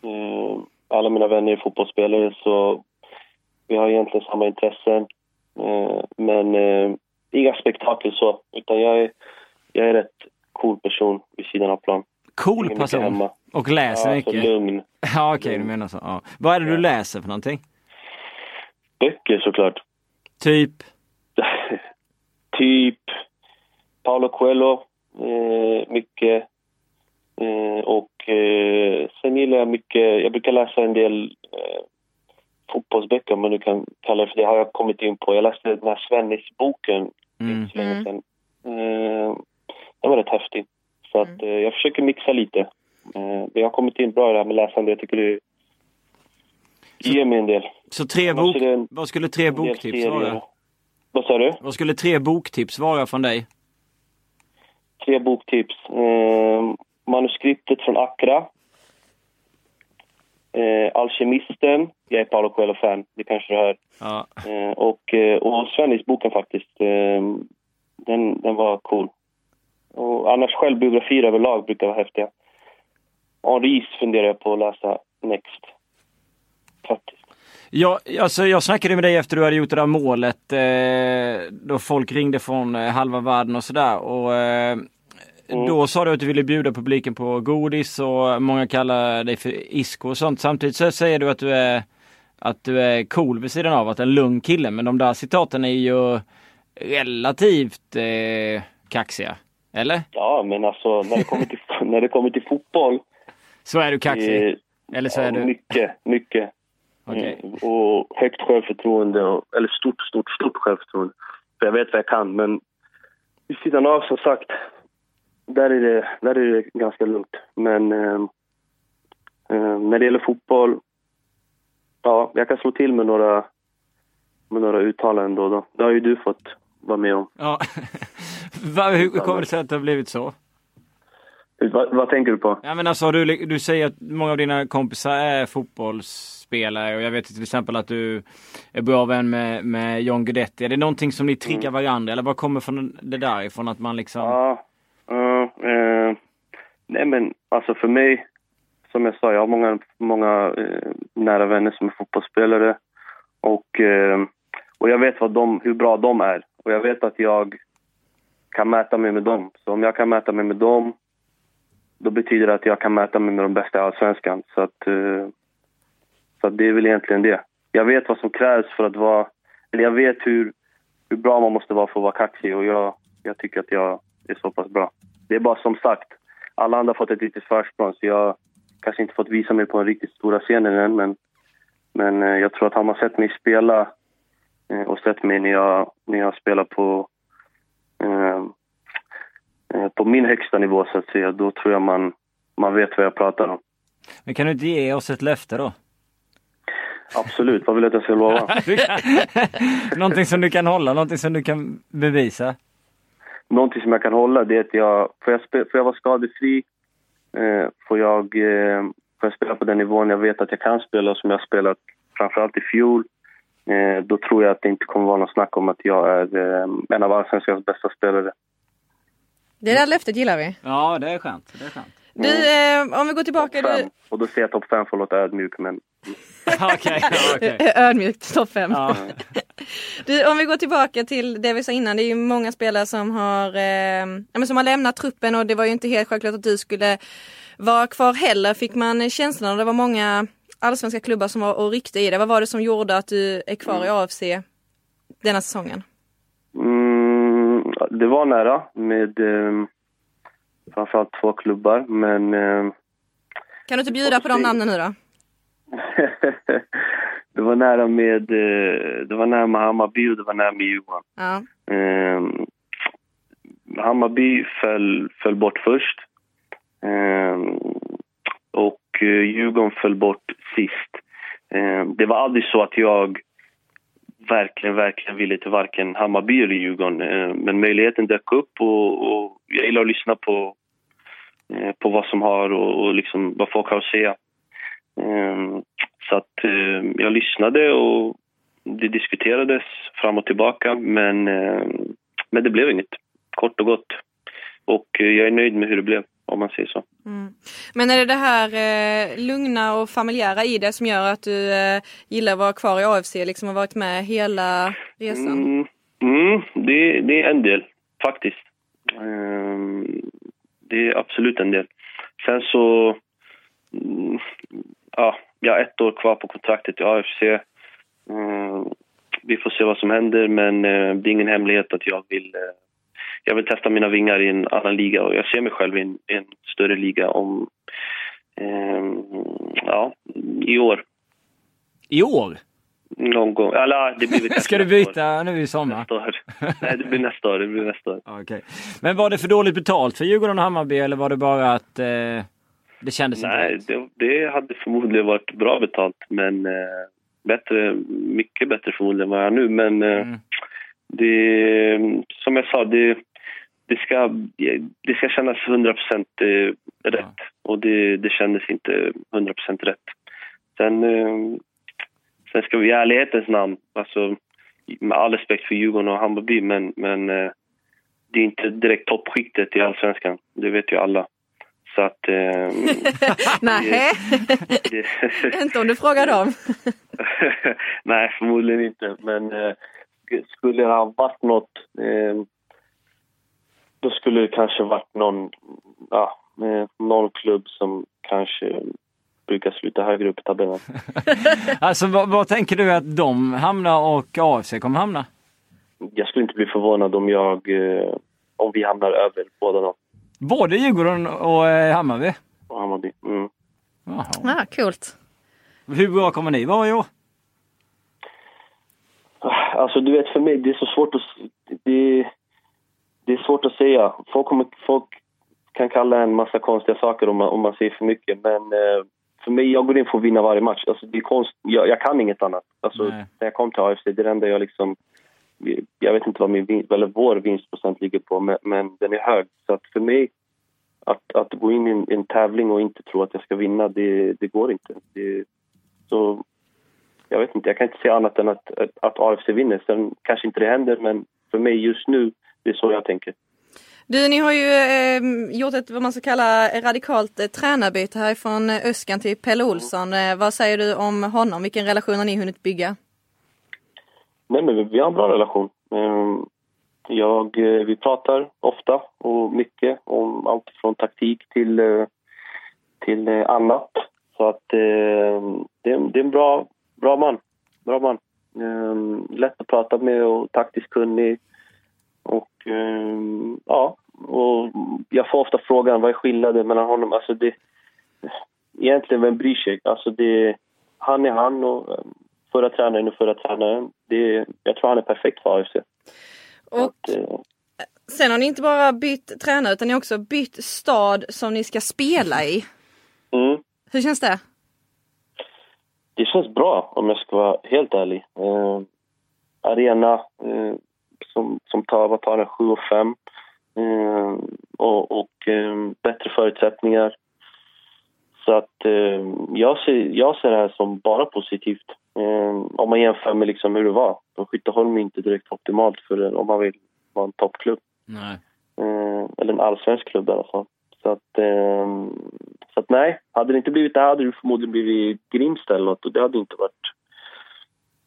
Eh, alla mina vänner är fotbollsspelare så vi har egentligen samma intressen. Eh, men eh, inga spektakel så, utan jag är, jag är rätt cool person vid sidan av plan. Cool Hänger person. Och läser Ja, så mycket. lugn. *laughs* Ja okej, du menar så. Ja. Vad är det du läser för någonting? Böcker såklart. Typ? *laughs* typ Paolo Coelho, eh, mycket. Eh, och eh, sen gillar jag mycket, jag brukar läsa en del eh, fotbollsböcker om man nu kan kalla det för det, har jag kommit in på. Jag läste den här Svennis-boken Mm. inte så länge Mm. sedan. Den var rätt häftig. Så att, eh, jag försöker mixa lite. Men jag har kommit in bra i det här med läsande. Jag tycker det ger mig en del. Så tre bok... en- Vad skulle tre boktips vara? Vad sa du? Vad skulle tre boktips vara från dig? Tre boktips. Eh, manuskriptet från Accra. Eh, Alkemisten. Jag är Paolo Coelho-fan, det kanske du hör. Ja. Eh, och, eh, och Svennis-boken faktiskt. Eh, den, den var cool. Och annars självbiografier överlag brukar vara häftiga. Henris funderar jag på att läsa next. Faktiskt. Ja, alltså jag snackade med dig efter du hade gjort det där målet. Eh, då folk ringde från eh, halva världen och sådär. Och eh, då sa du att du ville bjuda publiken på godis och många kallar dig för Isko och sånt. Samtidigt så säger du att du är att du är cool vid sidan av att en lugn kille. Men de där citaten är ju relativt eh, kaxiga. Eller? Ja, men alltså när det kommer till, *laughs* när det kommer till fotboll. Så är du kaxig? eh, Eller så är ja, du... Mycket, mycket. Okej. Mm, och högt självförtroende, och, eller stort, stort, stort självförtroende. För jag vet vad jag kan, men vid sidan av som sagt, där är det, där är det ganska lugnt. Men eh, när det gäller fotboll, ja, jag kan slå till med några, med några uttalanden då då. Det har ju du fått vara med om. Ja. *laughs* Hur kommer det sig att det har blivit så? Vad, vad tänker du på? Ja men alltså du, du säger att många av dina kompisar är fotbollsspelare och jag vet till exempel att du är bra vän med, med John Guidetti. Är det någonting som ni triggar varandra eller vad kommer från det där ifrån att man liksom... Ja, eh, nej men alltså för mig, som jag sa, jag har många, många eh, nära vänner som är fotbollsspelare och, eh, och jag vet vad de, hur bra de är och jag vet att jag kan mäta mig med dem. Så om jag kan mäta mig med dem, då betyder det att jag kan mäta mig med de bästa i Allsvenskan. Så att, eh, så att det är väl egentligen det. Jag vet vad som krävs för att vara, eller jag vet hur, hur bra man måste vara för att vara kaxig och jag, jag tycker att jag är så pass bra. Det är bara som sagt, alla andra har fått ett litet försprång så jag kanske inte fått visa mig på en riktigt stora scenen än men, men eh, jag tror att har man sett mig spela eh, och sett mig när jag, när jag spelar på, eh, eh, på min högsta nivå så att säga, då tror jag man, man vet vad jag pratar om. Men kan du inte ge oss ett löfte då? Absolut, vad vill du att jag ska lova? *laughs* Någonting som du kan hålla, någonting som du kan bevisa. Någonting som jag kan hålla det är att jag, får jag, spe, får jag vara skadefri, eh, får, jag, eh, får jag spela på den nivån jag vet att jag kan spela och som jag har spelat framförallt i fjol, eh, då tror jag att det inte kommer vara något snack om att jag är eh, en av allsvenskans bästa spelare. Det där löftet gillar vi. Ja det är skönt. Det är skönt. Du, eh, om vi går tillbaka. Du. Och då säger jag topp fem för att låta ödmjuk, men *laughs* Okej, ja, okej. *laughs* Ödmjukt, topp fem. Ja. *laughs* *laughs* Du, om vi går tillbaka till det vi sa innan. Det är ju många spelare som har, eh, som har lämnat truppen och det var ju inte helt självklart att du skulle vara kvar heller. Fick man känslan av det var många allsvenska klubbar som var och ryckte i det. Vad var det som gjorde att du är kvar i AFC denna säsongen? Mm, det var nära med eh, framförallt två klubbar, men eh, Kan du inte bjuda på de namnen nu då? *laughs* det var nära med eh, det var nära med Hammarby och det var nära med Djurgården. Ja. Eh, Hammarby föll, föll bort först. Eh, och eh, Djurgården föll bort sist. Eh, det var aldrig så att jag verkligen, verkligen ville till varken Hammarby eller Djurgården. Men möjligheten dök upp och, och jag gillar att lyssna på, eh, på vad som har och, och liksom vad folk har att säga. Eh, så att eh, jag lyssnade och det diskuterades fram och tillbaka men, eh, men det blev inget. Kort och gott. Och eh, jag är nöjd med hur det blev om man säger så. Mm. Men är det det här eh, lugna och familjära i det som gör att du eh, gillar att vara kvar i AFC, liksom har varit med hela resan? Mm, mm, det, det är en del, faktiskt. Ehm, det är absolut en del. Sen så... mm, Ja, jag har ett år kvar på kontraktet i AFC. Ehm, vi får se vad som händer, men eh, det är ingen hemlighet att jag vill... eh, jag vill testa mina vingar i en annan liga och jag ser mig själv i en, i en större liga om... ehm, ja, i år. I år? Någon gång. Eller, det blir *laughs* Ska du nästa år. byta nu i sommar? Nästa år. Nej, det blir nästa år. Det blir nästa år. *laughs* Okej. Men var det för dåligt betalt för Djurgården och Hammarby eller var det bara att eh, det kändes Nej, inte rätt? det, det hade förmodligen varit bra betalt, men eh, bättre, mycket bättre förmodligen än vad jag är nu. Men eh, Mm. det, som jag sa, det, det, ska, det ska kännas 100 procent eh, rätt. Och det, det kändes inte 100 procent rätt. Sen, eh, sen ska vi i ärlighetens namn, alltså, med all respekt för Djurgården och Hammarby, men, men eh, det är inte direkt toppskiktet i allsvenskan. Det vet ju alla. Så att... Eh, Nej, inte om du frågar dem. *laughs* Nej, förmodligen inte. Men eh, skulle det ha varit något... Eh, då skulle det kanske varit någon, ja, eh, någon klubb som kanske brukar sluta högre upp i tabellen. *laughs* Alltså vad, vad tänker du att de hamnar och AFC kommer hamna? Jag skulle inte bli förvånad om jag... Eh, om vi hamnar över båda dem. Både Djurgården och eh, Hammarby? Och Hammarby. Mm. Jaha. Ah, coolt. Hur bra kommer ni vara i år? Alltså du vet för mig, det är så svårt att... Det, det är svårt att säga. Folk, kommer, folk kan kalla en massa konstiga saker om man, om man säger för mycket. Men eh, för mig, jag går in för att vinna varje match. Alltså, det är konst, jag, jag kan inget annat. Alltså, Nej. när jag kom till AFC, det är det enda jag liksom... Jag vet inte vad min eller vår vinstprocent ligger på, men, men den är hög. Så att för mig, att, att gå in i en, en tävling och inte tro att jag ska vinna, det, det går inte. Det, så jag vet inte, jag kan inte säga annat än att, att, att AFC vinner. Sen kanske inte det händer, men för mig just nu, det är så jag tänker. Du, ni har ju eh, gjort ett vad man ska kalla radikalt eh, tränarbyte härifrån Öskan till Pelle Olsson. Eh, vad säger du om honom? Vilken relation har ni hunnit bygga? Nej, men vi- har en bra relation. Ehm, jag, eh, vi pratar ofta och mycket om allt från taktik till, eh, till eh, annat. Så att ehm, det, är, det är en bra, bra man. Bra man. Ehm, lätt att prata med och taktiskt kunnig. Och ja, och jag får ofta frågan vad är skillnaden mellan honom? Alltså det, egentligen, vem bryr sig? Alltså det, han är han och förra tränaren är förra tränaren. Det, jag tror han är perfekt för AFC. Och Att, eh, sen har ni inte bara bytt tränare utan ni har också bytt stad som ni ska spela i. mm. Hur känns det? Det känns bra om jag ska vara helt ärlig. Eh, arena eh, som, som tar, vad tar den, 7 och 5. Eh, och och eh, bättre förutsättningar. Så att eh, jag, ser, jag ser det här som bara positivt. Eh, om man jämför med liksom hur det var. Skytteholm är inte direkt optimalt för om man vill vara en toppklubb. Nej. Eh, eller en allsvensk klubb i alla fall. Så att, eh, så att nej, hade det inte blivit det hade det förmodligen blivit Grimsta eller något och det hade inte varit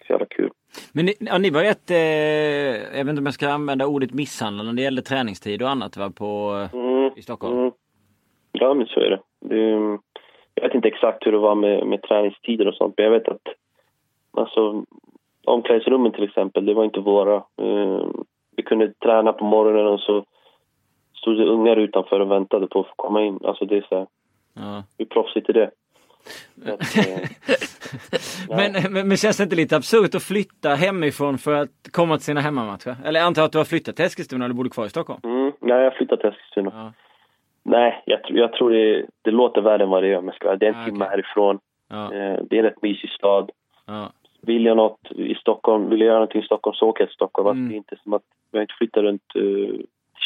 så jävla kul. Men ni, ja, ni var rätt, eh, jag vet inte om jag ska använda ordet misshandlande när det gällde träningstid och annat va, på, Mm, i Stockholm? mm. Ja, men så är det. det. Jag vet inte exakt hur det var med, med träningstider och sånt, men jag vet att alltså, omklädningsrummen till exempel, det var inte våra. Eh, vi kunde träna på morgonen och så stod det ungar utanför och väntade på att få komma in. Alltså det är så här, Ja. hur proffsigt är det? *laughs* Att, eh, Men, men, men känns det inte lite absurt att flytta hemifrån för att komma till sina hemmamatcher? Eller jag antar att du har flyttat till Eskilstuna eller bor du kvar i Stockholm? Mm, nej, jag flyttat till Eskilstuna. Ja. Nej, jag, jag tror det, det låter värre än vad det är om jag ska. Det är en Ah, timme okej. härifrån. Ja, Eh, det är en rätt mysig stad. ja. Vill jag något i Stockholm, vill jag göra någonting i Stockholm så åker jag till Stockholm. Alltså, Mm. Det är inte som att jag inte flyttar runt uh,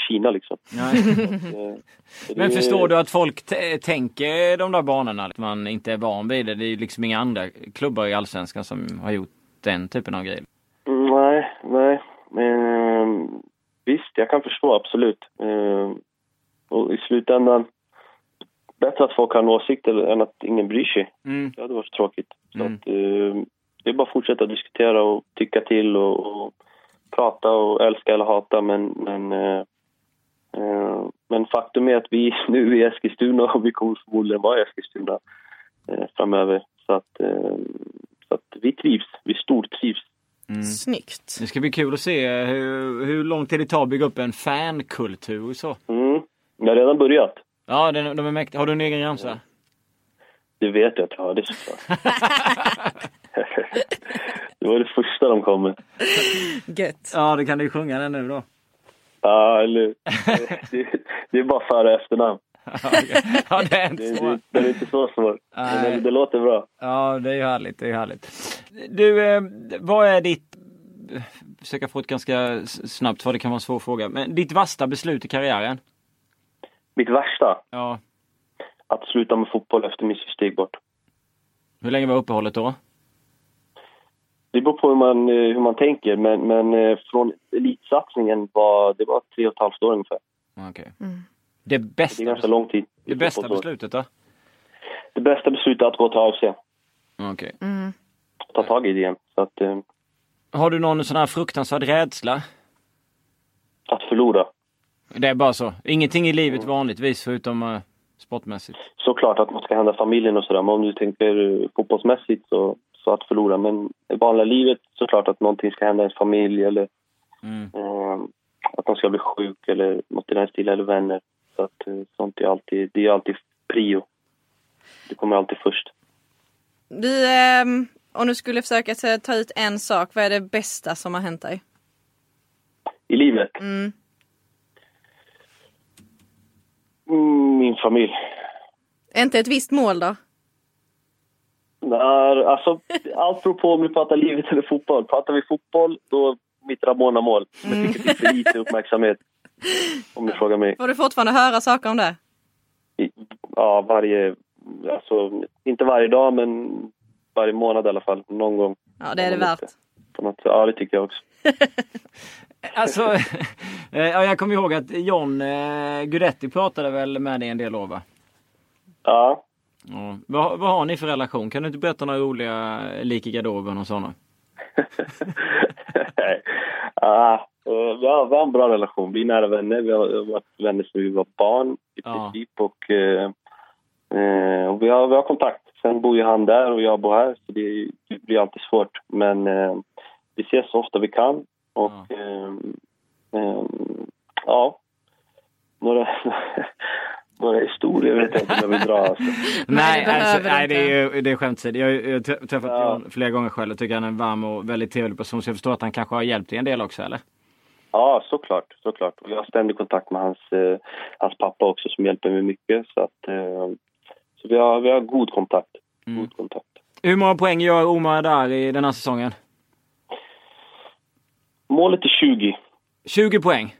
Kina liksom. Nej. Eh, så *laughs* Men förstår du att folk tänker de där banorna? Att man inte är van vid det. Det är liksom inga andra klubbar i Allsvenskan som har gjort den typen av grejer. Mm, Nej, nej. Men, visst, jag kan förstå absolut. Eh, och i slutändan, bättre att folk har en åsikt än att ingen bryr sig. Mm. Det hade varit tråkigt. Så Mm. att, eh, det är bara att fortsätta diskutera och tycka till och, och prata och älska eller hata. Men, men, eh, eh, men faktum är att vi *laughs* nu är i Eskilstuna och vi kommer förmodligen vara i Eskilstuna eh, framöver. Så att, eh, så att vi trivs. Vi stortrivs. Snyggt. Det ska bli kul att se hur, hur lång tid det tar att bygga upp en fankultur och så. Mm. Jag har redan börjat. Ja, de, de är mäktiga. Har du en egen ramsa? Det vet jag att jag har, det är såklart. *laughs* det var det första de kom med. Gött. Ja, det kan du sjunga den nu då. Ja, eller det, det är bara före och efternamn. *laughs* ja, det är inte Det, så. det, det är inte så svårt. Men det, det låter bra. Ja, det är ju härligt. Det är härligt. Du, eh, vad är ditt... Försöka få ett ganska snabbt svar, det kan vara en svår fråga. Men ditt värsta beslut i karriären? Mitt värsta, Ja. att sluta med fotboll efter min steg bort. Hur länge var uppehållet då? Det beror på hur man, eh, hur man tänker, men, men eh, från elitsatsningen var det var tre och ett halvt år ungefär. Okej. Mm. Det Det bästa, är ganska lång tid. det bästa beslutet då? Det bästa beslutet är att gå till AFC. Okej. Mm. Ta tag i det igen. Så att, eh, Har du någon sån här fruktansvärd rädsla? att förlora. Det är bara så. Ingenting i livet vanligtvis förutom sportmässigt. Såklart att man ska hända familjen och sådär, men om du tänker fotbollsmässigt så, så att förlora. Men i vanliga livet såklart att någonting ska hända ens familj eller Mm. eh, att man ska bli sjuk eller något i den stilen, eller vänner. Så att eh, sånt är alltid, det är alltid prio. Det kommer alltid först. Du, ehm, om du skulle försöka så, ta ut en sak, vad är det bästa som har hänt dig? I livet, Mm. mm, min familj. Inte ett visst mål då? Nej, alltså, allt beror på om vi pratar livet eller fotboll. Pratar vi fotboll, då mitt Ramona-mål. Jag tycker fick för lite uppmärksamhet. Om du frågar mig. Får du fortfarande höra saker om det? I- Ja, varje... Alltså, inte varje dag, men varje månad i alla fall. Någon gång. Ja, det är det värt. På något. Ja, det tycker jag också. *laughs* Alltså, eh, ja, jag kommer ihåg att John eh, Guidetti pratade väl med dig en del år va? Ja. Ja. Vad, vad har ni för relation? Kan du inte berätta några roliga lik i garderoben och sådana? *laughs* ah, eh, vi, har, vi har en bra relation. Vi är nära vänner. Vi har varit vänner sedan vi var barn i Ja. princip. Och, eh, eh, och vi, har, vi har kontakt. Sen bor ju han där och jag bor här, så det, det blir alltid svårt. Men eh, vi ses så ofta vi kan. Och Ja. eh, eh, ja, några, några historier vet jag inte om jag vill dra. Alltså. *laughs* Nej, det alltså, nej det är ju det är skämtsid. Jag har ju träffat Ja. John flera gånger själv och tycker han är en varm och väldigt trevlig person. Så jag förstår att han kanske har hjälpt dig en del också eller? Ja, såklart. såklart. Och jag har ständig kontakt med hans, eh, hans pappa också som hjälper mig mycket. Så, att, eh, så vi, har, vi har god kontakt. Mm. God kontakt. Hur många poäng gör Omar där i den här säsongen? Målet är 20. 20 poäng.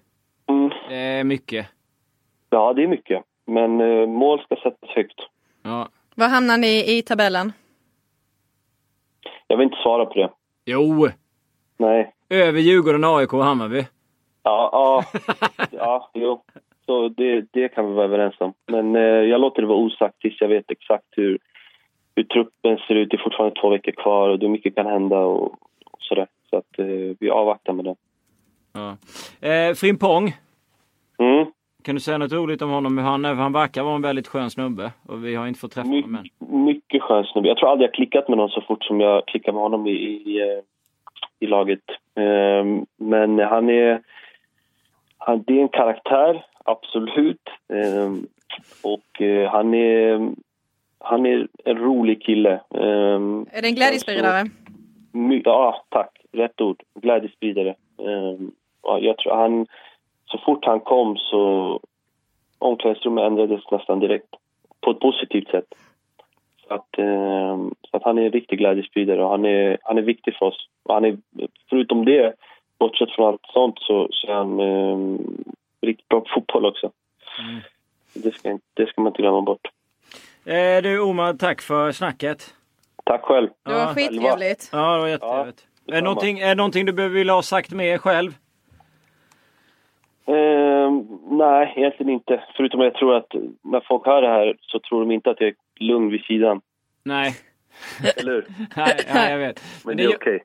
Mm. Det är mycket. Ja, det är mycket. Men eh, mål ska sättas högt. Ja. Var hamnar ni i tabellen? Jag vill inte svara på det. Jo! Nej. Över Djurgården, AIK och Hammarby. Ja, ja, ja jo. Så det, det kan vi vara överens om. Men eh, jag låter det vara osagt tills jag vet exakt hur, hur truppen ser ut. Det är fortfarande två veckor kvar och det mycket kan hända och, och sådär. Så att eh, vi avvaktar med det. Ja. Eh, Frimpong. Mm. Kan du säga något roligt om honom? Han Han verkar vara en väldigt skön snubbe. Och vi har inte fått träffa honom än. My, mycket skön snubbe. Jag tror aldrig jag klickat med någon så fort som jag klickar med honom i, i, eh, i laget. Ehm, men han är... Han, det är en karaktär, absolut. Ehm, och eh, han är... Han är en rolig kille. Ehm, Är det en glädjespridare? My, ja, tack. Rätt ord. Glädjespridare. Um, ja, jag tror han... Så fort han kom så... Omklädningsrummet ändrades nästan direkt. På ett positivt sätt. Så att, ehm, så att han är en riktig glädjespridare och han är, han är viktig för oss. Och han är, förutom det, bortsett från allt sånt, så, så är han um, riktigt bra på fotboll också. Mm. Det, ska, det ska man inte glömma bort. Eh, du Omar, tack för snacket. Tack själv. Det var Ja. skittrevligt. Ja, det var jättetrevligt. är, det någonting, är det någonting du behöver vilja ha sagt mer själv? Eh, nej, egentligen inte. Förutom att jag tror att när folk hör det här så tror de inte att jag är lugn vid sidan. Nej, Eller hur? nej, nej jag vet. Men det det är okej.